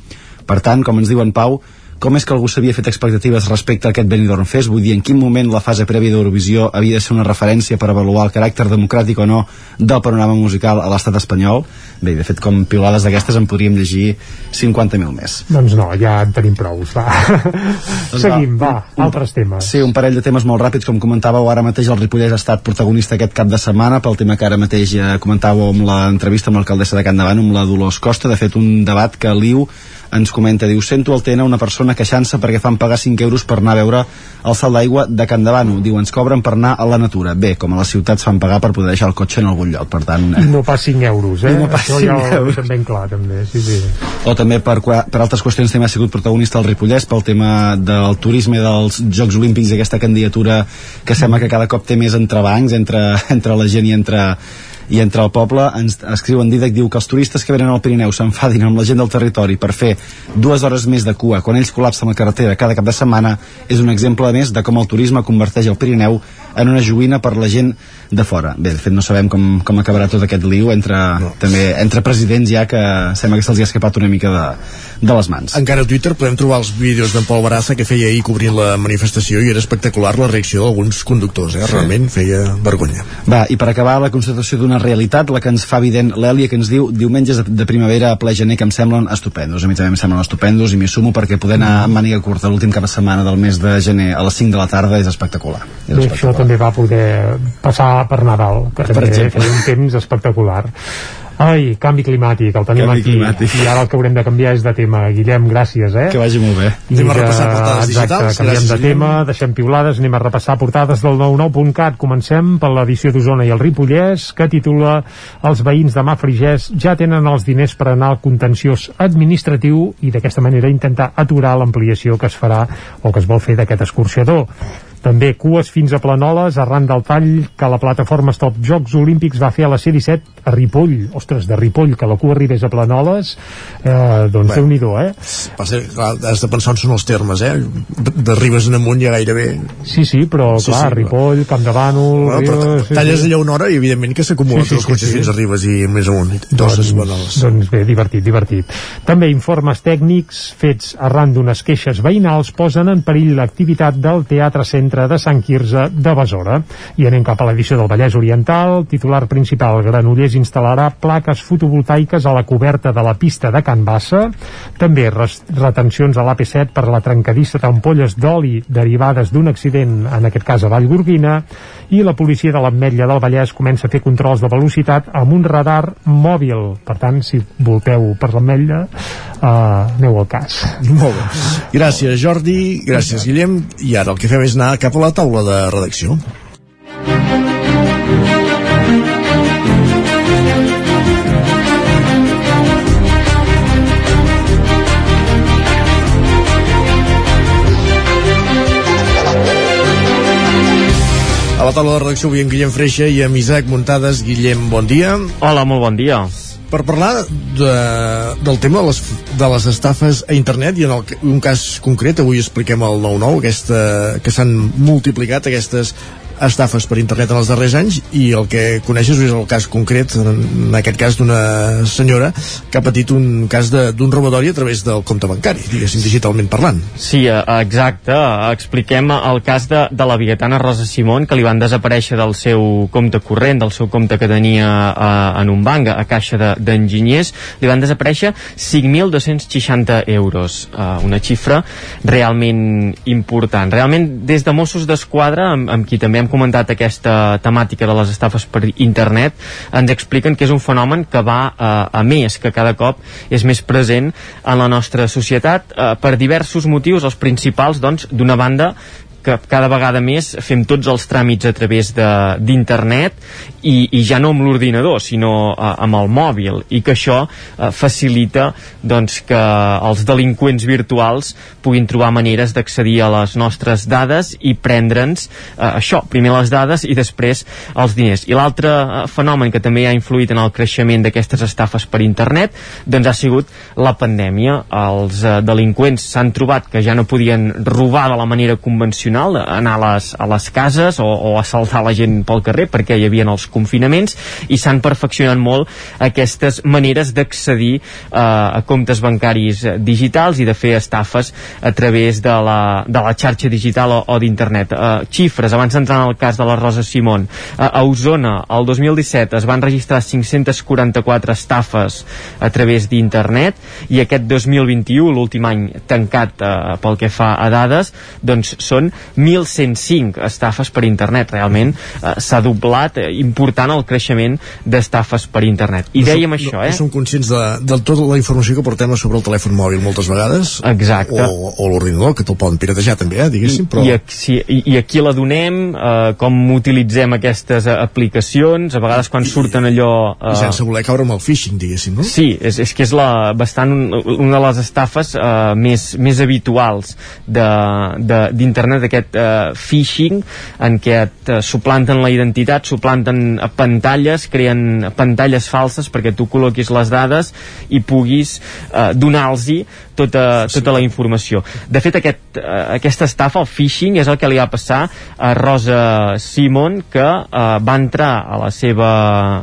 Per tant, com ens diu en Pau, com és que algú s'havia fet expectatives respecte a aquest Benidorm Fest? Vull dir, en quin moment la fase prèvia d'Eurovisió havia de ser una referència per avaluar el caràcter democràtic o no del panorama musical a l'estat espanyol? Bé, de fet, com piulades d'aquestes en podríem llegir 50.000 més. Doncs no, ja en tenim prou, va. Seguim, va, un- altres temes. Sí, un parell de temes molt ràpids, com comentàveu, ara mateix el Ripollès ha estat protagonista aquest cap de setmana pel tema que ara mateix eh, comentàveu amb l'entrevista amb l'alcaldessa de Can Davant, amb la Dolors Costa, de fet un debat que l'IU ens comenta, diu, sento al TN una persona queixant-se perquè fan pagar 5 euros per anar a veure el salt d'aigua de Can Davant, diu, ens cobren per anar a la natura. Bé, com a les ciutats fan pagar per poder deixar el cotxe en algun lloc, per tant... I no pas 5 euros, eh? I no pas Això ja 5 ho euros. deixem ben clar, també, sí, sí. o també per, per altres qüestions també ha sigut protagonista el Ripollès pel tema del turisme dels Jocs Olímpics aquesta candidatura que sembla que cada cop té més entrebancs entre, <laughs> entre la gent i entre i entre el poble ens escriu en Didac diu que els turistes que venen al Pirineu s'enfadin amb la gent del territori per fer dues hores més de cua quan ells col·lapsen la carretera cada cap de setmana és un exemple més de com el turisme converteix el Pirineu en una joguina per la gent de fora. Bé, de fet no sabem com, com acabarà tot aquest liu entre, no. també, entre presidents ja que sembla que se'ls hi ha escapat una mica de, de les mans. Encara a Twitter podem trobar els vídeos d'en Pol Barassa que feia ahir cobrint la manifestació i era espectacular la reacció d'alguns conductors, eh? realment feia vergonya. Va, i per acabar la constatació d'una realitat, la que ens fa evident l'Èlia, que ens diu diumenges de, de primavera a ple gener que em semblen estupendos. A mi també em semblen estupendos i m'hi sumo perquè poder anar amb màniga curta l'últim cap de setmana del mes de gener a les 5 de la tarda és espectacular. És Bé, això també va poder passar per Nadal, que Per també exemple. feia un temps espectacular. Ai, canvi climàtic, el tenim Canvi aquí. climàtic. I ara el que haurem de canviar és de tema. Guillem, gràcies, eh? Que vagi molt bé. I Anem a repassar portades exacte, digitals. canviem Gràcies, de Guillem. tema, deixem piulades, anem a repassar portades del 99.cat. Comencem per l'edició d'Osona i el Ripollès, que titula Els veïns de Mafrigès ja tenen els diners per anar al contenciós administratiu i d'aquesta manera intentar aturar l'ampliació que es farà o que es vol fer d'aquest escorxador. També cues fins a Planoles arran del tall que la plataforma Stop Jocs Olímpics va fer a la C-17 a Ripoll. Ostres, de Ripoll, que la cua arribés a Planoles, eh, doncs Bé. déu-n'hi-do, eh? Passa, clar, has de pensar on són els termes, eh? D'arribes en amunt ja gairebé... Sí, sí, però Sí, clar, sí, Ripoll, Camp de Bànol... Bueno, però Ribes, sí, talles sí. allà una hora i evidentment que s'acumulen Sí, sí, els sí, cotxes sí. fins a Ribes i més amunt. Doncs, doncs, Doncs bé, divertit, divertit. També informes tècnics fets arran d'unes queixes veïnals posen en perill l'activitat del Teatre Centre centre de Sant Quirze de Besora. I anem cap a l'edició del Vallès Oriental. Titular principal, Granollers instal·larà plaques fotovoltaiques a la coberta de la pista de Can Bassa. També retencions a l'AP7 per la trencadissa d'ampolles d'oli derivades d'un accident, en aquest cas a Vallgorguina. I la policia de l'Ametlla del Vallès comença a fer controls de velocitat amb un radar mòbil. Per tant, si volteu per l'Ametlla, uh, aneu al cas. Molt bé. Gràcies, Jordi. Gràcies, Guillem. I ara el que fem és anar cap a la taula de redacció. A la taula de redacció avui amb Guillem Freixa i amb Isaac Muntades. Guillem, bon dia. Hola, molt bon dia. Per parlar de, del tema de les, de les estafes a internet i en el, un cas concret, avui expliquem el 9-9, aquesta, que s'han multiplicat aquestes estafes per internet en els darrers anys i el que coneixes és el cas concret en aquest cas d'una senyora que ha patit un cas d'un robatori a través del compte bancari, diguéssim, digitalment parlant. Sí, eh, exacte. Expliquem el cas de, de la biguetana Rosa Simón que li van desaparèixer del seu compte corrent, del seu compte que tenia eh, en un banc, a Caixa d'Enginyers, li van desaparèixer 5.260 euros, eh, una xifra realment important. Realment, des de Mossos d'Esquadra, amb, amb qui també hem comentat aquesta temàtica de les estafes per internet, ens expliquen que és un fenomen que va eh, a més, que cada cop és més present en la nostra societat eh, per diversos motius, els principals, doncs, d'una banda, que cada vegada més fem tots els tràmits a través d'internet i, i ja no amb l'ordinador sinó uh, amb el mòbil i que això uh, facilita doncs, que els delinqüents virtuals puguin trobar maneres d'accedir a les nostres dades i prendre'ns uh, això, primer les dades i després els diners. I l'altre uh, fenomen que també ha influït en el creixement d'aquestes estafes per internet doncs ha sigut la pandèmia. Els uh, delinqüents s'han trobat que ja no podien robar de la manera convencional anar a les, a les cases o, o assaltar la gent pel carrer perquè hi havia els confinaments i s'han perfeccionat molt aquestes maneres d'accedir eh, a comptes bancaris digitals i de fer estafes a través de la, de la xarxa digital o, o d'internet. Eh, xifres, abans d'entrar en el cas de la Rosa Simón, eh, a Osona el 2017 es van registrar 544 estafes a través d'internet i aquest 2021, l'últim any tancat eh, pel que fa a dades, doncs són 1.105 estafes per internet. Realment eh, s'ha doblat eh, important el creixement d'estafes per internet. I no dèiem som, això, no, eh? No som conscients de, de tota la informació que portem sobre el telèfon mòbil moltes vegades. Exacte. O, o l'ordinador, que te'l poden piratejar també, eh, diguéssim. Però... I, i, sí, i, I aquí la donem, eh, com utilitzem aquestes eh, aplicacions, a vegades quan surten allò... Eh... I sense voler caure amb el phishing, diguéssim, no? Sí, és, és que és la, bastant un, una de les estafes eh, més, més habituals d'internet, aquest eh, phishing en què et eh, suplanten la identitat, suplanten pantalles, creen pantalles falses perquè tu col·loquis les dades i puguis eh, donar-los tota, tota la informació. De fet, aquest, eh, aquesta estafa, el phishing, és el que li va passar a Rosa Simon, que eh, va entrar a la seva,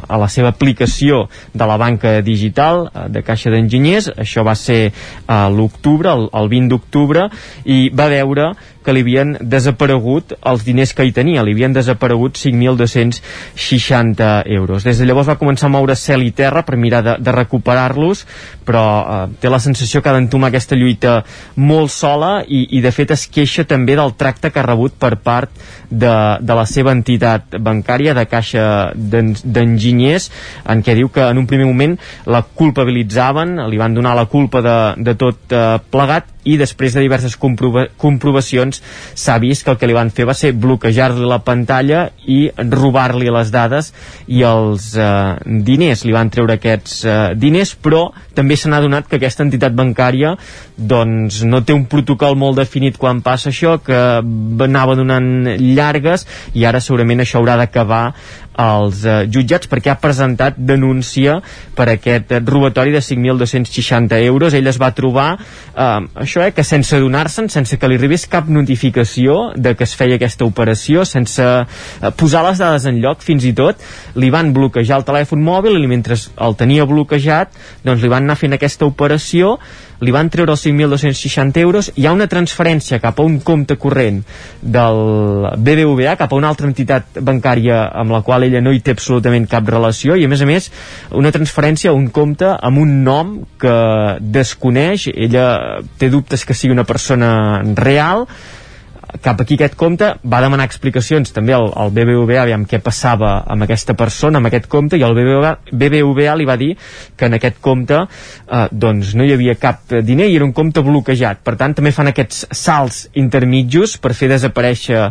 a la seva aplicació de la banca digital eh, de Caixa d'Enginyers, això va ser a eh, l'octubre, el, el 20 d'octubre, i va veure que li havien desaparegut els diners que hi tenia, li havien desaparegut 5.260 euros. Des de llavors va començar a moure cel i terra per mirar de, de recuperar-los, però eh, té la sensació que ha d'entomar aquesta lluita molt sola i, i de fet es queixa també del tracte que ha rebut per part de, de la seva entitat bancària de Caixa d'Enginyers, en què diu que en un primer moment la culpabilitzaven, li van donar la culpa de, de tot eh, plegat i després de diverses comprova comprovacions s'ha vist que el que li van fer va ser bloquejar-li la pantalla i robar-li les dades i els eh, diners. Li van treure aquests eh, diners, però també se n'ha donat que aquesta entitat bancària doncs no té un protocol molt definit quan passa això, que anava donant llargues i ara segurament això haurà d'acabar als eh, jutjats perquè ha presentat denúncia per aquest robatori de 5.260 euros. Ell es va trobar eh, això eh, que sense adonar-se'n, sense que li arribés cap notificació de que es feia aquesta operació, sense eh, posar les dades en lloc, fins i tot, li van bloquejar el telèfon mòbil i mentre el tenia bloquejat, doncs li van anar fent aquesta operació li van treure els 5.260 euros, hi ha una transferència cap a un compte corrent del BBVA, cap a una altra entitat bancària amb la qual ella no hi té absolutament cap relació, i a més a més una transferència a un compte amb un nom que desconeix, ella té dubtes que sigui una persona real, cap aquí aquest compte va demanar explicacions també al, al BBVA aviam què passava amb aquesta persona amb aquest compte i el BBVA, BBVA li va dir que en aquest compte eh, doncs no hi havia cap diner i era un compte bloquejat per tant també fan aquests salts intermitjos per fer desaparèixer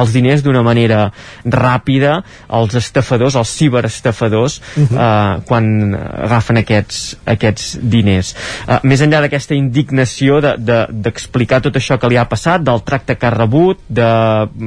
els diners d'una manera ràpida els estafadors, els ciberestafadors uh -huh. eh, quan agafen aquests, aquests diners eh, més enllà d'aquesta indignació d'explicar de, de, tot això que li ha passat del tracte que ha rebut, de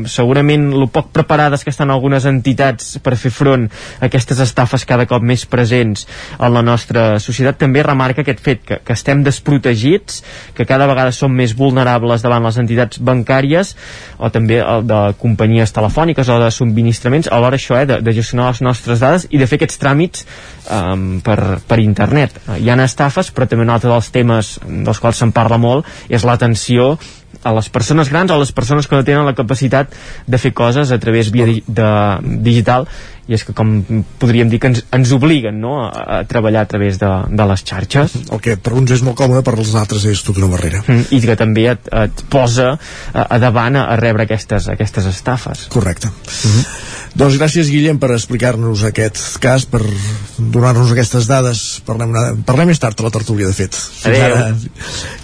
segurament el poc preparades que estan algunes entitats per fer front a aquestes estafes cada cop més presents en la nostra societat, també remarca aquest fet que, que estem desprotegits, que cada vegada som més vulnerables davant les entitats bancàries o també de companyies telefòniques o de subministraments, alhora això, eh, de, de gestionar les nostres dades i de fer aquests tràmits um, per, per internet. Hi ha estafes, però també un altre dels temes dels quals se'n parla molt és l'atenció a les persones grans o a les persones que no tenen la capacitat de fer coses a través via di de digital i és que com podríem dir que ens, ens obliguen no? a, a treballar a través de, de les xarxes el que per uns és molt còmode per als altres és tota una barrera mm, i que també et, et posa a, a davant a, a rebre aquestes, aquestes estafes correcte mm -hmm. Doncs gràcies, Guillem, per explicar-nos aquest cas, per donar-nos aquestes dades. Parlem, parlem més tard a la tertúlia, de fet.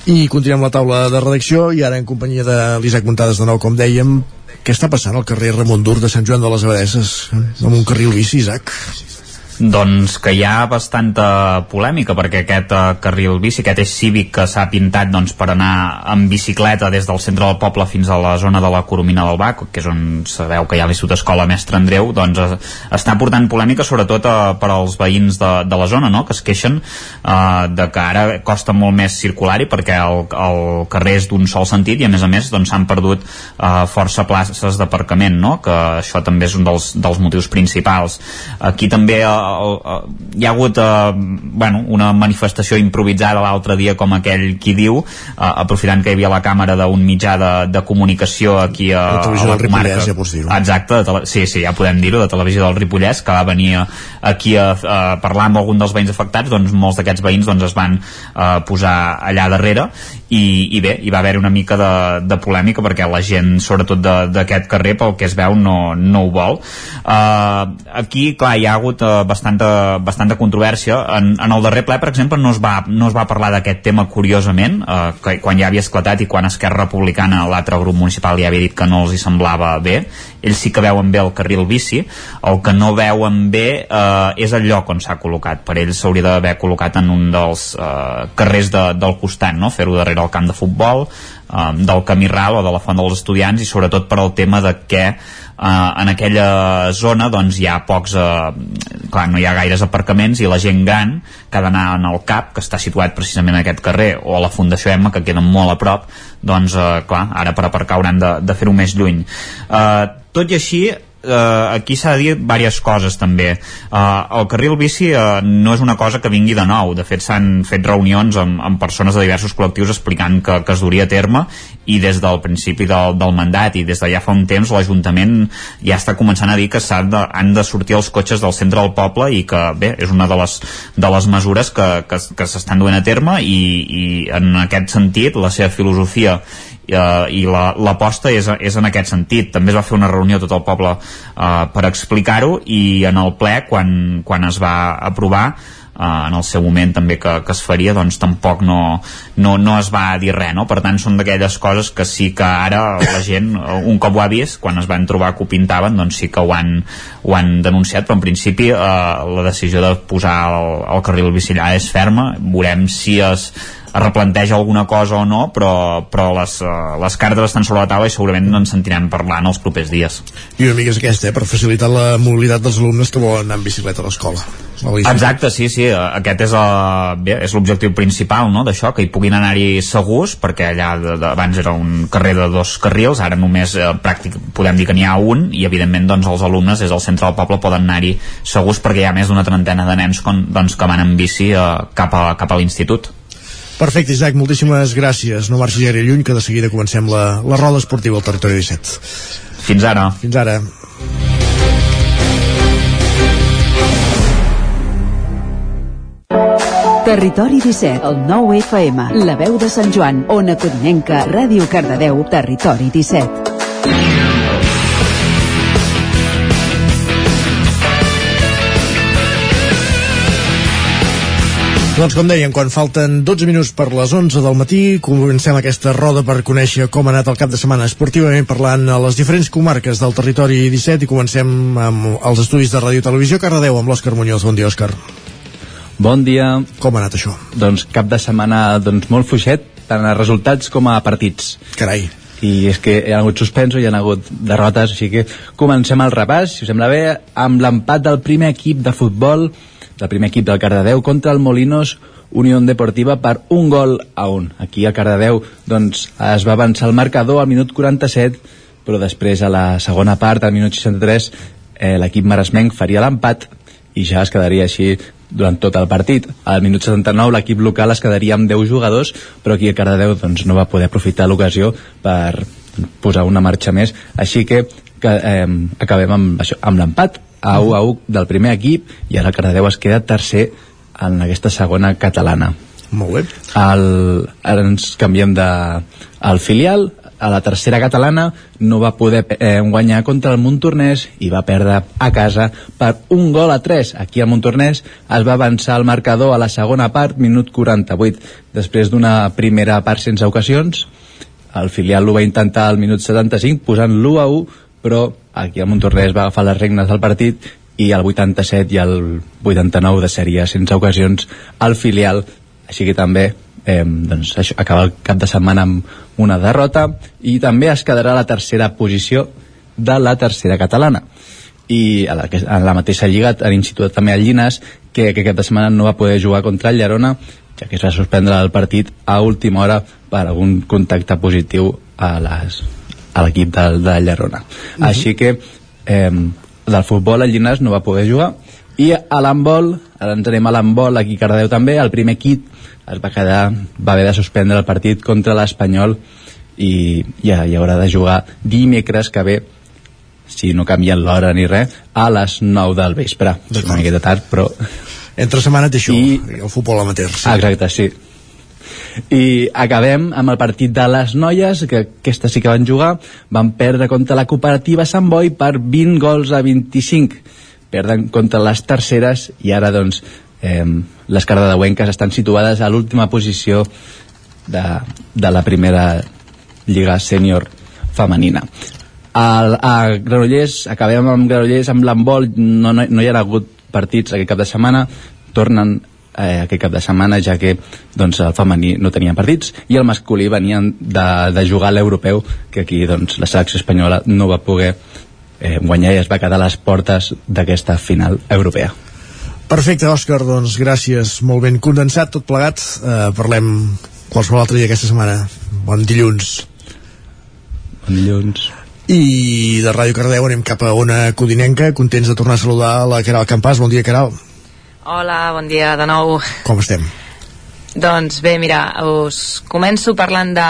I continuem la taula de redacció, i ara en companyia de l'Isaac Montades de nou, com dèiem, què està passant al carrer Ramon Dur de Sant Joan de les Abadeses amb un carril bici, Isaac? Doncs que hi ha bastanta polèmica perquè aquest uh, carril bici, aquest és cívic que s'ha pintat doncs, per anar en bicicleta des del centre del poble fins a la zona de la Coromina del Bac, que és on sabeu que hi ha l'Institut Escola Mestre Andreu, doncs uh, està portant polèmica sobretot uh, per als veïns de, de la zona, no? que es queixen uh, de que ara costa molt més circular-hi perquè el, el carrer és d'un sol sentit i a més a més doncs, s'han doncs, perdut uh, força places d'aparcament, no? que això també és un dels, dels motius principals. Aquí també uh, el, el, hi ha hagut eh, bueno, una manifestació improvisada l'altre dia com aquell qui diu eh, aprofitant que hi havia la càmera d'un mitjà de, de comunicació aquí a, la a la comarca. ja pots dir-ho. Exacte, de tele, sí, sí, ja podem dir-ho de televisió del Ripollès que va venir aquí a, a parlar amb algun dels veïns afectats doncs molts d'aquests veïns doncs, es van eh, posar allà darrere i, i bé, hi va haver una mica de, de polèmica perquè la gent sobretot d'aquest carrer pel que es veu no, no ho vol uh, aquí clar hi ha hagut uh, bastanta, bastanta controvèrsia. En, en el darrer ple, per exemple, no es va, no es va parlar d'aquest tema curiosament, eh, que, quan ja havia esclatat i quan Esquerra Republicana, l'altre grup municipal, ja havia dit que no els hi semblava bé. Ells sí que veuen bé el carril bici, el que no veuen bé eh, és el lloc on s'ha col·locat. Per ells s'hauria d'haver col·locat en un dels eh, carrers de, del costat, no? fer-ho darrere el camp de futbol, eh, del camí ral o de la font dels estudiants i sobretot per al tema de què eh, en aquella zona doncs hi ha pocs eh, clar, no hi ha gaires aparcaments i la gent gran que ha d'anar el CAP que està situat precisament en aquest carrer o a la Fundació Emma que queden molt a prop doncs eh, clar, ara per aparcar hauran de, de fer-ho més lluny. Eh, tot i així eh, aquí s'ha de dir diverses coses també. Eh, el carril bici eh, no és una cosa que vingui de nou. De fet s'han fet reunions amb, amb persones de diversos col·lectius explicant que, que es duria a terme i des del principi del, del mandat i des de ja fa un temps l'Ajuntament ja està començant a dir que de, han de sortir els cotxes del centre del poble i que bé, és una de les, de les mesures que, que, que s'estan duent a terme i, i en aquest sentit la seva filosofia eh, i l'aposta la, és, és en aquest sentit. També es va fer una reunió tot el poble eh, per explicar-ho i en el ple, quan, quan es va aprovar, eh, en el seu moment també que, que es faria doncs tampoc no, no, no es va dir res no? per tant són d'aquelles coses que sí que ara la gent, un cop ho ha vist quan es van trobar que ho pintaven doncs sí que ho han, ho han denunciat però en principi eh, la decisió de posar el, el carril bicillà és ferma veurem si es es replanteja alguna cosa o no, però, però les, uh, les cartes estan sobre la taula i segurament no ens sentirem parlant els propers dies. I una mica és aquesta, eh, per facilitar la mobilitat dels alumnes que volen anar en bicicleta a l'escola. Exacte, sí, sí, aquest és, el, bé, és l'objectiu principal no, d'això, que hi puguin anar-hi segurs, perquè allà de, de, abans era un carrer de dos carrils, ara només eh, pràctic, podem dir que n'hi ha un, i evidentment doncs, els alumnes des del centre del poble poden anar-hi segurs perquè hi ha més d'una trentena de nens con, doncs, que van en bici eh, cap a, cap a l'institut. Perfecte, Isaac, moltíssimes gràcies. No marxis gaire lluny, que de seguida comencem la, la roda esportiva al territori 17. Fins ara. Fins ara. Territori 17, el 9 FM, la veu de Sant Joan, Ona Codinenca, Ràdio Cardedeu, Territori 17. Doncs com dèiem, quan falten 12 minuts per les 11 del matí, comencem aquesta roda per conèixer com ha anat el cap de setmana esportivament parlant a les diferents comarques del territori 17 i comencem amb els estudis de Ràdio Televisió Cardedeu amb l'Òscar Muñoz. Bon dia, Òscar. Bon dia. Com ha anat això? Doncs cap de setmana doncs, molt fluixet, tant a resultats com a partits. Carai. I és que hi ha hagut suspensos, hi ha hagut derrotes, així que comencem el repàs, si us sembla bé, amb l'empat del primer equip de futbol del primer equip del Cardedeu contra el Molinos Unió Deportiva per un gol a un. Aquí a Cardedeu doncs, es va avançar el marcador al minut 47, però després a la segona part, al minut 63, eh, l'equip maresmenc faria l'empat i ja es quedaria així durant tot el partit. Al minut 79 l'equip local es quedaria amb 10 jugadors, però aquí a Cardedeu doncs, no va poder aprofitar l'ocasió per posar una marxa més, així que, que eh, acabem amb, això, amb l'empat a 1 a 1 del primer equip i ara Cardedeu es queda tercer en aquesta segona catalana. Molt bé. El, ara ens canviem de, al filial, a la tercera catalana no va poder eh, guanyar contra el Montornès i va perdre a casa per un gol a 3. Aquí al Montornès es va avançar el marcador a la segona part, minut 48. Després d'una primera part sense ocasions, el filial ho va intentar al minut 75 posant l'1 a 1 però aquí el Montornès va agafar les regnes del partit i el 87 i el 89 de sèrie sense ocasions al filial així que també eh, doncs això, acaba el cap de setmana amb una derrota i també es quedarà a la tercera posició de la tercera catalana. I a la, a la mateixa lliga tenim situat també el Llinas que aquest cap de setmana no va poder jugar contra el Llerona ja que es va suspendre el partit a última hora per algun contacte positiu a les a l'equip de, de Llerona. Uh -huh. Així que eh, del futbol el Llinàs no va poder jugar i a l'handbol, ara ens anem a l'handbol aquí a Cardedeu també, el primer equip es va quedar, va haver de suspendre el partit contra l'Espanyol i ja hi haurà de jugar dimecres que ve si no canvien l'hora ni res a les 9 del vespre és una miqueta tard però entre setmana té això, I... el futbol amateur sí. exacte, sí i acabem amb el partit de les noies que aquesta sí que van jugar. Van perdre contra la cooperativa Sant Boi per 20 gols a 25 perden contra les terceres i ara doncs eh, les cardedeuenques estan situades a l'última posició de, de la primera lliga sènior femenina. Al, a Granollers acabem amb Granollers amb l'embol no, no, no hi ha hagut partits aquest cap de setmana. Tornen eh, aquest cap de setmana ja que doncs, el femení no tenia partits i el masculí venien de, de jugar a l'europeu que aquí doncs, la selecció espanyola no va poder eh, guanyar i es va quedar a les portes d'aquesta final europea. Perfecte, Òscar, doncs gràcies. Molt ben condensat, tot plegat. Eh, parlem qualsevol altre dia aquesta setmana. Bon dilluns. Bon dilluns. I de Ràdio Cardeu anem cap a Ona Codinenca contents de tornar a saludar la Caral Campàs. Bon dia Caral Hola, bon dia de nou. Com estem? Doncs bé, mira, us començo parlant de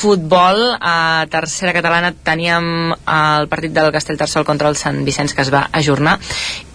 futbol. A tercera catalana teníem el partit del Castellterçol contra el Sant Vicenç que es va ajornar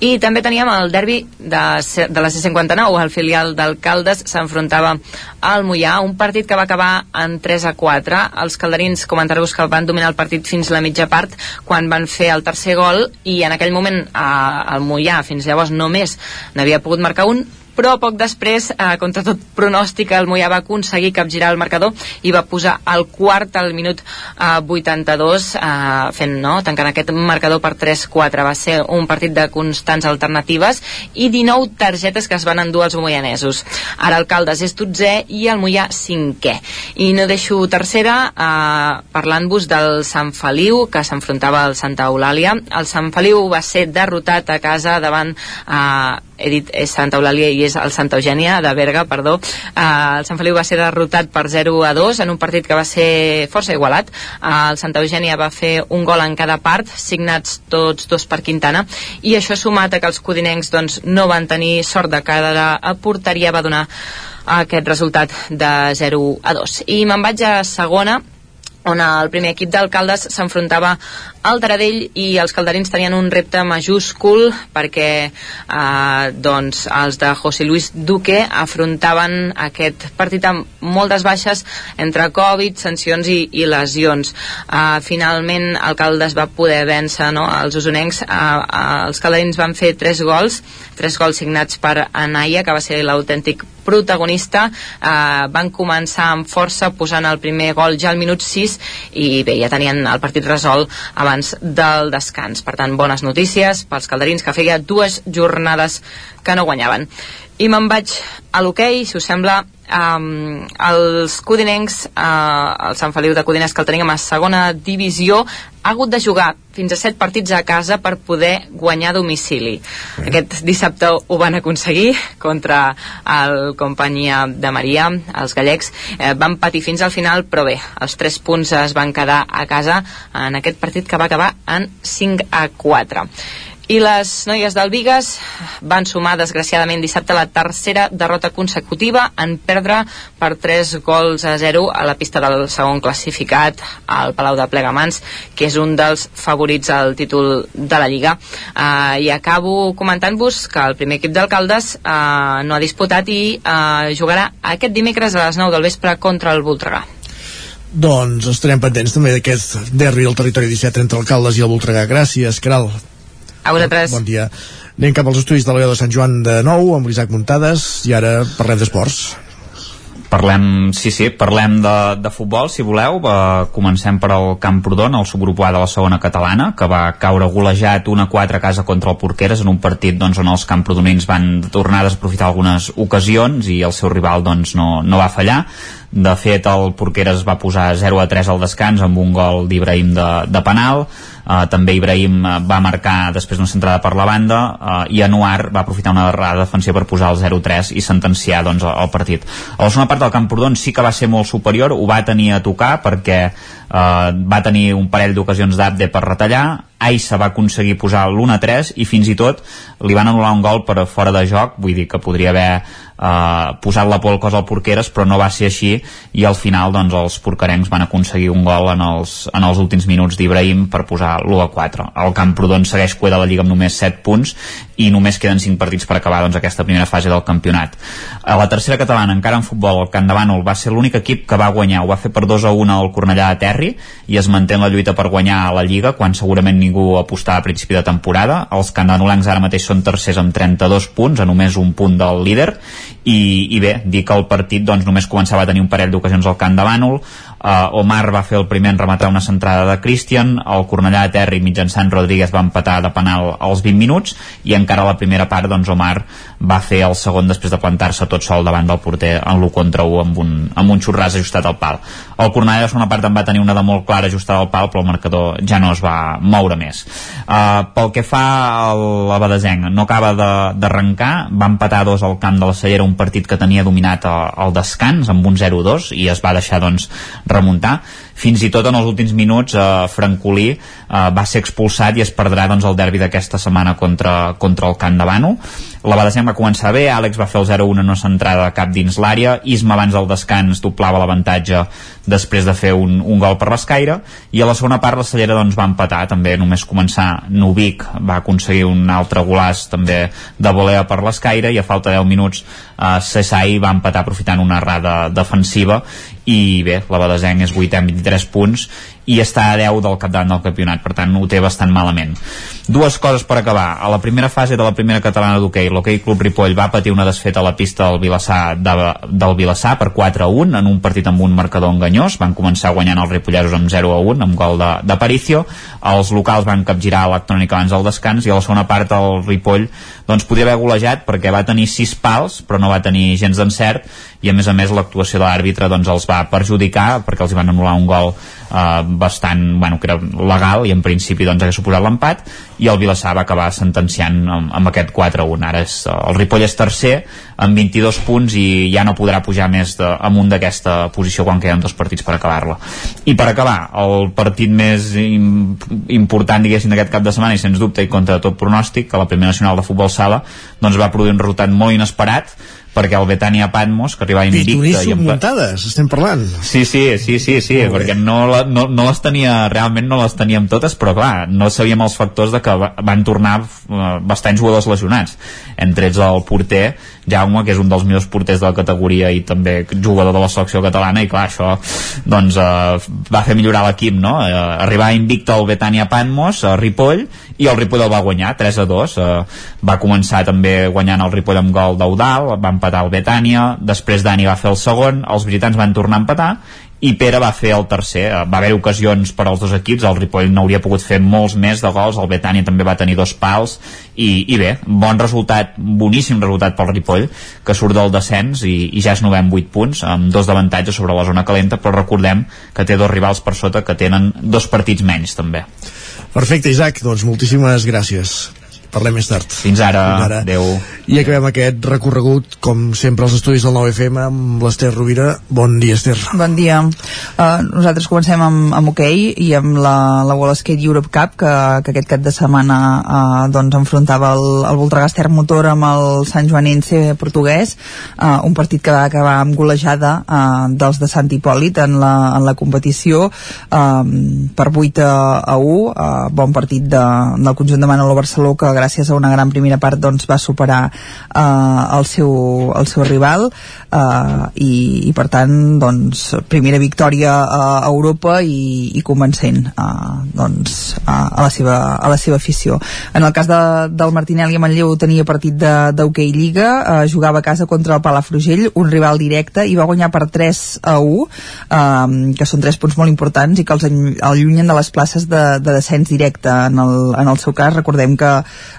i també teníem el derbi de, de la C59, el filial del Caldes s'enfrontava al Mollà, un partit que va acabar en 3 a 4. Els calderins, comentar-vos que van dominar el partit fins la mitja part quan van fer el tercer gol i en aquell moment eh, el Mollà fins llavors només n'havia pogut marcar un però poc després, eh, contra tot pronòstic, el Mollà va aconseguir capgirar el marcador i va posar el quart al minut eh, 82, eh, fent, no?, tancant aquest marcador per 3-4. Va ser un partit de constants alternatives i 19 targetes que es van endur els moianesos. Ara Caldes és 12 i el Mollà cinquè. I no deixo tercera eh, parlant-vos del Sant Feliu, que s'enfrontava al Santa Eulàlia. El Sant Feliu va ser derrotat a casa davant eh, he dit és Santa Eulàlia i és el Santa Eugènia de Berga, perdó. Uh, el Sant Feliu va ser derrotat per 0 a 2 en un partit que va ser força igualat. Uh, el Santa Eugènia va fer un gol en cada part, signats tots dos per Quintana, i això sumat a que els codinencs doncs, no van tenir sort de cara a porteria va donar aquest resultat de 0 a 2 i me'n vaig a segona on el primer equip d'alcaldes s'enfrontava al Taradell i els calderins tenien un repte majúscul perquè eh, doncs, els de José Luis Duque afrontaven aquest partit amb moltes baixes entre Covid, sancions i, i lesions. Eh, finalment, Alcaldes va poder vèncer no, els usonencs. Eh, eh, els calderins van fer tres gols, tres gols signats per Anaya, que va ser l'autèntic protagonista. Eh, van començar amb força posant el primer gol ja al minut 6 i bé, ja tenien el partit resolt abans del descans. Per tant, bones notícies pels calderins que feia dues jornades que no guanyaven. I me'n vaig a l'hoquei, si us sembla, um, els codinencs, uh, el Sant Feliu de Codines que el tenim a segona divisió, ha hagut de jugar fins a set partits a casa per poder guanyar a domicili. Mm. Aquest dissabte ho van aconseguir contra el companyia de Maria, els gallecs. Eh, van patir fins al final, però bé, els tres punts es van quedar a casa en aquest partit que va acabar en 5 a 4 i les noies del Vigues van sumar desgraciadament dissabte la tercera derrota consecutiva en perdre per 3 gols a 0 a la pista del segon classificat al Palau de Plegamans que és un dels favorits al títol de la Lliga uh, i acabo comentant-vos que el primer equip d'alcaldes uh, no ha disputat i uh, jugarà aquest dimecres a les 9 del vespre contra el Voltregà doncs estarem pendents també d'aquest derbi del territori 17 entre alcaldes i el Voltregà. Gràcies, Caral. A vosaltres. Bon dia. Anem cap als estudis de la veu de Sant Joan de nou amb l'Isaac Muntades i ara parlem d'esports. Parlem, sí, sí, parlem de, de futbol, si voleu. Uh, comencem per al Camprodon, el subgrup A de la segona catalana, que va caure golejat 1-4 a casa contra el Porqueres en un partit doncs, on els camprodonins van tornar a desaprofitar algunes ocasions i el seu rival doncs, no, no va fallar. De fet, el Porqueres va posar 0-3 al descans amb un gol d'Ibrahim de, de penal Uh, també Ibrahim uh, va marcar després d'una centrada per la banda uh, i Anuar va aprofitar una errada defensiva per posar el 0-3 i sentenciar doncs, el partit. A la segona part del Camprodon sí que va ser molt superior, ho va tenir a tocar perquè uh, va tenir un parell d'ocasions d'Abde per retallar, Aissa va aconseguir posar l'1-3 i fins i tot li van anul·lar un gol per fora de joc, vull dir que podria haver eh, posat la por al cos al Porqueres però no va ser així. I al final doncs, els porquerencs van aconseguir un gol en els, en els últims minuts d'Ibrahim per posar l'1 a 4 el Camprodon segueix cuida de la Lliga amb només 7 punts i només queden 5 partits per acabar doncs, aquesta primera fase del campionat. A la tercera catalana, encara en futbol el Camp de Bànol va ser l'únic equip que va guanyar. Ho va fer per 2 a 1 al Cornellà de Terri i es manté en la lluita per guanyar la Lliga quan segurament ningú apostava a principi de temporada. Els candanolencs ara mateix són tercers amb 32 punts a només un punt del líder. I, i bé, dir que el partit doncs, només començava a tenir un parell d'ocasions al camp de Bànol uh, Omar va fer el primer en rematar una centrada de Christian, el Cornellà de Terri mitjançant Rodríguez va empatar de penal als 20 minuts. I encara a la primera part doncs, Omar va fer el segon després de plantar-se tot sol davant del porter en l'1 contra 1 amb un, amb un xurràs ajustat al pal. El Cornellà de segona part en va tenir una de molt clara ajustada al pal però el marcador ja no es va moure més. Uh, pel que fa a l'Abadesenc, no acaba d'arrencar, va empatar dos al camp de la Cellera un partit que tenia dominat al descans amb un 0-2 i es va deixar doncs remuntar fins i tot en els últims minuts eh, Francolí eh, va ser expulsat i es perdrà doncs, el derbi d'aquesta setmana contra, contra el Camp de Bano la Badassenc va començar bé, Àlex va fer el 0-1 en una centrada cap dins l'àrea, Isma abans del descans doblava l'avantatge després de fer un, un gol per l'escaire. I a la segona part la Cellera doncs, va empatar també només començar. Nubic va aconseguir un altre golàs també de volea per l'escaire. I a falta de 10 minuts eh, Cesai va empatar aprofitant una errada defensiva i bé, la Badesenc és 8 amb 23 punts i està a 10 del capdavant del campionat, per tant ho té bastant malament. Dues coses per acabar. A la primera fase de la primera catalana d'hoquei, l'Hockey Club Ripoll va patir una desfeta a la pista del Vilassar, de, del Vilassar per 4 a 1 en un partit amb un marcador enganyós. Van començar guanyant els ripolleros amb 0 a 1 amb gol de, de Paricio. Els locals van capgirar l'electrònic abans del descans i a la segona part el Ripoll doncs podia haver golejat perquè va tenir 6 pals però no va tenir gens d'encert i a més a més l'actuació de l'àrbitre doncs els va perjudicar perquè els van anul·lar un gol eh, bastant, bueno, que era legal i en principi doncs hagués suposat l'empat i el Vilassar va acabar sentenciant amb, amb aquest 4-1. Ara és, el Ripoll és tercer amb 22 punts i ja no podrà pujar més de, amunt d'aquesta posició quan queden dos partits per acabar-la. I per acabar, el partit més im, important diguéssim d'aquest cap de setmana i sens dubte i contra tot pronòstic que la Primera Nacional de Futbol Sala doncs va produir un resultat molt inesperat perquè el Betània Patmos, que arribava invicta... i muntades, estem parlant. Sí, sí, sí, sí, sí perquè no, la, no, no les tenia, realment no les teníem totes, però clar, no sabíem els factors de que van tornar uh, bastants jugadors lesionats. Entre ells el porter, Jaume, que és un dels millors porters de la categoria i també jugador de la selecció catalana, i clar, això doncs, uh, va fer millorar l'equip, no? Uh, arribar invicta el Betània Patmos, a Ripoll, i el Ripoll el va guanyar, 3 a 2. Uh, va començar també guanyant el Ripoll amb gol d'Eudal, va empatar el Betània, després Dani va fer el segon, els visitants van tornar a empatar, i Pere va fer el tercer. Va haver ocasions per als dos equips. El Ripoll n'hauria pogut fer molts més de gols. El Betània també va tenir dos pals. I, i bé, bon resultat, boníssim resultat pel Ripoll, que surt del descens i, i ja és novè amb 8 punts amb dos d'avantatge sobre la zona calenta però recordem que té dos rivals per sota que tenen dos partits menys també. Perfecte, Isaac, doncs moltíssimes gràcies Parlem més tard. Fins ara. Fins ara. Adéu. I acabem aquest recorregut, com sempre, als estudis del 9FM amb l'Ester Rovira. Bon dia, Ester. Bon dia. Uh, nosaltres comencem amb, amb hoquei okay i amb la, la World Skate Europe Cup, que, que aquest cap de setmana uh, doncs enfrontava el, el Voltregàster Motor amb el Sant Joanense portuguès, uh, un partit que va acabar amb golejada uh, dels de Sant Hipòlit en la, en la competició uh, per 8 a, a 1, uh, bon partit de, del conjunt de Manolo Barceló que gràcies a una gran primera part doncs, va superar eh, el, seu, el seu rival eh, i, i per tant doncs, primera victòria a Europa i, i convencent eh, doncs, a, a, la seva, a la seva afició. En el cas de, del Martinelli a Manlleu tenia partit d'hoquei Lliga eh, jugava a casa contra el Palafrugell un rival directe i va guanyar per 3 a 1 eh, que són 3 punts molt importants i que els allunyen de les places de, de descens directe en el, en el seu cas. Recordem que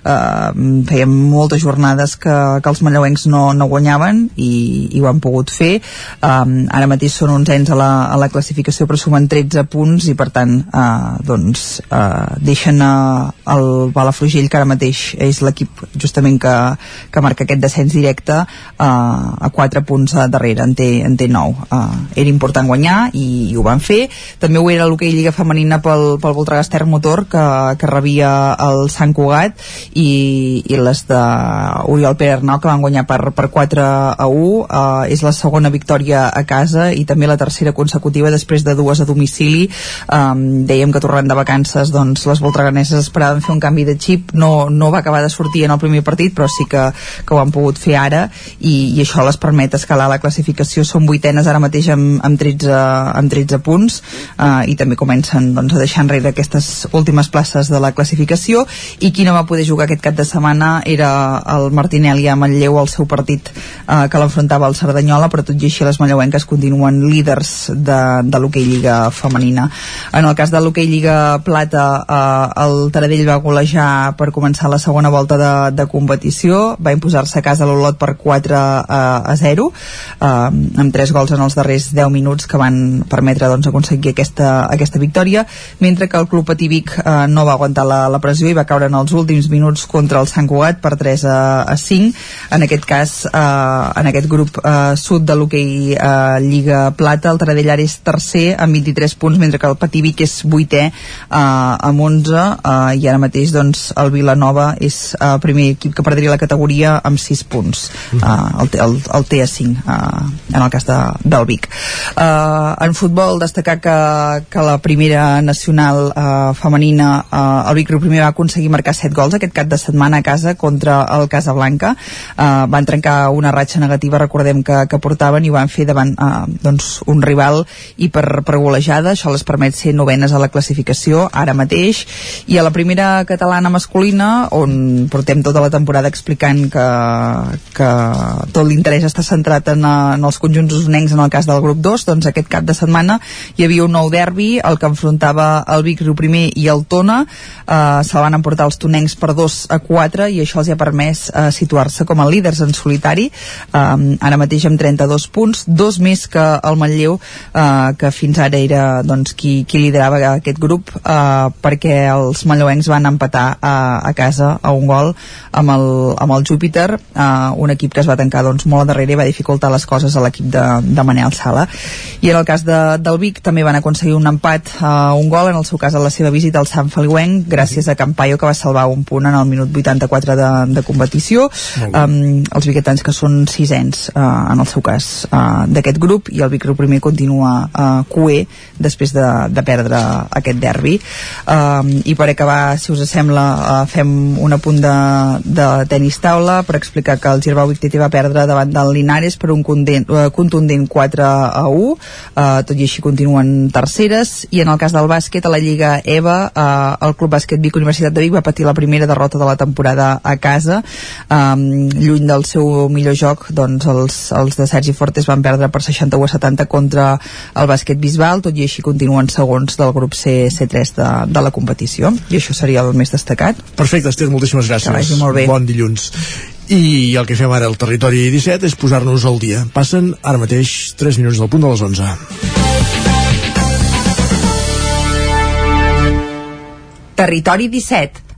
eh, fèiem moltes jornades que, que els manlleuencs no, no guanyaven i, i ho han pogut fer. Um, ara mateix són uns ens a la, a la classificació però sumen 13 punts i per tant uh, doncs uh, deixen uh, el Balafrugell que ara mateix és l'equip justament que, que marca aquest descens directe uh, a 4 punts darrere. En té, en té 9 uh, era important guanyar i, i ho van fer. També ho era l'hoquei Lliga Femenina pel, pel Voltregàs Ter Motor que, que rebia el Sant Cugat i, i les de Oriol Pere Arnau que van guanyar per, per 4 a 1 eh, és la segona victòria a casa i també la tercera consecutiva després de dues a domicili. Eh, dèiem que tornant de vacances doncs les voltreganeses esperaven fer un canvi de xip. No, no va acabar de sortir en el primer partit però sí que, que ho han pogut fer ara i, i això les permet escalar la classificació. Són vuitenes ara mateix amb, amb, 13, amb 13 punts eh, i també comencen doncs, a deixar enrere aquestes últimes places de la classificació. I qui no va poder jugar aquest cap de setmana era el Martinelli a Manlleu el seu partit eh, que l'enfrontava al Cerdanyola però tot i així les manlleuenques continuen líders de, de l'hoquei Lliga femenina. En el cas de l'hoquei Lliga Plata eh, el Taradell va golejar per començar la segona volta de, de competició va imposar-se a casa l'Olot per 4 a, a 0 eh, amb 3 gols en els darrers 10 minuts que van permetre doncs, aconseguir aquesta, aquesta victòria mentre que el Club Pativic eh, no va aguantar la, la pressió i va caure en els últims minuts contra el Sant Cugat per 3 a, a 5 en aquest cas eh, en aquest grup eh, sud de l'hoquei eh, Lliga Plata el Taradell és tercer amb 23 punts mentre que el Pativic és vuitè eh, amb 11 eh, i ara mateix doncs el Vilanova és eh, primer equip que perdria la categoria amb 6 punts eh, el, el, el té a 5 eh, en el cas de, del Vic. Eh, en futbol destacar que, que la primera nacional eh, femenina eh, el Vic primer va aconseguir marcar 7 gols aquest aquest cap de setmana a casa contra el Casablanca. Uh, van trencar una ratxa negativa, recordem que, que portaven i ho van fer davant uh, doncs, un rival i per, per golejada, això les permet ser novenes a la classificació ara mateix. I a la primera catalana masculina on portem tota la temporada explicant que, que tot l'interès està centrat en, en els conjunts usonencs en el cas del grup 2, doncs aquest cap de setmana hi havia un nou derbi, el que enfrontava el Vic Riu primer i el Tona. Eh, se'l van emportar els tonencs per 2 a 4 i això els ha permès eh, situar-se com a líders en solitari. Eh, ara mateix amb 32 punts dos més que el Manlleu eh, que fins ara era doncs, qui, qui liderava aquest grup eh, perquè els manlleuencs van empatar a, a casa a un gol amb el, amb el Júpiter eh, un equip que es va tancar doncs, molt a darrere i va dificultar les coses a l'equip de, de Manel Sala. I en el cas de, del Vic també van aconseguir un empat a uh, un gol, en el seu cas a la seva visita al Sant Feliuenc, gràcies a Campaio que va salvar un punt en el minut 84 de, de competició. Um, els viquetans que són sisens uh, en el seu cas uh, d'aquest grup i el Vic primer continua uh, cué després de, de perdre aquest derbi. Um, i per acabar, si us sembla uh, fem un apunt de, de tenis taula per explicar que el Girbau Vic va perdre davant del Linares per un contundent, uh, contundent 4 a 1 uh, tot i així continuen terceres. I en el cas del bàsquet a la Lliga EVA uh, el Club Bàsquet Vic Universitat de Vic va patir la primera derrota de la temporada a casa um, lluny del seu millor joc doncs els, els de Sergi Fortes van perdre per 61 a 70 contra el bàsquet Bisbal tot i així continuen segons del grup C, C3 de, de la competició i això seria el més destacat Perfecte, Esther, moltíssimes gràcies. Que vagi molt bé. Bon dilluns. I el que fem ara al territori 17 és posar-nos al dia. Passen ara mateix 3 minuts del punt de les 11. Territori 17,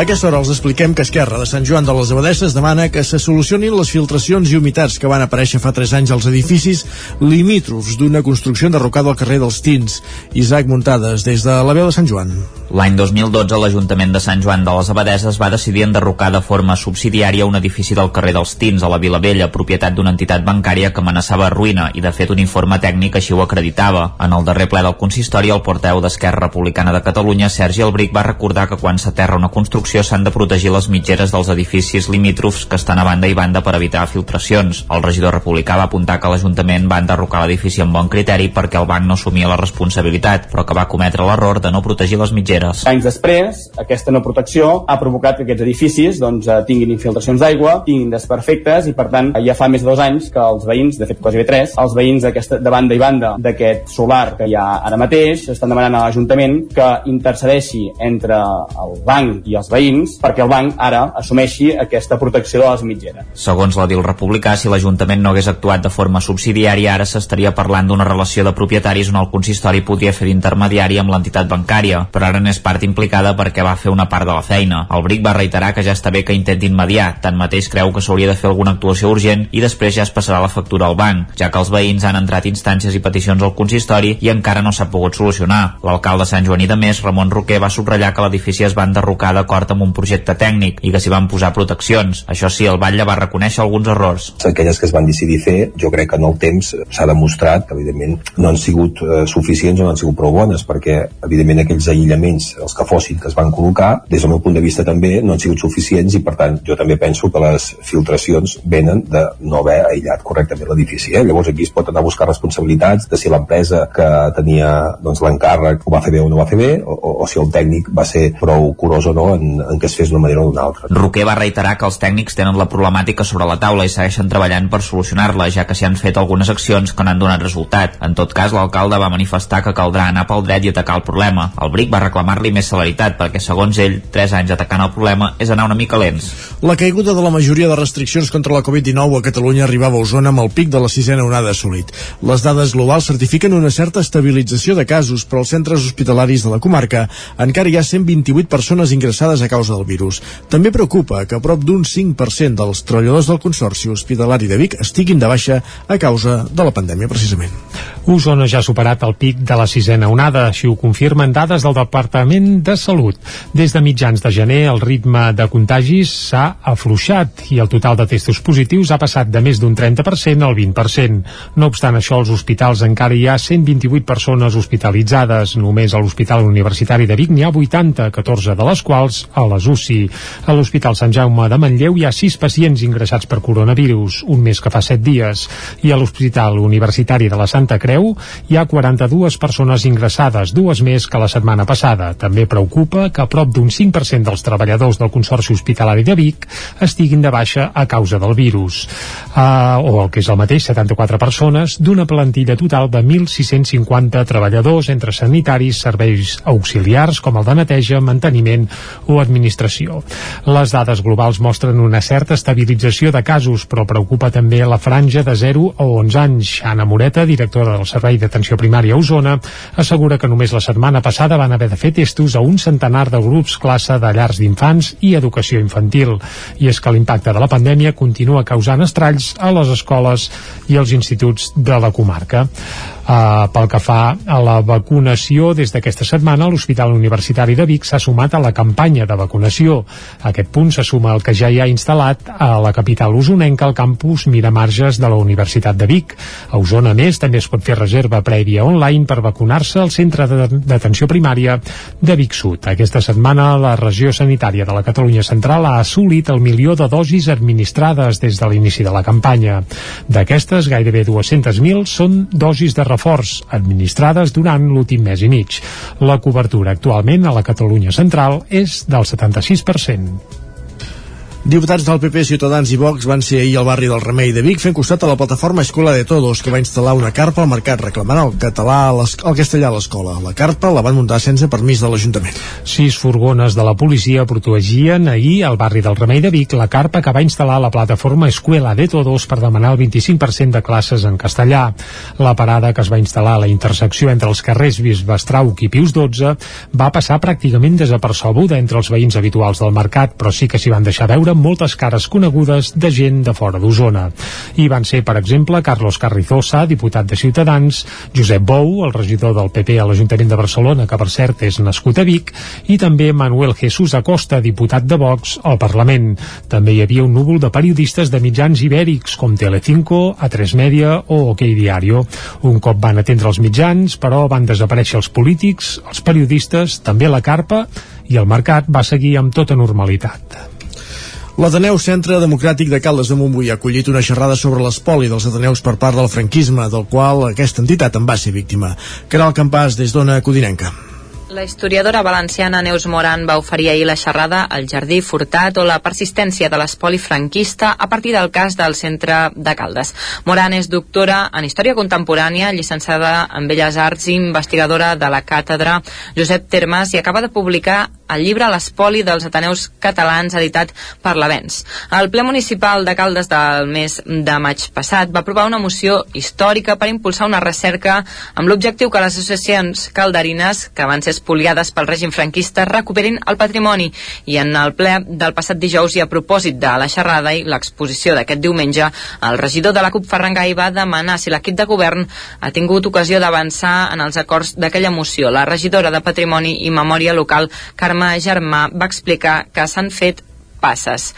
A aquesta hora els expliquem que Esquerra de Sant Joan de les Abadesses demana que se solucionin les filtracions i humitats que van aparèixer fa 3 anys als edificis limítrofs d'una construcció enderrocada al carrer dels Tins. Isaac Muntades, des de la veu de Sant Joan. L'any 2012 l'Ajuntament de Sant Joan de les Abadeses va decidir enderrocar de forma subsidiària un edifici del carrer dels Tins a la Vila Vella, propietat d'una entitat bancària que amenaçava ruïna i de fet un informe tècnic així ho acreditava. En el darrer ple del consistori el porteu d'Esquerra Republicana de Catalunya, Sergi Albric, va recordar que quan s'aterra una construcció s'han de protegir les mitgeres dels edificis limítrofs que estan a banda i banda per evitar filtracions. El regidor republicà va apuntar que l'Ajuntament va enderrocar l'edifici amb bon criteri perquè el banc no assumia la responsabilitat, però que va cometre l'error de no protegir les mitgeres. Anys després, aquesta no protecció ha provocat que aquests edificis doncs, eh, tinguin infiltracions d'aigua, tinguin desperfectes i per tant ja fa més de dos anys que els veïns, de fet quasi bé tres, els veïns de banda i banda d'aquest solar que hi ha ara mateix estan demanant a l'Ajuntament que intercedeixi entre el banc i els veïns perquè el banc ara assumeixi aquesta protecció de les mitgeres. Segons la DIL republicà, si l'Ajuntament no hagués actuat de forma subsidiària, ara s'estaria parlant d'una relació de propietaris on el consistori podria fer d'intermediari amb l'entitat bancària, però ara n'és part implicada perquè va fer una part de la feina. El BRIC va reiterar que ja està bé que intentin mediar, tanmateix creu que s'hauria de fer alguna actuació urgent i després ja es passarà la factura al banc, ja que els veïns han entrat instàncies i peticions al consistori i encara no s'ha pogut solucionar. L'alcalde Sant Joaní de Més, Ramon Roquer, va subratllar que l'edifici es va enderrocar d'acord amb un projecte tècnic i que s'hi van posar proteccions. Això sí, el batlle va reconèixer alguns errors. Aquelles que es van decidir fer, jo crec que en el temps s'ha demostrat que evidentment no han sigut eh, suficients o no han sigut prou bones, perquè evidentment aquells aïllaments, els que fossin que es van col·locar, des del meu punt de vista també no han sigut suficients i per tant jo també penso que les filtracions venen de no haver aïllat correctament l'edifici. Eh? Llavors aquí es pot anar a buscar responsabilitats de si l'empresa que tenia doncs, l'encàrrec ho va fer bé o no va fer bé, o, o, o si el tècnic va ser prou curós o no en, en que es fes d'una manera o d'una altra. Roquer va reiterar que els tècnics tenen la problemàtica sobre la taula i segueixen treballant per solucionar-la, ja que s'hi han fet algunes accions que no han donat resultat. En tot cas, l'alcalde va manifestar que caldrà anar pel dret i atacar el problema. El BRIC va reclamar reclamar-li més celeritat, perquè segons ell, 3 anys atacant el problema és anar una mica lents. La caiguda de la majoria de restriccions contra la Covid-19 a Catalunya arribava a Osona amb el pic de la sisena onada assolit. Les dades globals certifiquen una certa estabilització de casos, però als centres hospitalaris de la comarca encara hi ha 128 persones ingressades a causa del virus. També preocupa que a prop d'un 5% dels treballadors del Consorci Hospitalari de Vic estiguin de baixa a causa de la pandèmia, precisament. Osona ja ha superat el pic de la sisena onada, així ho confirmen dades del Departament de Salut. Des de mitjans de gener el ritme de contagis s'ha afluixat i el total de testos positius ha passat de més d'un 30% al 20%. No obstant això, als hospitals encara hi ha 128 persones hospitalitzades. Només a l'Hospital Universitari de Vic n'hi ha 80, 14 de les quals a les UCI. A l'Hospital Sant Jaume de Manlleu hi ha 6 pacients ingressats per coronavirus, un més que fa 7 dies. I a l'Hospital Universitari de la Santa Creu hi ha 42 persones ingressades, dues més que la setmana passada. També preocupa que prop d'un 5% dels treballadors del Consorci Hospitalari de Vic estiguin de baixa a causa del virus. Uh, o el que és el mateix, 74 persones d'una plantilla total de 1.650 treballadors entre sanitaris, serveis auxiliars com el de neteja, manteniment o administració. Les dades globals mostren una certa estabilització de casos, però preocupa també la franja de 0 a 11 anys. Anna Moreta, directora del Servei d'Atenció Primària a Osona, assegura que només la setmana passada van haver de fer testos a un centenar de grups classe de llars d'infants i educació infantil. I és que l'impacte de la pandèmia continua causant estralls a les escoles i als instituts de la comarca. Uh, pel que fa a la vacunació, des d'aquesta setmana l'Hospital Universitari de Vic s'ha sumat a la campanya de vacunació. A aquest punt se suma el que ja hi ha instal·lat a la capital usonenca al campus Miramarges de la Universitat de Vic. A Osona, més, també es pot fer reserva prèvia online per vacunar-se al Centre d'Atenció Primària de Vic Sud. Aquesta setmana la regió sanitària de la Catalunya Central ha assolit el milió de dosis administrades des de l'inici de la campanya. D'aquestes, gairebé 200.000 són dosis de reforç administrades durant l'últim mes i mig. La cobertura actualment a la Catalunya central és del 76%. Diputats del PP, Ciutadans i Vox van ser ahir al barri del Remei de Vic fent costat a la plataforma Escola de Todos, que va instal·lar una carpa al mercat reclamant el català el castellà a l'escola. La carpa la van muntar sense permís de l'Ajuntament. Sis furgones de la policia protegien ahir al barri del Remei de Vic la carpa que va instal·lar la plataforma Escuela de Todos per demanar el 25% de classes en castellà. La parada que es va instal·lar a la intersecció entre els carrers Bisbestrauc i Pius XII va passar pràcticament desapercebuda entre els veïns habituals del mercat, però sí que s'hi van deixar veure amb moltes cares conegudes de gent de fora d'Osona. I van ser, per exemple, Carlos Carrizosa, diputat de Ciutadans, Josep Bou, el regidor del PP a l'Ajuntament de Barcelona, que per cert és nascut a Vic, i també Manuel Jesús Acosta, diputat de Vox al Parlament. També hi havia un núvol de periodistes de mitjans ibèrics, com Telecinco, A3 Media o OK Diario. Un cop van atendre els mitjans, però van desaparèixer els polítics, els periodistes, també la carpa, i el mercat va seguir amb tota normalitat. L'Ateneu Centre Democràtic de Caldes de Montbui ha acollit una xerrada sobre l'espoli dels Ateneus per part del franquisme, del qual aquesta entitat en va ser víctima. Caral Campàs, des d'Ona Codinenca. La historiadora valenciana Neus Moran va oferir ahir la xerrada El jardí furtat o la persistència de l'espoli franquista a partir del cas del centre de Caldes. Moran és doctora en Història Contemporània, llicenciada en Belles Arts i investigadora de la càtedra Josep Termes i acaba de publicar el llibre L'espoli dels Ateneus catalans editat per l'Avens. El ple municipal de Caldes del mes de maig passat va aprovar una moció històrica per impulsar una recerca amb l'objectiu que les associacions calderines que van ser espoliades pel règim franquista recuperin el patrimoni i en el ple del passat dijous i a propòsit de la xerrada i l'exposició d'aquest diumenge el regidor de la CUP Ferrangai va demanar si l'equip de govern ha tingut ocasió d'avançar en els acords d'aquella moció. La regidora de Patrimoni i Memòria Local, Carme Germà, va explicar que s'han fet passes.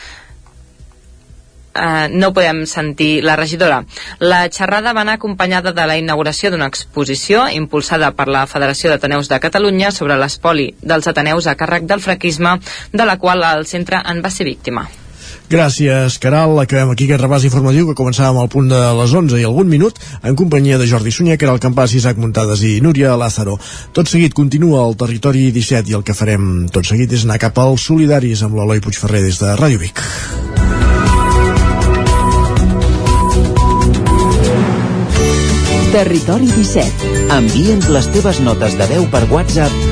Uh, no podem sentir la regidora. La xerrada va anar acompanyada de la inauguració d'una exposició impulsada per la Federació d'Ateneus de Catalunya sobre l'espoli dels Ateneus a càrrec del fraquisme, de la qual el centre en va ser víctima. Gràcies, Caral. Acabem aquí aquest repàs informatiu que començàvem al punt de les 11 i algun minut en companyia de Jordi Sunyer, Caral Campàs, Isaac Muntades i Núria Lázaro. Tot seguit continua el territori 17 i el que farem tot seguit és anar cap als solidaris amb l'Eloi Puigferrer des de Ràdio Vic. Territori 17. Envia'ns les teves notes de veu per WhatsApp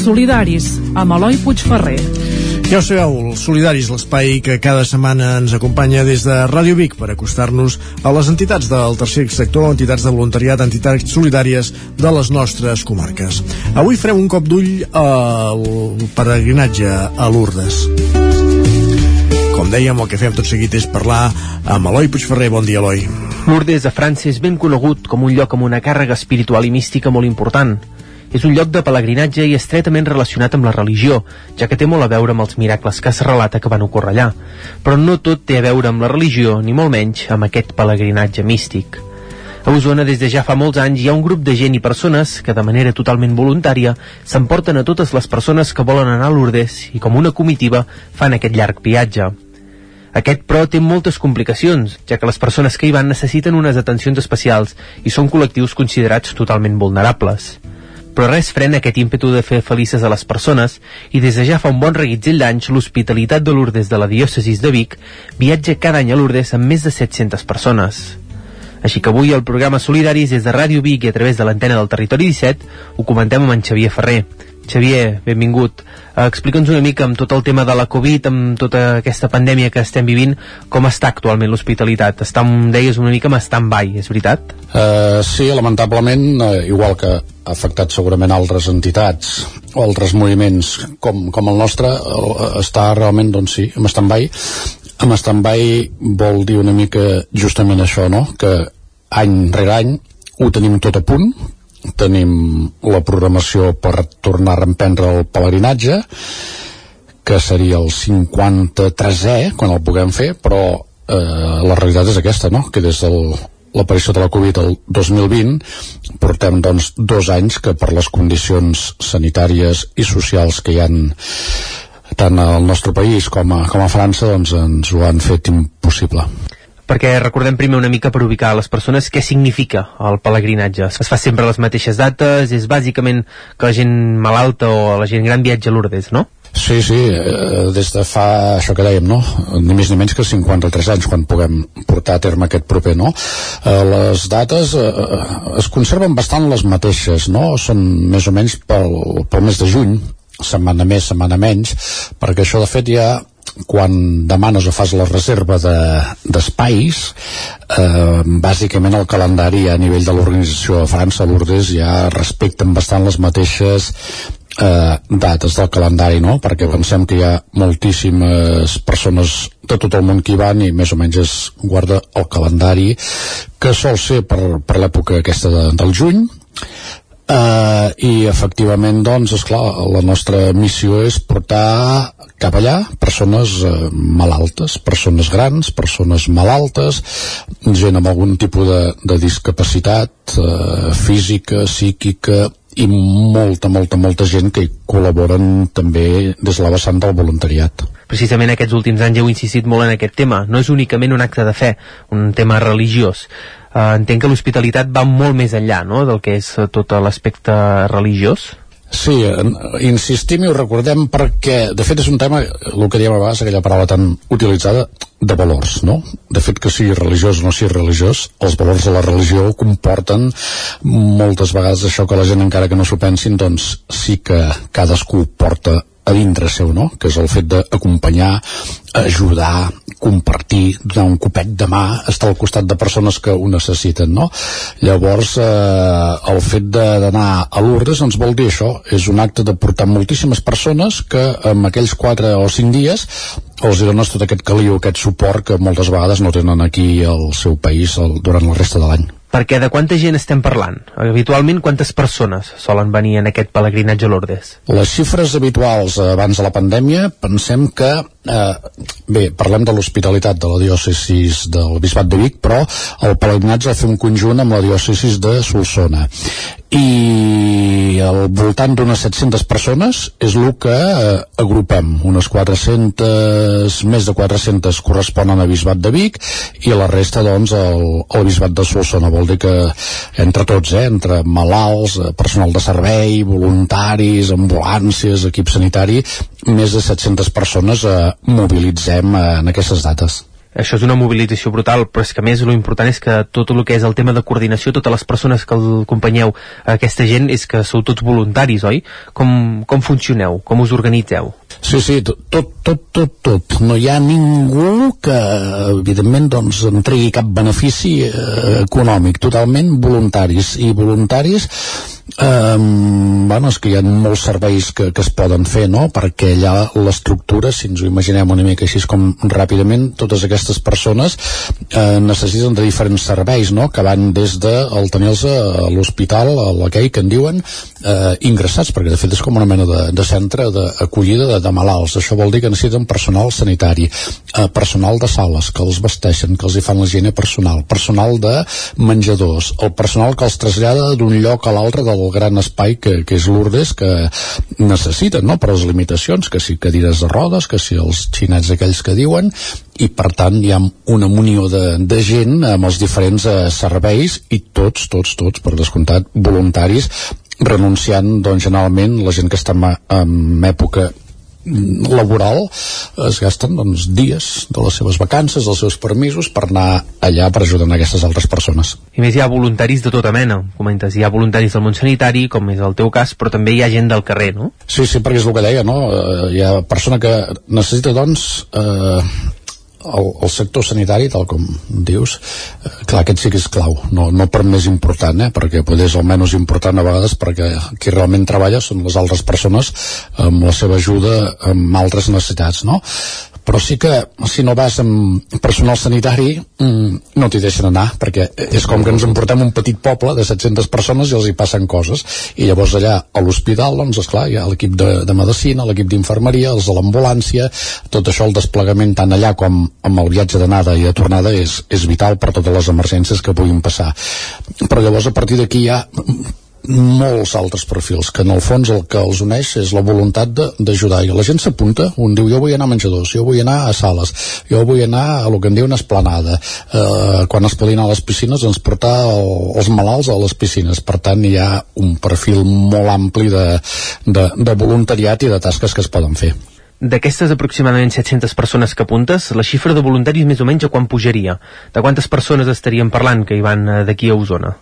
Solidaris, amb Eloi Puigferrer. Ja ho sabeu, els Solidaris, l'espai que cada setmana ens acompanya des de Ràdio Vic per acostar-nos a les entitats del tercer sector, entitats de voluntariat, entitats solidàries de les nostres comarques. Avui farem un cop d'ull al peregrinatge a Lourdes. Com dèiem, el que fem tot seguit és parlar amb Eloi Puigferrer. Bon dia, Eloi. Lourdes a França és ben conegut com un lloc amb una càrrega espiritual i mística molt important. És un lloc de pelegrinatge i estretament relacionat amb la religió, ja que té molt a veure amb els miracles que es relata que van ocórrer allà. Però no tot té a veure amb la religió, ni molt menys amb aquest pelegrinatge místic. A Osona, des de ja fa molts anys, hi ha un grup de gent i persones que, de manera totalment voluntària, s'emporten a totes les persones que volen anar a Lourdes i, com una comitiva, fan aquest llarg viatge. Aquest, però, té moltes complicacions, ja que les persones que hi van necessiten unes atencions especials i són col·lectius considerats totalment vulnerables però res frena aquest ímpetu de fer felices a les persones i des de ja fa un bon reguitzell d'anys l'Hospitalitat de Lourdes de la diòcesis de Vic viatja cada any a Lourdes amb més de 700 persones. Així que avui el programa Solidaris des de Ràdio Vic i a través de l'antena del Territori 17 ho comentem amb en Xavier Ferrer. Xavier, benvingut. Uh, Explica'ns una mica amb tot el tema de la Covid, amb tota aquesta pandèmia que estem vivint, com està actualment l'hospitalitat? Està, em deies, una mica amb stand-by, és veritat? Uh, sí, lamentablement, uh, igual que ha afectat segurament altres entitats o altres moviments com, com el nostre, uh, està realment, doncs sí, amb stand-by. Amb stand-by vol dir una mica justament això, no?, que any rere any ho tenim tot a punt, tenim la programació per tornar a reemprendre el pelegrinatge que seria el 53è quan el puguem fer però eh, la realitat és aquesta no? que des del l'aparició de la Covid el 2020 portem doncs dos anys que per les condicions sanitàries i socials que hi han tant al nostre país com a, com a França doncs ens ho han fet impossible perquè recordem primer una mica per ubicar les persones què significa el pelegrinatge. Es fa sempre a les mateixes dates, és bàsicament que la gent malalta o la gent gran viatja a Lourdes, no? Sí, sí, eh, des de fa això que dèiem, no? Ni més ni menys que 53 anys quan puguem portar a terme aquest proper, no? Eh, les dates eh, es conserven bastant les mateixes, no? Són més o menys pel, pel mes de juny, setmana més, setmana menys, perquè això de fet ja quan demanes o fas la reserva d'espais de, eh, bàsicament el calendari a nivell de l'organització de França, Lourdes ja respecten bastant les mateixes eh, dates del calendari, no? Perquè pensem que hi ha moltíssimes persones de tot el món que hi van i més o menys es guarda el calendari que sol ser per, per l'època aquesta de, del juny Uh, i efectivament doncs esclar, la nostra missió és portar cap allà persones uh, malaltes, persones grans persones malaltes gent amb algun tipus de, de discapacitat uh, física, psíquica i molta, molta, molta gent que col·laboren també des de la vessant del voluntariat precisament aquests últims anys heu insistit molt en aquest tema. No és únicament un acte de fe, un tema religiós. Uh, entenc que l'hospitalitat va molt més enllà no? del que és uh, tot l'aspecte religiós. Sí, insistim i ho recordem perquè, de fet, és un tema, el que diem a vegades, aquella paraula tan utilitzada, de valors, no? De fet, que sigui religiós o no sigui religiós, els valors de la religió comporten moltes vegades això que la gent, encara que no s'ho pensin, doncs sí que cadascú porta a dintre seu, no? que és el fet d'acompanyar, ajudar, compartir, donar un copet de mà, estar al costat de persones que ho necessiten. No? Llavors, eh, el fet d'anar a Lourdes ens vol dir això, és un acte de portar moltíssimes persones que en aquells 4 o 5 dies els dones tot aquest caliu, aquest suport que moltes vegades no tenen aquí al seu país el, durant la resta de l'any perquè de quanta gent estem parlant? Habitualment, quantes persones solen venir en aquest pelegrinatge a Lourdes? Les xifres habituals abans de la pandèmia, pensem que, eh, bé, parlem de l'hospitalitat de la diòcesis del Bisbat de Vic, però el pelegrinatge va fer un conjunt amb la diòcesis de Solsona. I al voltant d'unes 700 persones és el que eh, agrupem. Unes 400, més de 400 corresponen a Bisbat de Vic i la resta, doncs, al, al Bisbat de Solsona. Vol dir que entre tots, eh, entre malalts, eh, personal de servei, voluntaris, ambulàncies, equip sanitari, més de 700 persones eh, mobilitzem eh, en aquestes dates això és una mobilització brutal, però és que més lo important és que tot el que és el tema de coordinació, totes les persones que acompanyeu a aquesta gent és que sou tots voluntaris, oi? Com, com funcioneu? Com us organitzeu? Sí, sí, tot, tot, tot, tot. No hi ha ningú que, evidentment, doncs, en tregui cap benefici eh, econòmic, totalment voluntaris. I voluntaris Um, bueno, és que hi ha molts serveis que, que es poden fer, no?, perquè allà l'estructura, si ens ho imaginem una mica així com ràpidament, totes aquestes persones eh, necessiten de diferents serveis, no?, que van des de el tenir-los a l'hospital, a la que en diuen, eh, ingressats, perquè de fet és com una mena de, de centre d'acollida de, de malalts. Això vol dir que necessiten personal sanitari, eh, personal de sales, que els vesteixen, que els hi fan l'higiene personal, personal de menjadors, el personal que els trasllada d'un lloc a l'altre del el gran espai que, que és Lourdes que necessiten, no?, per les limitacions, que si cadires de rodes, que si els xinets aquells que diuen, i per tant hi ha una munió de, de gent amb els diferents eh, serveis i tots, tots, tots, per descomptat, voluntaris renunciant, doncs, generalment, la gent que està en, en època laboral es gasten doncs, dies de les seves vacances, dels seus permisos per anar allà per ajudar aquestes altres persones. I més hi ha voluntaris de tota mena, comentes, hi ha voluntaris del món sanitari, com és el teu cas, però també hi ha gent del carrer, no? Sí, sí, perquè és el que deia, no? Eh, hi ha persona que necessita, doncs, eh, el, el sector sanitari, tal com dius, eh, clar, aquest sí que és clau, no, no per més important, eh, perquè potser és el menys important a vegades perquè qui realment treballa són les altres persones amb la seva ajuda amb altres necessitats, no? Però sí que si no vas amb personal sanitari mm, no t'hi deixen anar perquè és com que ens emportem un petit poble de 700 persones i els hi passen coses. I llavors allà a l'hospital doncs esclar hi ha l'equip de, de medicina, l'equip d'infermeria els de l'ambulància, tot això el desplegament tant allà com amb el viatge d'anada i de tornada és, és vital per totes les emergències que puguin passar. Però llavors a partir d'aquí ha molts altres perfils, que en el fons el que els uneix és la voluntat d'ajudar. I la gent s'apunta, un diu jo vull anar a menjadors jo vull anar a sales, jo vull anar a el que en diu una esplanada eh, quan es podien a les piscines ens portar el, els malalts a les piscines. Per tant hi ha un perfil molt ampli de, de, de voluntariat i de tasques que es poden fer D'aquestes aproximadament 700 persones que apuntes, la xifra de voluntaris més o menys a quan pujaria? De quantes persones estaríem parlant que hi van eh, d'aquí a Osona?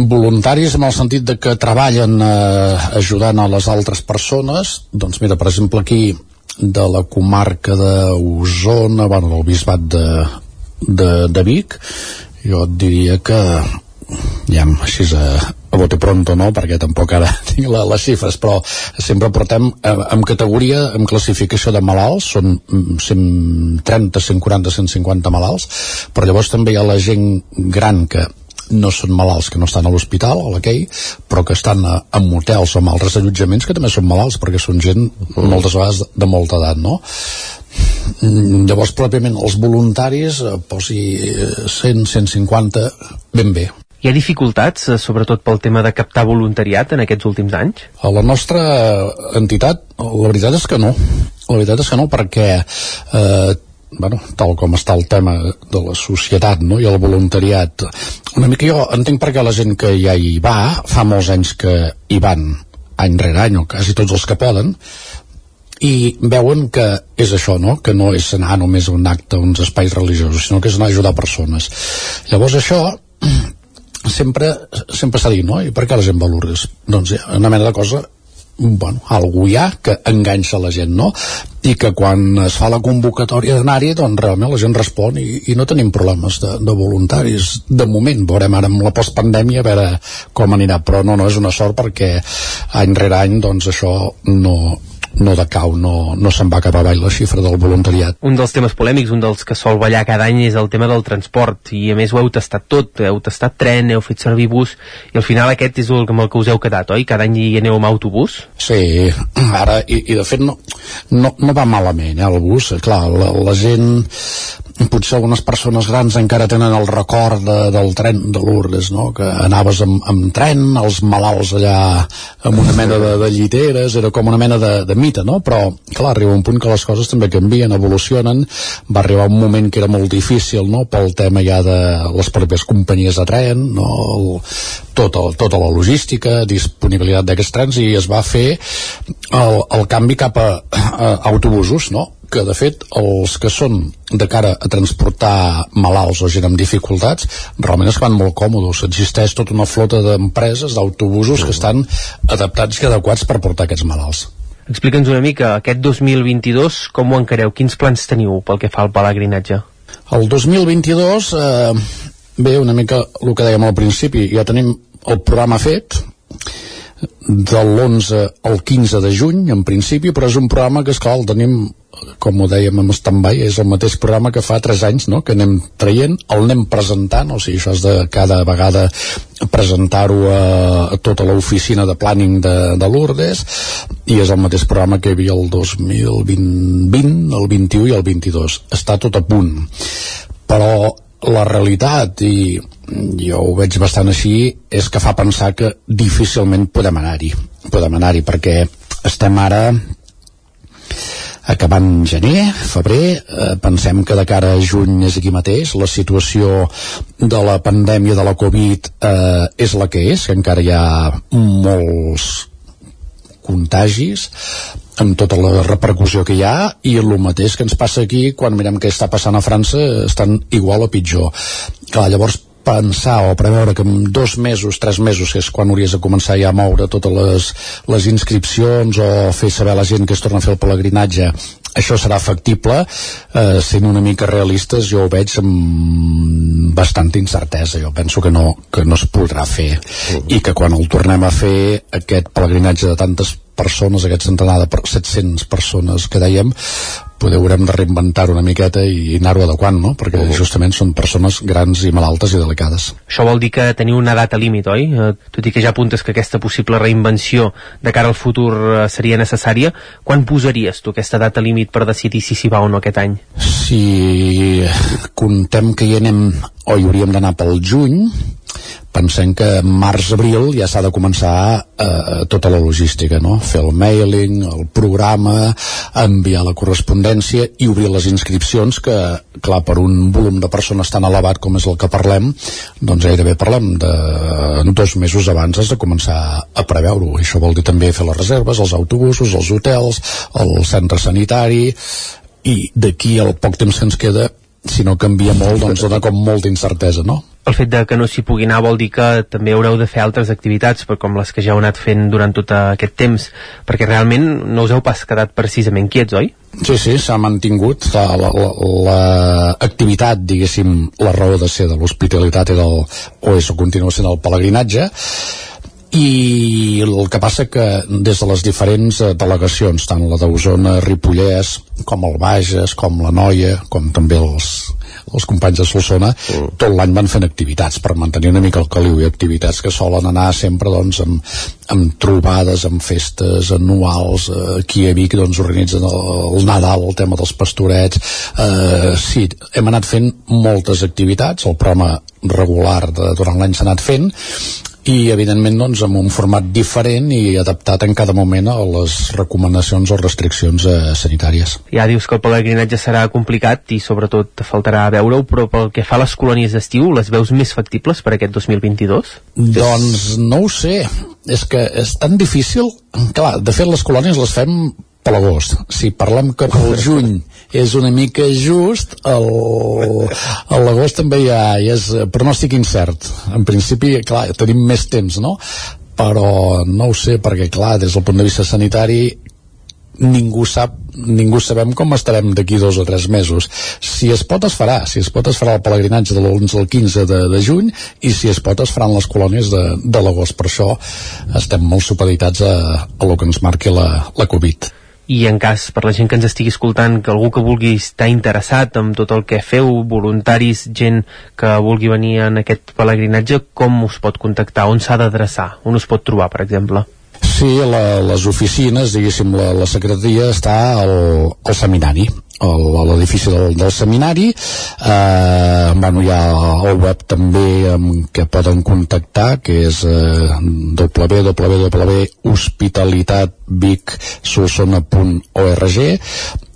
Voluntaris en el sentit de que treballen eh, ajudant a les altres persones, doncs mira, per exemple aquí de la comarca d'Osona, bueno, del bisbat de, de, de Vic, jo et diria que ja així a, a bote pronto no, perquè tampoc ara <laughs> tinc la, les xifres però sempre portem eh, en categoria en classificació de malalts són 130, 140, 150 malalts però llavors també hi ha la gent gran que no són malalts que no estan a l'hospital, a la Key, però que estan a, en motels o en altres allotjaments que també són malalts, perquè són gent moltes vegades de, molta edat, no? Mm, llavors, pròpiament, els voluntaris, eh, posi 100, 150, ben bé. Hi ha dificultats, eh, sobretot pel tema de captar voluntariat en aquests últims anys? A la nostra entitat, la veritat és que no. La veritat és que no, perquè eh, bueno, tal com està el tema de la societat no? i el voluntariat una mica jo entenc perquè la gent que ja hi va fa molts anys que hi van any rere any o quasi tots els que poden i veuen que és això, no? que no és anar només a un acte, a uns espais religiosos, sinó que és anar a ajudar persones. Llavors això sempre sempre s'ha dit, no? I per què la gent va a Lourdes? Doncs hi ha una mena de cosa bueno, algú hi ha que enganxa la gent, no? I que quan es fa la convocatòria d'anar-hi, doncs realment la gent respon i, i no tenim problemes de, de voluntaris. De moment, veurem ara amb la postpandèmia a veure com anirà, però no, no, és una sort perquè any rere any, doncs això no, no decau, no, no se'n va cap avall la xifra del voluntariat. Un dels temes polèmics, un dels que sol ballar cada any és el tema del transport i a més ho heu tastat tot, heu tastat tren, heu fet servir bus i al final aquest és el amb el que us heu quedat, oi? Cada any hi aneu amb autobús? Sí, ara, i, i de fet no, no, no va malament, eh, el bus, clar, la, la gent potser algunes persones grans encara tenen el record de, del tren de Lourdes, no? que anaves amb, amb tren, els malalts allà amb una mena de, de lliteres, era com una mena de, de mite, no? però clar, arriba un punt que les coses també canvien, evolucionen, va arribar un moment que era molt difícil no? pel tema ja de les pròpies companyies de tren, no? el, tot el, tota la logística, disponibilitat d'aquests trens i es va fer el, el canvi cap a, a autobusos, no? Que de fet els que són de cara a transportar malalts o gent amb dificultats realment es van molt còmodes existeix tota una flota d'empreses d'autobusos que estan adaptats i adequats per portar aquests malalts Explica'ns una mica, aquest 2022 com ho encareu? Quins plans teniu pel que fa al pelegrinatge? El 2022 eh, bé, una mica el que dèiem al principi ja tenim el programa fet de l'11 al 15 de juny en principi, però és un programa que esclar el tenim com ho dèiem amb stand-by, és el mateix programa que fa 3 anys, no?, que anem traient, el anem presentant, o sigui, això és de cada vegada presentar-ho a, a tota l'oficina de planning de, de Lourdes, i és el mateix programa que hi havia el 2020, el 21 i el 22. Està tot a punt. Però la realitat, i jo ho veig bastant així, és que fa pensar que difícilment podem anar-hi. Podem anar-hi perquè estem ara acabant gener, febrer, eh, pensem que de cara a juny és aquí mateix, la situació de la pandèmia de la Covid eh, és la que és, que encara hi ha molts contagis amb tota la repercussió que hi ha i el mateix que ens passa aquí quan mirem què està passant a França estan igual o pitjor. Clar, llavors pensar o preveure que en dos mesos, tres mesos, que és quan hauries de començar ja a moure totes les, les inscripcions o fer saber a la gent que es torna a fer el pelegrinatge, això serà factible, eh, sent una mica realistes, jo ho veig amb bastanta incertesa. Jo penso que no, que no es podrà fer -huh. i que quan el tornem a fer, aquest pelegrinatge de tantes persones, aquest centenar de 700 persones que dèiem, poder haurem de reinventar una miqueta i anar-ho adequant, no? Perquè uh -huh. justament són persones grans i malaltes i delicades. Això vol dir que teniu una data límit, oi? Eh, tot i que ja apuntes que aquesta possible reinvenció de cara al futur eh, seria necessària, quan posaries tu aquesta data límit per decidir si s'hi va o no aquest any? Si contem que hi anem o hi hauríem d'anar pel juny, pensem que març-abril ja s'ha de començar eh, tota la logística, no? Fer el mailing, el programa, enviar la correspondència i obrir les inscripcions que, clar, per un volum de persones tan elevat com és el que parlem, doncs gairebé parlem de dos mesos abans has de començar a preveure-ho. Això vol dir també fer les reserves, els autobusos, els hotels, el centre sanitari, i d'aquí al poc temps que ens queda si no canvia molt, doncs dona com molta incertesa, no? El fet de que no s'hi pugui anar vol dir que també haureu de fer altres activitats, per com les que ja heu anat fent durant tot aquest temps, perquè realment no us heu pas quedat precisament quiets, oi? Sí, sí, s'ha mantingut l'activitat, la, la, diguéssim, la raó de ser de l'hospitalitat i del, o és o continua sent el pelegrinatge, i el que passa que des de les diferents eh, delegacions, tant la d'Osona, Ripollès, com el Bages, com la Noia, com també els, els companys de Solsona, mm. tot l'any van fent activitats per mantenir una mica el caliu i activitats que solen anar sempre doncs, amb, amb trobades, amb festes anuals, eh, aquí a Vic doncs, organitzen el, el Nadal, el tema dels pastorets. Eh, sí, hem anat fent moltes activitats, el programa regular de, durant l'any s'ha anat fent i evidentment doncs, amb un format diferent i adaptat en cada moment a les recomanacions o restriccions eh, sanitàries. Ja dius que el pelegrinatge serà complicat i sobretot faltarà veure-ho, però pel que fa a les colònies d'estiu, les veus més factibles per aquest 2022? Doncs no ho sé, és que és tan difícil, clar, de fet les colònies les fem per l'agost. Si parlem que pel <laughs> juny és una mica just, l'agost també ja, ja és pronòstic incert. En principi, clar, tenim més temps, no? Però no ho sé, perquè clar, des del punt de vista sanitari ningú sap, ningú sabem com estarem d'aquí dos o tres mesos. Si es pot es farà, si es pot es farà el pelegrinatge de l'11 al 15 de, de juny i si es pot es faran les colònies de, de l'agost. Per això estem molt supeditats a, a lo que ens marqui la, la Covid i en cas, per la gent que ens estigui escoltant, que algú que vulgui estar interessat en tot el que feu, voluntaris, gent que vulgui venir en aquest pelegrinatge, com us pot contactar? On s'ha d'adreçar? On us pot trobar, per exemple? Sí, la, les oficines, diguéssim, la, la secretaria està al, al seminari, l'edifici del, del seminari. Eh, bueno, hi ha el web també amb què poden contactar que és eh, www.hospitalitatbicsolsona.org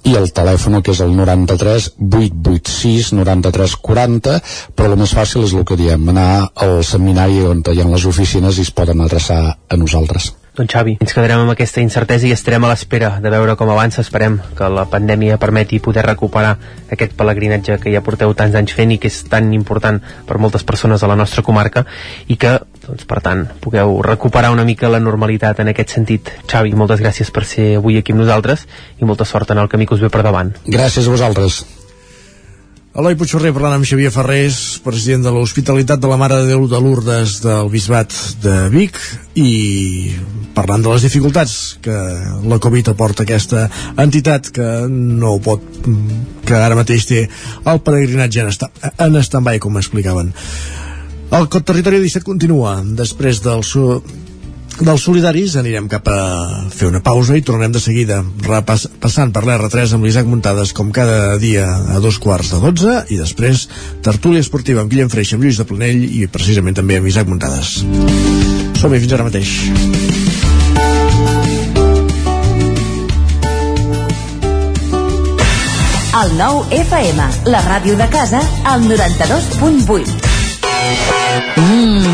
i el telèfon que és el 93 886 93 40 però el més fàcil és el que diem anar al seminari on hi ha les oficines i es poden adreçar a nosaltres doncs Xavi, ens quedarem amb aquesta incertesa i estarem a l'espera de veure com avança. Esperem que la pandèmia permeti poder recuperar aquest pelegrinatge que ja porteu tants anys fent i que és tan important per moltes persones a la nostra comarca i que, doncs, per tant, pugueu recuperar una mica la normalitat en aquest sentit. Xavi, moltes gràcies per ser avui aquí amb nosaltres i molta sort en el camí que us ve per davant. Gràcies a vosaltres. Eloi Puigferrer parlant amb Xavier Ferrés, president de l'Hospitalitat de la Mare de Déu de Lourdes del Bisbat de Vic i parlant de les dificultats que la Covid aporta aquesta entitat que no pot que ara mateix té el peregrinatge en, stand-by com explicaven. El Territori 17 continua després del, dels solidaris anirem cap a fer una pausa i tornem de seguida repass, passant per l'R3 amb l'Isaac Muntades com cada dia a dos quarts de 12 i després tertúlia esportiva amb Guillem Freixa, amb Lluís de Planell i precisament també amb Isaac Muntades. Som-hi fins ara mateix. El nou FM, la ràdio de casa, al 92.8. Mmm,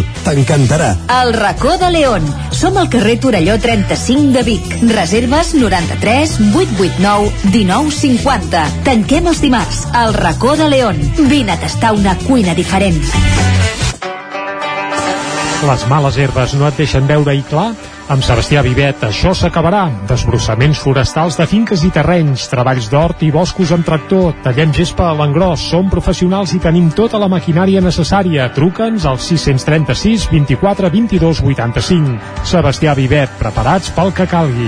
T'encantarà. El racó de León. Som al carrer Torelló 35 de Vic. Reserves 93 889 1950. Tanquem els dimarts. El racó de León. Vine a tastar una cuina diferent. Les males herbes no et deixen veure i clar? Amb Sebastià Vivet això s'acabarà. Desbrossaments forestals de finques i terrenys, treballs d'hort i boscos amb tractor, tallem gespa a l'engròs, som professionals i tenim tota la maquinària necessària. Truca'ns al 636 24 22 85. Sebastià Vivet, preparats pel que calgui.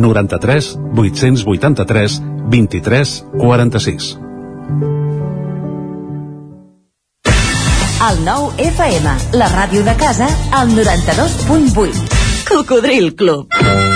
93 883 23 46. El nou FM, la ràdio de casa, al 92.8. Cocodril Club.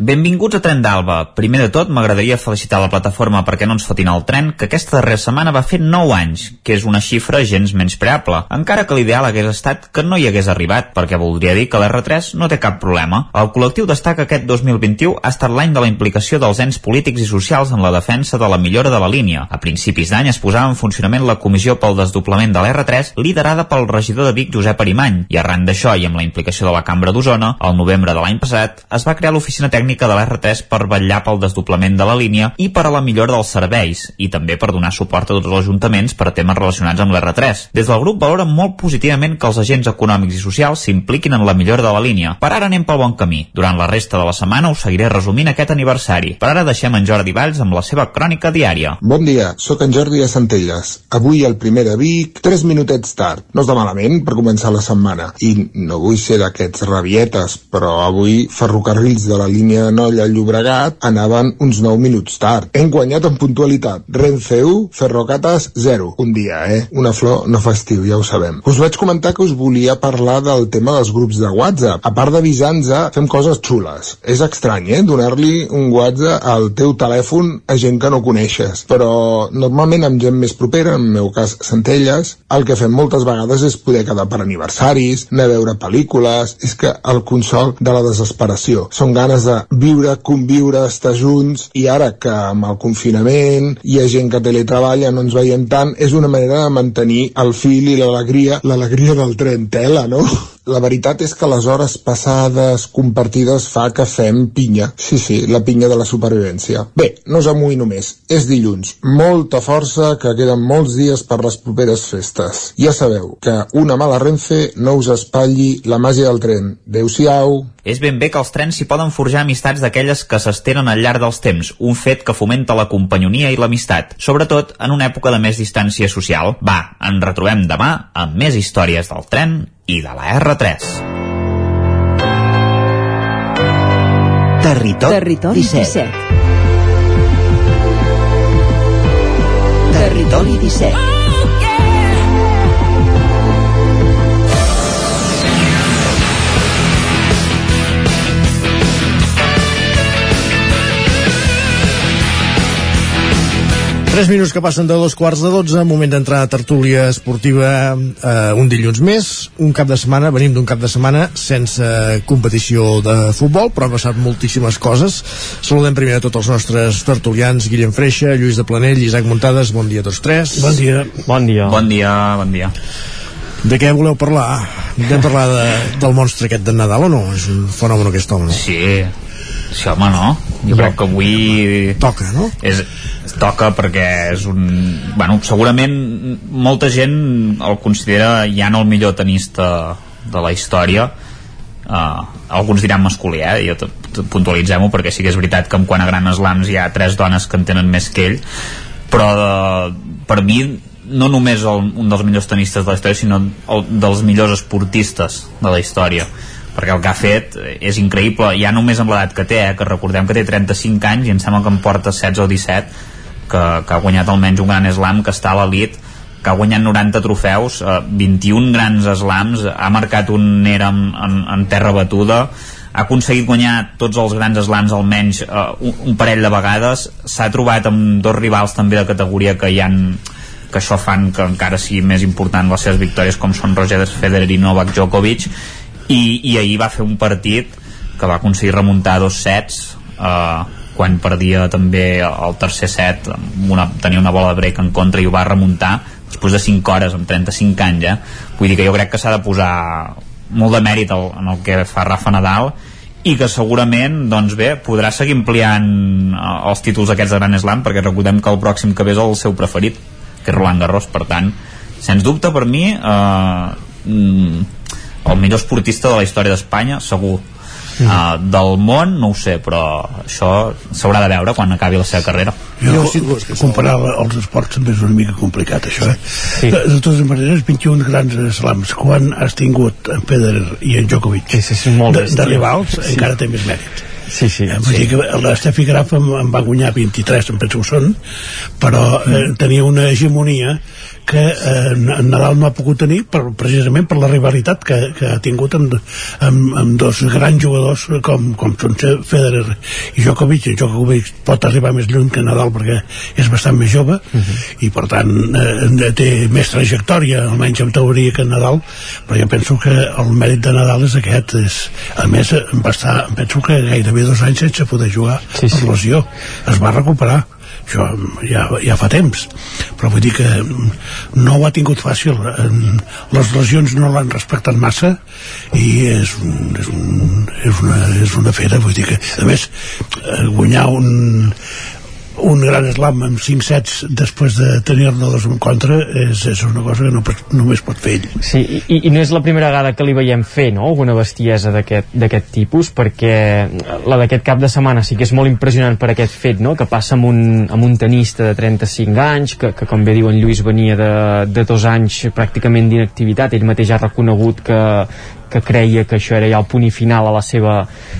Benvinguts a Tren d'Alba. Primer de tot, m'agradaria felicitar la plataforma perquè no ens fotin el tren, que aquesta darrera setmana va fer 9 anys, que és una xifra gens menyspreable, encara que l'ideal hagués estat que no hi hagués arribat, perquè voldria dir que l'R3 no té cap problema. El col·lectiu destaca que aquest 2021 ha estat l'any de la implicació dels ens polítics i socials en la defensa de la millora de la línia. A principis d'any es posava en funcionament la comissió pel desdoblament de l'R3, liderada pel regidor de Vic, Josep Arimany, i arran d'això i amb la implicació de la Cambra d'Osona, al novembre de l'any passat, es va crear l'oficina tècnica tècnica de l'R3 per vetllar pel desdoblament de la línia i per a la millora dels serveis, i també per donar suport a tots els ajuntaments per a temes relacionats amb l'R3. Des del grup valoren molt positivament que els agents econòmics i socials s'impliquin en la millora de la línia. Per ara anem pel bon camí. Durant la resta de la setmana us seguiré resumint aquest aniversari. Per ara deixem en Jordi Valls amb la seva crònica diària. Bon dia, sóc en Jordi de Centelles. Avui el primer de Vic, 3 minutets tard. No és de malament per començar la setmana. I no vull ser d'aquests rabietes, però avui ferrocarrils de la línia línia Nolla Llobregat anaven uns 9 minuts tard. Hem guanyat en puntualitat. Renfe 1, Ferrocates 0. Un dia, eh? Una flor no fa estiu, ja ho sabem. Us vaig comentar que us volia parlar del tema dels grups de WhatsApp. A part d'avisar-nos, fem coses xules. És estrany, eh? Donar-li un WhatsApp al teu telèfon a gent que no coneixes. Però normalment amb gent més propera, en el meu cas Centelles, el que fem moltes vegades és poder quedar per aniversaris, anar a veure pel·lícules... És que el consol de la desesperació. Són ganes de viure, conviure, estar junts i ara que amb el confinament hi ha gent que teletreballa, no ens veiem tant, és una manera de mantenir el fil i l'alegria, l'alegria del tren tela, no? La veritat és que les hores passades compartides fa que fem pinya. Sí, sí, la pinya de la supervivència. Bé, no us amuïno més. És dilluns. Molta força, que queden molts dies per les properes festes. Ja sabeu que una mala renfe no us espatlli la màgia del tren. Adéu-siau. És ben bé que els trens s'hi poden forjar amistats d'aquelles que s'estenen al llarg dels temps, un fet que fomenta la companyonia i l'amistat, sobretot en una època de més distància social. Va, en retrobem demà amb més històries del tren i de la R3. Territori, Territori 17. 17. Territori 17. Tres minuts que passen de dos quarts de dotze, moment d'entrar a tertúlia esportiva eh, un dilluns més, un cap de setmana, venim d'un cap de setmana sense competició de futbol, però han passat moltíssimes coses. Saludem primer a tots els nostres tertulians, Guillem Freixa, Lluís de Planell, Isaac Muntades, bon dia a tots tres. Bon dia. Bon dia. Bon dia, bon dia. De què voleu parlar? Volem parlar de, del monstre aquest de Nadal o no? És un fenomen aquest home, no? Sí, sí home, no? Jo crec que avui... Toca, no? És, toca perquè és un... Bueno, segurament molta gent el considera ja no el millor tenista de la història uh, alguns diran masculí eh? jo puntualitzem-ho perquè sí que és veritat que en quant a Gran Slams hi ha tres dones que en tenen més que ell però uh, per mi no només el, un dels millors tenistes de la història sinó el, dels millors esportistes de la història perquè el que ha fet és increïble ja només amb l'edat que té, eh, que recordem que té 35 anys i em sembla que en porta 16 o 17 que, que ha guanyat almenys un gran slam, que està a l'elit, que ha guanyat 90 trofeus, eh, 21 grans slams, ha marcat un era en, en, en terra batuda, ha aconseguit guanyar tots els grans slams almenys eh, un, un parell de vegades, s'ha trobat amb dos rivals també de categoria que hi han que això fan que encara sigui més important les seves victòries com són Roger Federer i Novak Djokovic i, i ahir va fer un partit que va aconseguir remuntar dos sets eh, quan perdia també el tercer set una, tenia una bola de break en contra i ho va remuntar després de 5 hores amb 35 anys eh? vull dir que jo crec que s'ha de posar molt de mèrit el, en el que fa Rafa Nadal i que segurament doncs bé, podrà seguir ampliant eh, els títols aquests de Gran Slam perquè recordem que el pròxim que ve és el seu preferit que és Roland Garros, per tant sens dubte per mi eh, mm, el millor esportista de la història d'Espanya segur uh, del món no ho sé però això s'haurà de veure quan acabi la seva carrera jo, comparar els esports també és una mica complicat això eh? sí. de, de totes maneres 21 grans slams quan has tingut en Federer i en Djokovic sí, sí, sí, molt de, de rivals sí. encara té més mèrit Sí, sí. Eh, vull sí. dir que l'Steffi Graf em, em va guanyar 23, em penso que són, però eh, tenia una hegemonia que eh, Nadal no ha pogut tenir per, precisament per la rivalitat que, que ha tingut amb, amb, amb dos grans jugadors com, com són Federer i Djokovic i Djokovic pot arribar més lluny que Nadal perquè és bastant més jove uh -huh. i per tant eh, té més trajectòria almenys en teoria que Nadal però jo penso que el mèrit de Nadal és aquest és, a més va estar penso que gairebé dos anys sense poder jugar sí, sí. per lesió es va recuperar això ja, ja fa temps. Però vull dir que no ho ha tingut fàcil. Les lesions no l'han respectat massa i és, un, és, un, és, una, és una fera. Vull dir que a més eh, guanyar un un gran slam amb 5 sets després de tenir-ne dos en contra és, és una cosa que no, només pot fer ell Sí, i, i no és la primera vegada que li veiem fer no? alguna bestiesa d'aquest tipus perquè la d'aquest cap de setmana sí que és molt impressionant per aquest fet no? que passa amb un, amb un tenista de 35 anys que, que com bé diuen Lluís venia de, de dos anys pràcticament d'inactivitat ell mateix ha reconegut que, que creia que això era ja el punt i final a la seva,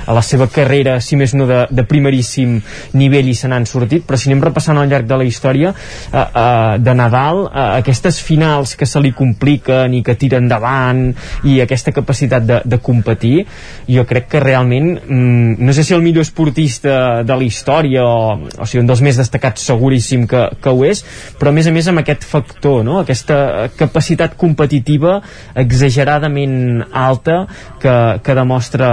a la seva carrera, si més no de, de primeríssim nivell i se n'han sortit, però si anem repassant al llarg de la història eh, eh, de Nadal, eh, aquestes finals que se li compliquen i que tiren endavant i aquesta capacitat de, de competir, jo crec que realment, mm, no sé si el millor esportista de la història o, o sigui, un dels més destacats seguríssim que, que ho és, però a més a més amb aquest factor, no? aquesta capacitat competitiva exageradament alta alta que, que demostra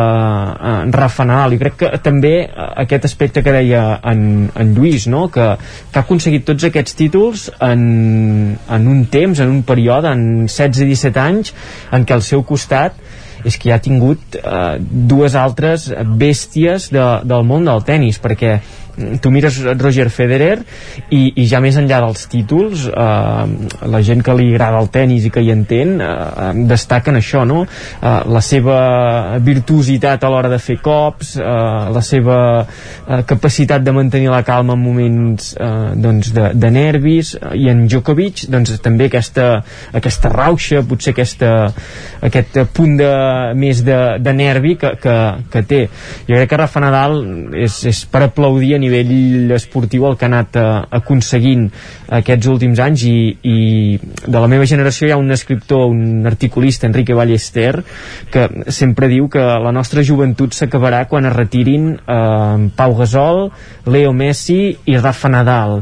eh, Rafa Nadal i crec que també eh, aquest aspecte que deia en, en Lluís no? que, que ha aconseguit tots aquests títols en, en un temps, en un període en 16-17 anys en què al seu costat és que ha tingut eh, dues altres bèsties de, del món del tennis perquè tu mires Roger Federer i, i ja més enllà dels títols eh, la gent que li agrada el tennis i que hi entén eh, destaquen això no? eh, la seva virtuositat a l'hora de fer cops eh, la seva eh, capacitat de mantenir la calma en moments eh, doncs de, de nervis i en Djokovic doncs també aquesta, aquesta rauxa potser aquesta, aquest punt de, més de, de nervi que, que, que té jo crec que Rafa Nadal és, és per aplaudir a nivell esportiu el que ha anat eh, aconseguint aquests últims anys i, i de la meva generació hi ha un escriptor, un articulista Enrique Ballester que sempre diu que la nostra joventut s'acabarà quan es retirin eh, Pau Gasol Leo Messi i Rafa Nadal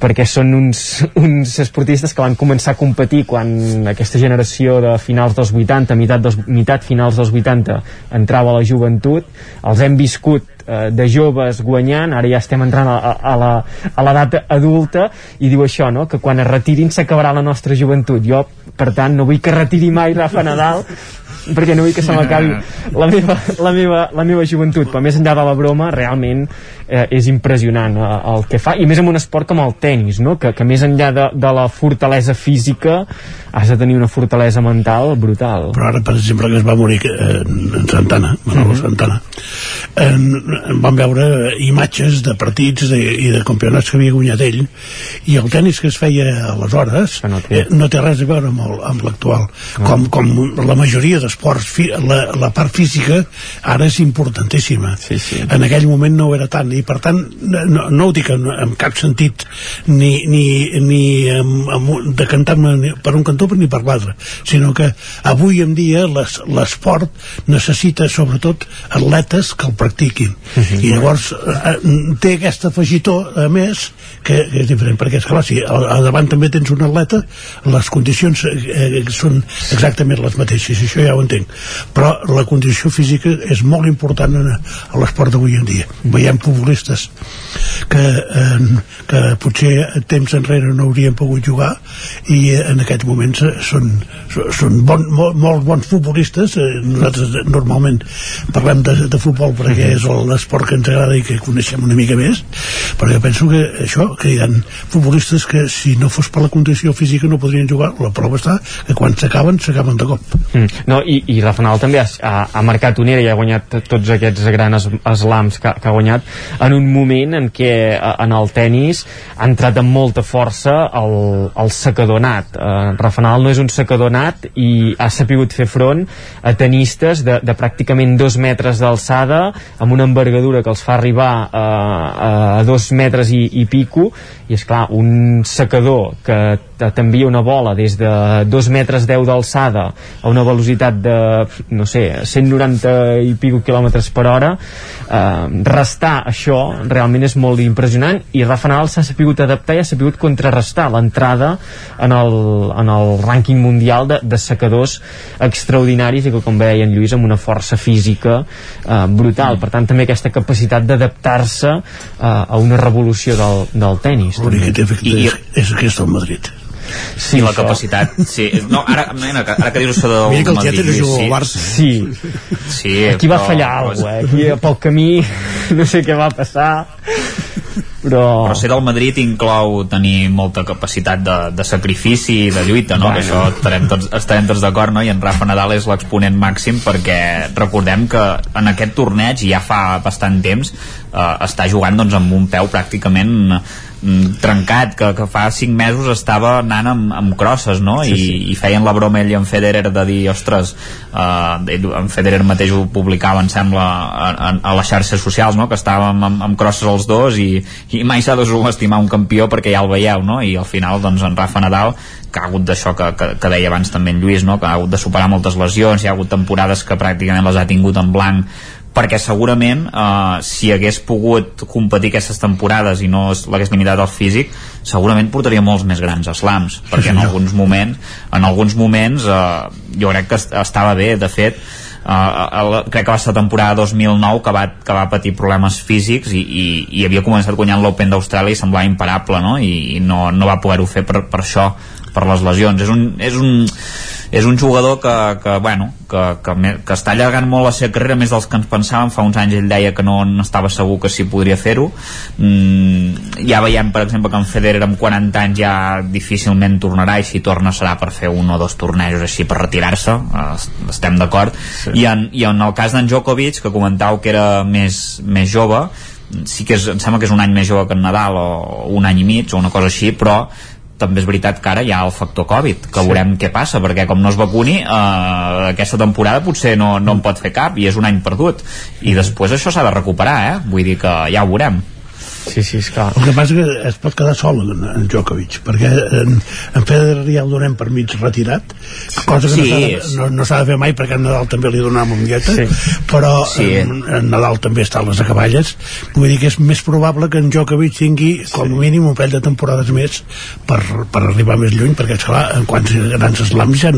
perquè són uns, <laughs> uns esportistes que van començar a competir quan aquesta generació de finals dels 80, mitat, dels, mitat finals dels 80 entrava a la joventut. Els hem viscut eh, de joves guanyant, ara ja estem entrant a, a, a l'edat adulta i diu això, no? que quan es retirin s'acabarà la nostra joventut. Jo, per tant, no vull que retiri mai Rafa Nadal perquè no vull que se m'acabi la, meva, la, meva, la meva joventut però més enllà de la broma realment eh, és impressionant eh, el que fa i més en un esport com el tennis no? que, que més enllà de, de la fortalesa física has de tenir una fortalesa mental brutal però ara per exemple que es va morir eh, en Santana Manolo mm -hmm. Santana en, en vam veure imatges de partits de, i de campionats que havia guanyat ell i el tennis que es feia aleshores no té, eh, no té res a veure amb, el, amb l'actual no. com, com la majoria d'esports la, la part física ara és importantíssima sí, sí. en aquell moment no era tant i per tant no, no ho dic en, en cap sentit ni, ni, ni amb, amb, de cantar-me per un cantó ni per l'altre, sinó que avui en dia l'esport necessita sobretot atletes que el practiquin. Uh mhm. -huh. I llavors eh, té aquest afegitó, a més, que, que és diferent, perquè és clar, si a, a davant també tens un atleta, les condicions eh, són exactament les mateixes, i això ja ho entenc. Però la condició física és molt important a, a l'esport d'avui en dia. Veiem futbolistes que, eh, que potser temps enrere no haurien pogut jugar i en aquest moment són, són bon, molt, molt bons futbolistes. Eh, nosaltres normalment parlem de, de futbol perquè és l'esport que ens agrada i que coneixem una mica més però jo penso que això, que hi ha futbolistes que si no fos per la condició física no podrien jugar, la prova està que quan s'acaben, s'acaben de cop. Mm. no, i, i Rafa Nadal també ha, ha, ha marcat una era i ha guanyat tots aquests grans eslams que, que ha guanyat en un moment en què eh, en el tennis ha entrat amb molta força el, el secador nat. Eh, Rafa Nadal no és un secador nat i ha sapigut fer front a tenistes de, de pràcticament dos metres d'alçada amb una envergadura que els fa arribar a, a dos metres i, i pico. I és clar un secador que t'envia una bola des de dos metres 10 d'alçada a una velocitat de no sé, 190 i pico quilòmetres per hora eh, restar això realment és molt impressionant. I Rafa Nadal s'ha sapigut adaptar i ha sapigut contrarrestar l'entrada en, el, en el rànquing mundial de, de secadors extraordinaris i que com veia en Lluís amb una força física eh, brutal, per tant també aquesta capacitat d'adaptar-se eh, a una revolució del, del tennis l'únic que té efecte és, és aquest al Madrid Sí, I la capacitat, sí. No, ara, mira, ara que dius això del Mira que el Madrid, juga sí. al Barça. Sí. Sí, aquí va però- fallar alguna cosa, eh? aquí pel camí <laughs> no sé què va passar però... Però ser del Madrid inclou tenir molta capacitat de, de sacrifici i de lluita, no? Bueno. Que això estarem tots, estarem tots d'acord, no? I en Rafa Nadal és l'exponent màxim perquè recordem que en aquest torneig ja fa bastant temps eh, està jugant doncs, amb un peu pràcticament mm, trencat, que, que fa 5 mesos estava anant amb, amb crosses, no? Sí, I, sí. i feien la broma ell i en Federer de dir, ostres, eh, en Federer mateix ho publicava, em sembla, a, a, a les xarxes socials, no? Que estàvem amb, amb crosses els dos i, i mai s'ha de subestimar un campió perquè ja el veieu, no? I al final, doncs, en Rafa Nadal que ha hagut d'això que, que, que deia abans també en Lluís, no? que ha hagut de superar moltes lesions, hi ha hagut temporades que pràcticament les ha tingut en blanc perquè segurament eh, si hagués pogut competir aquestes temporades i no l'hagués limitat al físic segurament portaria molts més grans slams perquè en alguns moments en alguns moments eh, jo crec que est- estava bé. De fet Uh, el, crec que va ser la temporada 2009 que va, que va patir problemes físics i, i, i havia començat guanyant l'Open d'Austràlia i semblava imparable no? i, i no, no va poder-ho fer per, per això per les lesions. És un, és un, és un jugador que, que, bueno, que, que, me- que està allargant molt la seva carrera més dels que ens pensàvem fa uns anys. Ell deia que no n'estava segur que sí podria fer-ho. Mm, ja veiem per exemple que en Federer amb 40 anys ja difícilment tornarà i si torna serà per fer un o dos tornejos així per retirar-se. Estem d'acord. Sí. I, en, i en el cas d'en Djokovic que comentau que era més, més jove sí que és, em sembla que és un any més jove que en Nadal o un any i mig o una cosa així però també és veritat que ara hi ha el factor Covid que Sí. veurem què passa perquè com no es vacuni eh, aquesta temporada potser no, no en pot fer cap i és un any perdut i després això s'ha de recuperar eh? vull dir que ja ho veurem Sí, sí, esclar. El que passa que es pot quedar sol en, en Djokovic, perquè en, en Federer ja el donem per mig retirat, cosa que Sí, no s'ha de, sí. no, no de fer mai perquè a Nadal també li donàvem un guieta, Sí. però Sí. en, en Nadal també està a les acaballes. Vull dir que és més probable que en Djokovic tingui com a mínim un parell de temporades més per, per arribar més lluny, perquè esclar, en quants grans slams hi ha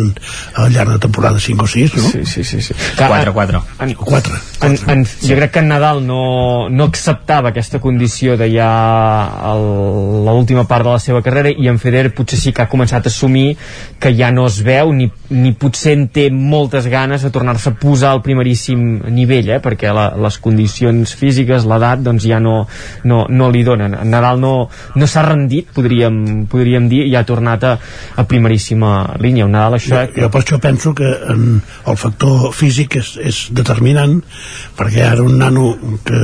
al llarg de temporada 5 o 6, no? Sí, sí, sí. sí. 4-4 En, 4. en, en, jo crec que en Nadal no, no acceptava aquesta condició de ja l'última part de la seva carrera i en Federer potser sí que ha començat a assumir que ja no es veu ni, ni potser en té moltes ganes de tornar-se a posar al primeríssim nivell eh? perquè la, les condicions físiques, l'edat doncs ja no, no, no li donen en Nadal no, no s'ha rendit podríem, podríem dir i ha tornat a, a primeríssima línia un Nadal això eh, jo per això penso que en, el factor físic és, és determinant perquè ara un nano que,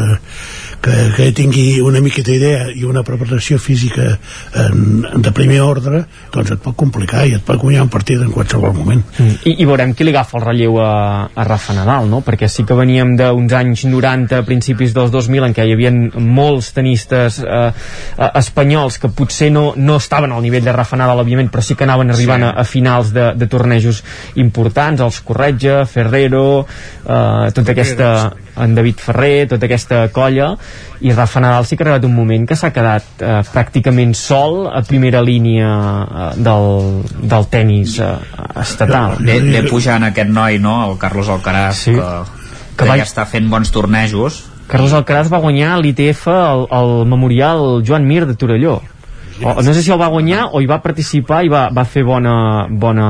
que, que tingui una miqueta idea i una preparació física en, de primer ordre doncs et pot complicar i et pot guanyar un partit en qualsevol moment I, i veurem qui li agafa el relleu a, a Rafa Nadal, no? Perquè sí que veníem d'uns anys 90, a principis dels 2000, en què hi havia molts tenistes eh, eh, espanyols que potser no, no estaven al nivell de Rafa Nadal, òbviament, però sí que anaven arribant Sí. a, a finals de, de tornejos importants, els Corretja, Ferrero, eh, tota aquesta en David Ferrer, tota aquesta colla i Rafa Nadal sí que ha arribat un moment que s'ha quedat eh, pràcticament sol a primera línia eh, del, del tennis eh, estatal ve, ve pujant aquest noi no? el Carlos Alcaraz Sí. que, Que que va- ja està fent bons tornejos Carlos Alcaraz va guanyar l'ITF al, al Memorial Joan Mir de Torelló o, no sé si el va guanyar o hi va participar i va, va fer bona, bona,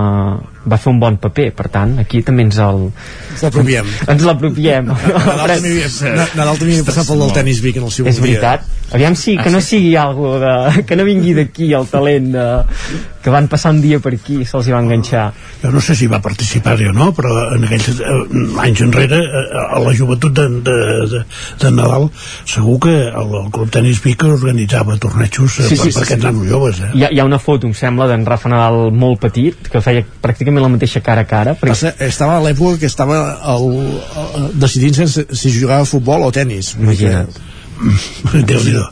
va fer un bon paper, per tant aquí també ens el... Ens l'apropiem. Ens l'apropiem. <laughs> Nadal també havia- passat pel del tenis Vic en el seu És dia. veritat. Aviam si, que no sigui algo de, que no vingui d'aquí el talent de, que van passar un dia per aquí i se'ls hi va enganxar. jo no sé si va participar-hi o no però en aquells eh, anys enrere eh, a la joventut de, de, de, de Nadal segur que el, el Club Tenis Vic organitzava tornejos eh, Sí, per, sí, per sí, aquests sí. nanos joves eh? Hi ha, hi ha una foto, em sembla, d'en Rafa Nadal molt petit, que feia pràcticament la mateixa cara a cara. Perquè... Passa, estava a l'època que estava el, el, decidint sense, si jugava a futbol o tennis. Dir que- <laughs> Déu-n'hi-do.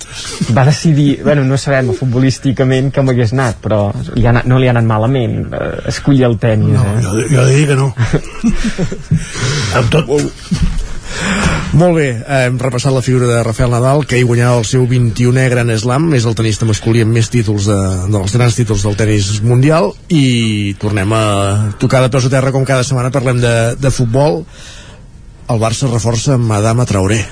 va decidir, bueno, no sabem futbolísticament com hagués anat, però li ha no li ha anat malament eh, escollir el tenis. No, eh? jo, jo he de dir que no. <laughs> amb tot... Molt bé, hem repassat la figura de Rafael Nadal, que hi guanyava el seu 21è Gran Slam, és el tenista masculí amb més títols de, dels grans títols del tenis mundial, i tornem a tocar de peus a terra com cada setmana parlem de, de futbol. El Barça reforça amb Adama Traoré.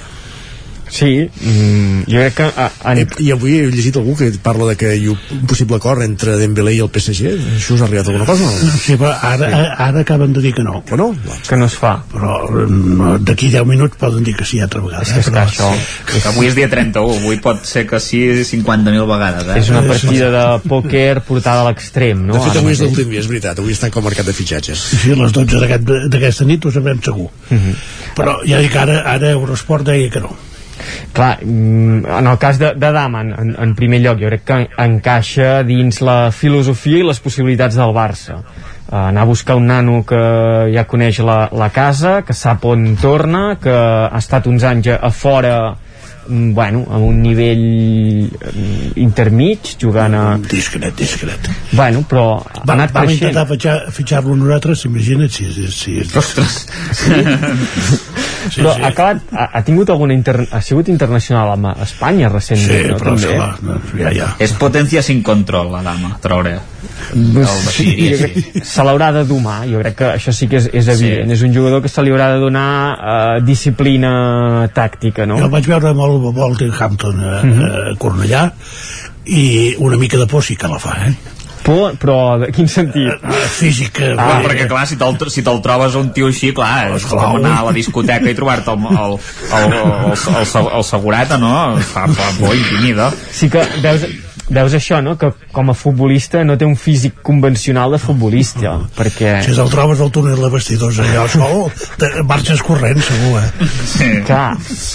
Sí, mm, jo crec que... A, a... I, I avui he llegit algú que parla de que hi ha un possible acord entre Dembélé i el PSG. Això us ha arribat alguna cosa? no? Sí, però ara, sí. ara acaben de dir que no. Que no? Que no es fa. Però mm, d'aquí 10 minuts poden dir que sí altra vegada. És que eh? està això... Que avui és dia 31, avui pot ser que sí 50.000 vegades, eh? És una partida de pòquer portada a l'extrem, no? De fet, avui és l'últim dia, és veritat. Avui estan com a mercat de fitxatges. Sí, a les 12 d'aquest- d'aquesta nit ho sabrem segur. Mhm. Però ja dic, ara, ara Eurosport deia que no. Clar, mm, en el cas de, de Dama, en, en, primer lloc, jo crec que encaixa dins la filosofia i les possibilitats del Barça. Uh, anar a buscar un nano que ja coneix la, la casa, que sap on torna, que ha estat uns anys a, a fora bueno, amb un nivell mm, intermig, jugant a... Discret, discret. Bueno, però ha Va, anat vam creixent. intentar fitxar, fitxar-lo nosaltres, imagina't si és... Si és Ostres! <laughs> Sí, però sí. ha, acabat, ha, ha tingut alguna inter... ha sigut internacional amb Espanya recentment, Sí, no? però També. esclar, no, ja, ja. És potència sin control, la dama, Traoré. Sí, jo crec que se l'haurà de domar jo crec que això sí que és, és evident és un jugador que se li haurà de donar uh, disciplina tàctica no? Jo el vaig veure amb el Wolverhampton a, a Cornellà i una mica de por sí que la fa, eh? Por, però de quin sentit? Físic. eh, Ah, perquè clar, si te'l si te'l trobes un tio així, clar, és com anar a la discoteca i trobar-te el, el, el, el, el, el, el segurata, no? Fa, fa por intimida. sí que veus, veus això, no? que com a futbolista no té un físic convencional de futbolista perquè Si te'l trobes al túnel de vestidors allò sol, te- marxes corrent, segur, eh? Sí. Clar,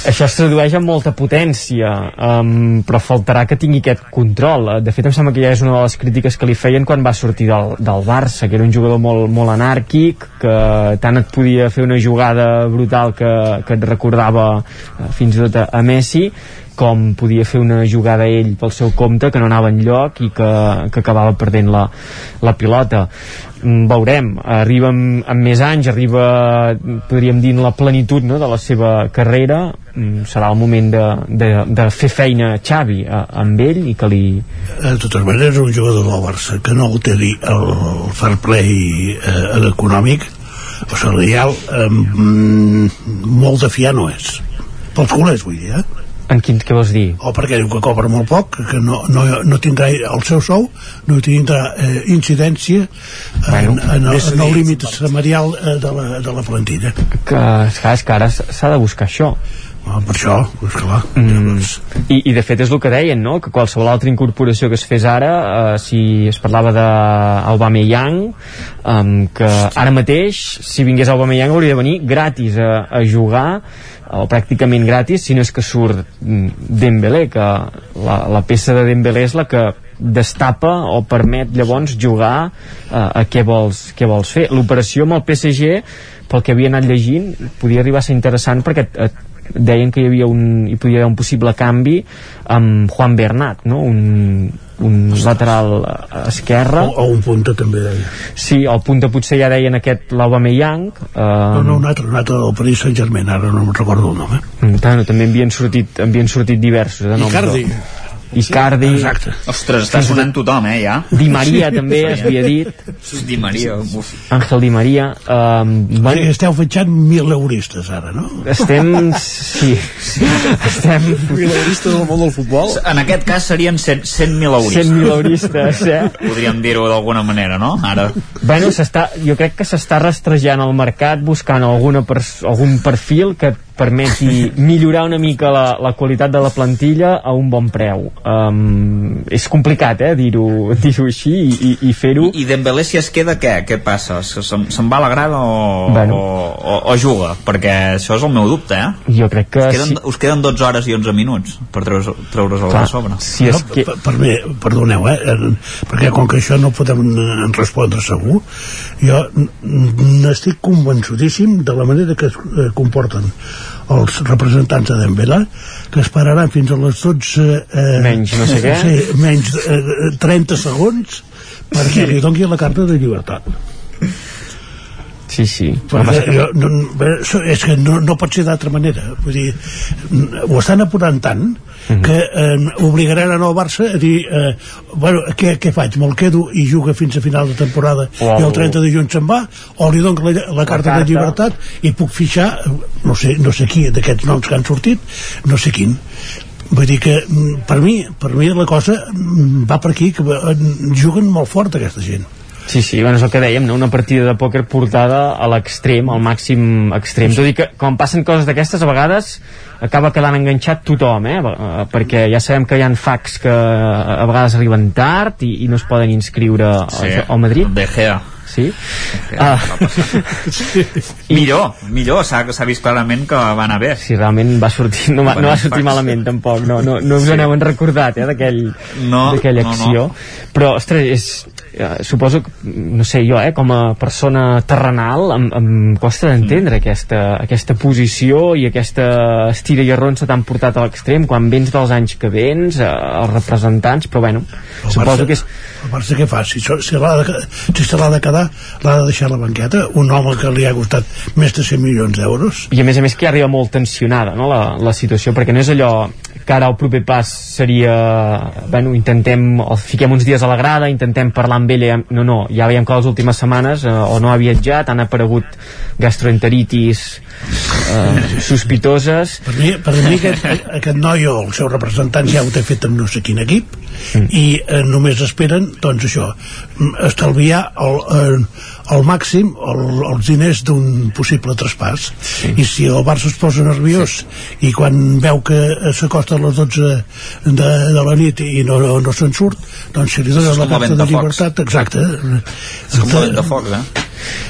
això es tradueix amb molta potència, um, però faltarà que tingui aquest control. De fet, em sembla que ja és una de les crítiques que li feien quan va sortir del, del Barça, que era un jugador molt, molt anàrquic, que tant et podia fer una jugada brutal que, que et recordava eh, fins i tot a Messi, com podia fer una jugada ell pel seu compte que no anava en lloc i que, que acabava perdent la, la pilota Mm, veurem, arriba amb, amb més anys arriba, podríem dir en la plenitud no, de la seva carrera Mm, serà el moment de, de, de fer feina Xavi a, amb ell i que li De totes maneres, un jugador del Barça que no alteri el fair play eh, econòmic o salarial, eh, mm, molt de fiar no és. Pels culers, vull dir, eh? En quin, què vols dir? o perquè diu que cobra molt poc que no, no, no tindrà el seu sou no tindrà eh, incidència en, Bueno, en, el, és a en el límit salarial eh, de, la, de la plantilla que, és que ara s'ha de buscar això Ah, per això, pues clar Mm. I, I de fet és el que deien, no? que qualsevol altra incorporació que es fes ara, eh, si es parlava d'Aubameyang, um, que ara mateix, si vingués Aubameyang hauria de venir gratis a, a jugar, o pràcticament gratis, si no és que surt mm, Dembélé, que la, la peça de Dembélé és la que destapa o permet llavors jugar eh, a què vols, què vols fer. L'operació amb el PSG, pel que havia anat llegint, podia arribar a ser interessant perquè et, et deien que hi havia un, hi podia haver un possible canvi amb Juan Bernat, no? un, un lateral eh, esquerre. o, o un punta també deia Sí, el punta potser ja deien aquest l'Aubameyang. Eh, no, no, un altre, un altre del Paris Saint-Germain ara no em recordo el nom eh? mm, Bueno, també havien sortit, havien sortit diversos de noms. Icardi. Icardi Exacte. Ostres, està sonant tothom, eh, ja. Di Maria també es havia dit Di Maria, uf. Ángel Di Maria um, Bueno, esteu fitxant mil euristes ara, no? estem sí, estem Mileuristes del món del futbol. En aquest cas serien 100 100.000 euristes. 100.000 euristes, eh? Podríem dir-ho d'alguna manera, no? Ara. Bueno, jo crec que s'està rastrejant el mercat buscant alguna pers algun perfil que permeti millorar una mica la, la qualitat de la plantilla a un bon preu. Um, és complicat, eh, dir-ho <laughs> dir així i, i, i fer-ho. I Dembélé si es queda, què? Què passa? Se- Se'n se'n va a la grada o, Bueno. o, o, o juga? Perquè això és el meu dubte, eh? Jo crec que... Us queden, us queden 12 hores i 11 minuts per treure's, treure's el Clar, de sobre. si és no, per, per mi, perdoneu, eh, eh, perquè com que això no podem eh, respondre segur, jo n'estic convençudíssim de la manera que es eh, comporten els representants de Dembélé, que esperaran fins a les 12... Eh, Menys no sé què. Sí, menys eh, 30 segons perquè li doni la carta de llibertat. Sí, sí. Perquè jo, no, bé, això és que no, no pot ser d'altra manera. Vull dir, n- ho estan apurant tant que eh, obligaran a nou Barça a dir eh, bueno, què, què faig? Me'l quedo i juga fins a final de temporada Uau. i el 30 de juny se'n va o li dono la, la carta carta. de llibertat i puc fixar eh, no sé, no sé qui d'aquests noms que han sortit no sé quin vull dir que mm, per mi, per mi la cosa mm, va per aquí que eh, juguen molt fort aquesta gent Sí, sí, bueno, és el que dèiem, no? una partida de pòquer portada a l'extrem, al màxim extrem. Tot i que quan passen coses d'aquestes, a vegades acaba quedant enganxat tothom, eh? eh, perquè ja sabem que hi ha facs que a vegades arriben tard i, i no es poden inscriure Sí, al, Madrid. De Gea. Sí? Ah. <laughs> Millor, millor, s'ha vist clarament que va anar bé. Sí, realment va sortir, no va, no va sortir malament tampoc, no, no, no us Sí. sí. n'heu recordat eh, d'aquell- No, d'aquella no, no. acció però, ostres, és, eh, suposo que, no sé jo, eh, com a persona terrenal em, em costa d'entendre aquesta, aquesta posició i aquesta estira i arronsa t'han portat a l'extrem quan vens dels anys que vens eh, els representants, però bueno El suposo Barça- que és el Barça què fa? Si, si l'ha de, si se l'ha de quedar, l'ha de deixar la banqueta, un home que li ha costat més de 100 milions d'euros. i a més a més que arriba molt tensionada no, la, la situació, perquè no és allò que ara el proper pas seria bueno, intentem, fiquem uns dies a la grada intentem parlar amb ell no, no, ja veiem que les últimes setmanes eh, o no ha viatjat, han aparegut gastroenteritis eh, sospitoses Per mi, per mi aquest, aquest noi o el seu representant ja ho té fet amb no sé quin equip Mm. i eh, només esperen, doncs això, estalviar el, eh, al màxim el, els diners d'un possible traspàs. I si el Barça es posa nerviós i quan veu que s'acosta a les 12 de, de la nit i no, no, no se'n surt, doncs si li dona És la el carta de llibertat, exacte. És com de focs, eh?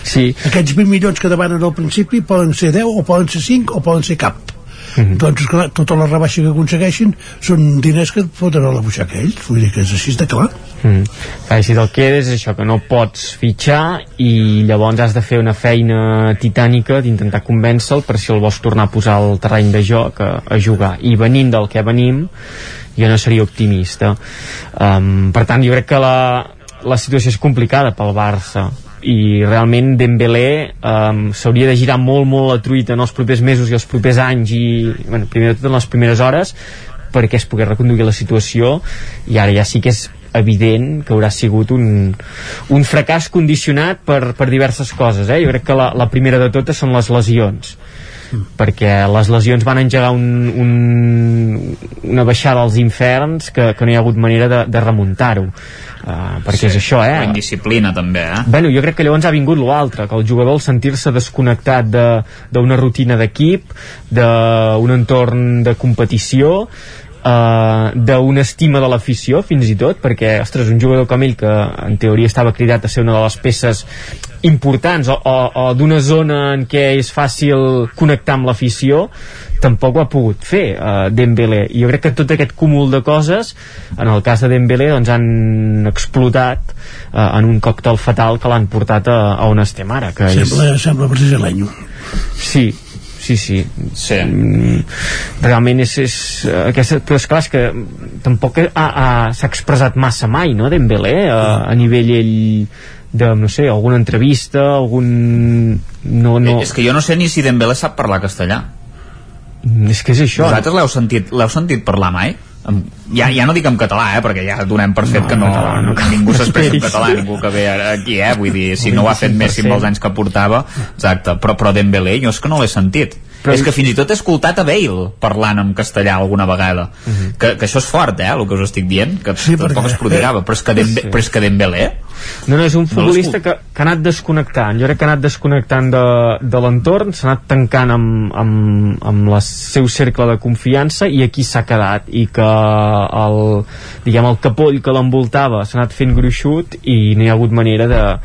Sí. Aquests 20 milions que demanen al principi poden ser 10 o poden ser 5 o poden ser cap. -hmm. doncs clar, tota la rebaixa que aconsegueixin són diners que et foten a la butxaca ells. Vull dir que és així de clar. Mm. Clar, si te'l quedes és això que no pots fitxar i llavors has de fer una feina titànica d'intentar convèncer-lo per si el vols tornar a posar al terreny de joc a, a jugar. I venint del que venim jo no seria optimista. Um, per tant jo crec que la, la situació és complicada pel Barça i realment Dembélé um, s'hauria de girar molt molt la truita en els propers mesos i els propers anys i bueno, primer de tot en les primeres hores perquè es pogués reconduir la situació i ara ja sí que és evident que haurà sigut un, un fracàs condicionat per, per diverses coses eh? jo crec que la, la primera de totes són les lesions perquè les lesions van engegar un, un, una baixada als inferns que, que no hi ha hagut manera de, de remuntar-ho uh, perquè és això, La eh? indisciplina, també, eh? Bueno, jo crec que llavors ha vingut l'altre, que el jugador al sentir-se desconnectat de- d'una rutina d'equip, d'un entorn de competició, eh, d'una estima de l'afició fins i tot, perquè, ostres, un jugador com ell que en teoria estava cridat a ser una de les peces importants o, o, o d'una zona en què és fàcil connectar amb l'afició tampoc ho ha pogut fer uh, Dembélé. I jo crec que tot aquest cúmul de coses en el cas de Dembélé doncs han explotat uh, en un còctel fatal que l'han portat a, a on estem ara que sembla, sembla brasileño és... sí sí, sí, sí. Mm, realment és, és eh, aquesta, però és clar, és que tampoc ha- ha- s'ha expressat massa mai no, Dembélé, a, a nivell ell de, no sé, alguna entrevista algun... no, no... És que jo no sé ni si Dembélé sap parlar castellà. és que és això Vosaltres l'heu sentit, l'heu sentit parlar mai? en, ja, ja no dic en català, eh, perquè ja donem per fet no, que no, català, no que ningú s'expressa en català, ningú que ve aquí, eh, vull dir, si no ho ha fet Messi amb els anys que portava, exacte, però, però Dembélé jo és que no l'he sentit. Però... És que fins i tot he escoltat a Bale parlant en castellà alguna vegada. Uh Mhm. -huh. que, que això és fort, eh, el que us estic dient, que Sí, tampoc perquè- es prodigava, <laughs> però és que, Dembe, Sí. però és que Dembélé No, no, és un No futbolista l'escolto. que, que ha anat desconnectant. Jo crec que ha anat desconnectant de, de l'entorn, s'ha anat tancant amb, amb, amb el seu cercle de confiança i aquí s'ha quedat. I que el, diguem, el capoll que l'envoltava s'ha anat fent gruixut i no hi ha hagut manera de-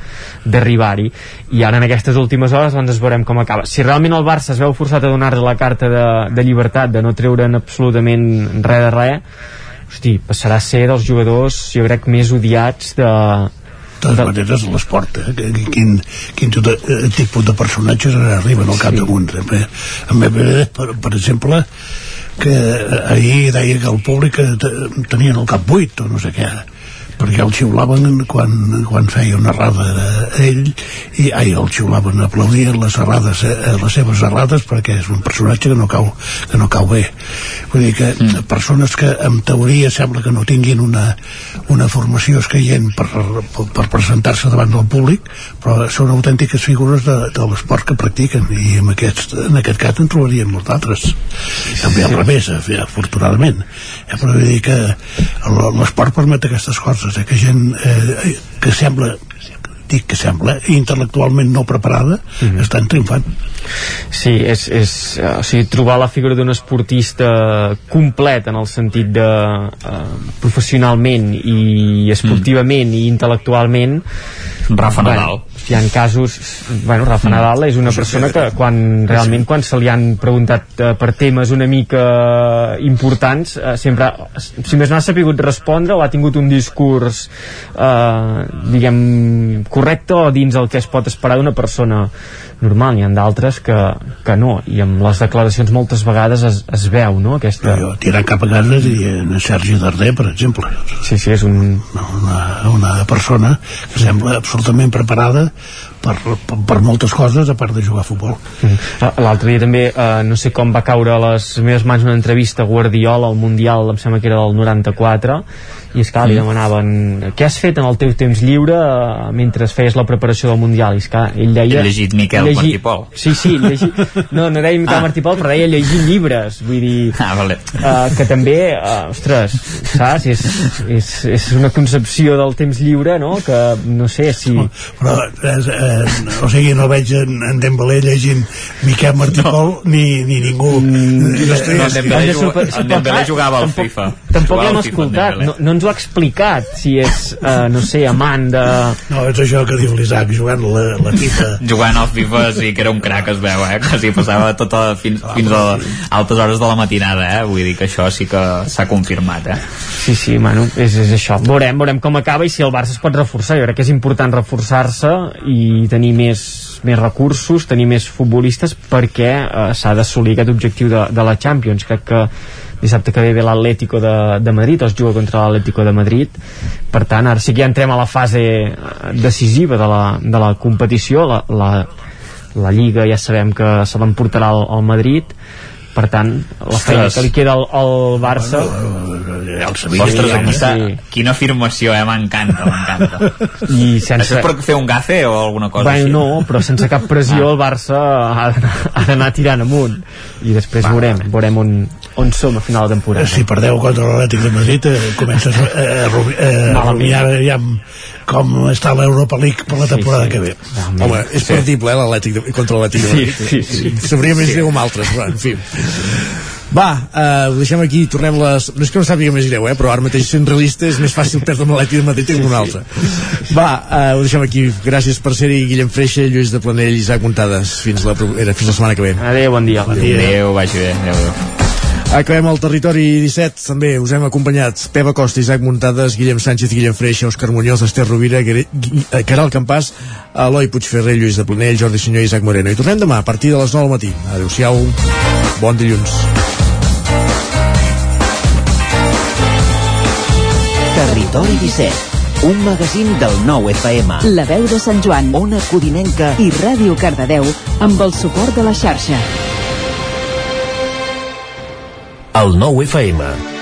d'arribar-hi. I ara en aquestes últimes hores doncs veurem com acaba. Si realment el Barça es veu forçat a donar-li la carta de, de llibertat, de no treure'n absolutament res de res, hosti, passarà a ser dels jugadors, jo crec, més odiats de, de totes maneres l'esport eh? Quin, quin tot, eh, tipus de personatges arriben al capdamunt sí. en Medvedev per, per exemple que ahir deia que el públic eh, te- tenien el cap buit o no sé què perquè el xiulaven quan, quan feia una errada a ell i ai, el xiulaven, aplaudien les errades eh, les seves errades perquè és un personatge que no cau, que no cau bé. Vull dir que mm. persones que en teoria sembla que no tinguin una, una formació escaient per, per, per presentar-se davant del públic però són autèntiques figures de, de l'esport que practiquen i en aquest, en aquest cas en trobaríem molts altres. També al revés, eh, afortunadament. Eh, però vull dir que l'esport permet aquestes coses eh, que gent eh, que sembla dic que sembla intel·lectualment no preparada mm -hmm. estan triomfant Sí, és, és eh, o sigui, trobar la figura d'un esportista complet en el sentit de eh, professionalment i esportivament i intel·lectualment Rafa bueno, Nadal. Hi ha casos bueno, Rafa Nadal és una persona que quan realment quan se li han preguntat eh, per temes una mica importants eh, sempre, si més no ha sapigut respondre o ha tingut un discurs eh, diguem correcte o dins el que es pot esperar d'una persona normal, n'hi ha d'altres que, que no, i amb les declaracions moltes vegades es, es veu, no?, aquesta... jo tirant cap a casa diria en Sergi Darder per exemple. Sí, sí, és un... una, una persona que sembla absolutament preparada per, per, per moltes coses a part de jugar a futbol Mm. L'altre dia també, eh, no sé com va caure a les meves mans una entrevista a Guardiola al Mundial, em sembla que era del 94, i és clar, li Mm. demanaven què has fet en el teu temps lliure eh, mentre feies la preparació del Mundial? I és clar, ell deia... He llegit Miquel Martipol. Sí, sí, llegir... <laughs> no, no deia Miquel Ah. Martipol, però deia llegir llibres, vull dir... Ah, vale. Uh, que també, uh, ostres, saps? És, és, és una concepció del temps lliure, no?, que no sé si... però eh, eh, o sigui no veig en, en Dembélé llegint Miquel Martipol no. ni, ni ningú Mm, No, en Dembélé, Hem de ju- super- en sí, però Dembélé jugava al FIFA. Tampoc Jugava l'hem escoltat, no, no ens ho ha explicat si és, uh, no sé, amant de... no, és això que diu l'Isaac jugant la, la FIFA <laughs> jugant al FIFA sí que era un crac es veu, eh? que s'hi passava tota, fins, fins a altes hores de la matinada eh? vull dir que això sí que s'ha confirmat eh? Sí, sí, bueno, és, és això. Veurem, veurem com acaba i si el Barça es pot reforçar. Jo crec que és important reforçar-se i tenir més, més recursos, tenir més futbolistes perquè eh, s'ha d'assolir aquest objectiu de, de la Champions. Crec que dissabte que ve ve l'Atlético de, de Madrid, es juga contra l'Atlético de Madrid. Per tant, ara sí que ja entrem a la fase eh, decisiva de la, de la competició. La, la, la Lliga ja sabem que se l'emportarà al, al Madrid per tant, la feina Ostres. que li queda al, al Barça el Ostres, aquesta, quina afirmació, eh? M'encanta, m'encanta. i sense... Això és per fer un gafe o alguna cosa Bueno, així? no, però sense cap pressió el Barça ha d'anar- tirant amunt i després veurem, veurem on, on som a final de temporada. si perdeu contra l'Atlètic de Madrid eh, comences a, a, a, a rumiar ja com està l'Europa League per la temporada sí. que ve Home, és sí. partible, eh, l'Atlètic contra l'Atlètic Sí, sí, sí. Sabria més greu amb altres, però, en fi. Va, eh, ho deixem aquí, tornem les... No és que no sàpiga més greu, eh, però ara mateix sent realista és més fàcil perdre amb l'Atlètic de Madrid que amb un altre. Va, eh, ho deixem aquí. Gràcies per ser-hi, Guillem Freixa, Lluís de Planell, Isaac Muntades. Fins la, era, fins la setmana que ve. Adéu, bon dia. Adéu, adéu vagi bé. Adéu, adéu. Acabem el territori 17, també us hem acompanyat Peva Costa, Isaac Muntades, Guillem Sánchez, Guillem Freixa, Òscar Muñoz, Esther Rovira, eh, Caral Campàs, Eloi Puigferrer, Lluís de Planell, Jordi Senyor i Isaac Moreno. I tornem demà a partir de les 9 del matí. Adéu-siau, bon dilluns. Territori 17, un magazín del nou FM. La veu de Sant Joan, Ona Codinenca i Ràdio Cardedeu amb el suport de la xarxa. El nou FM.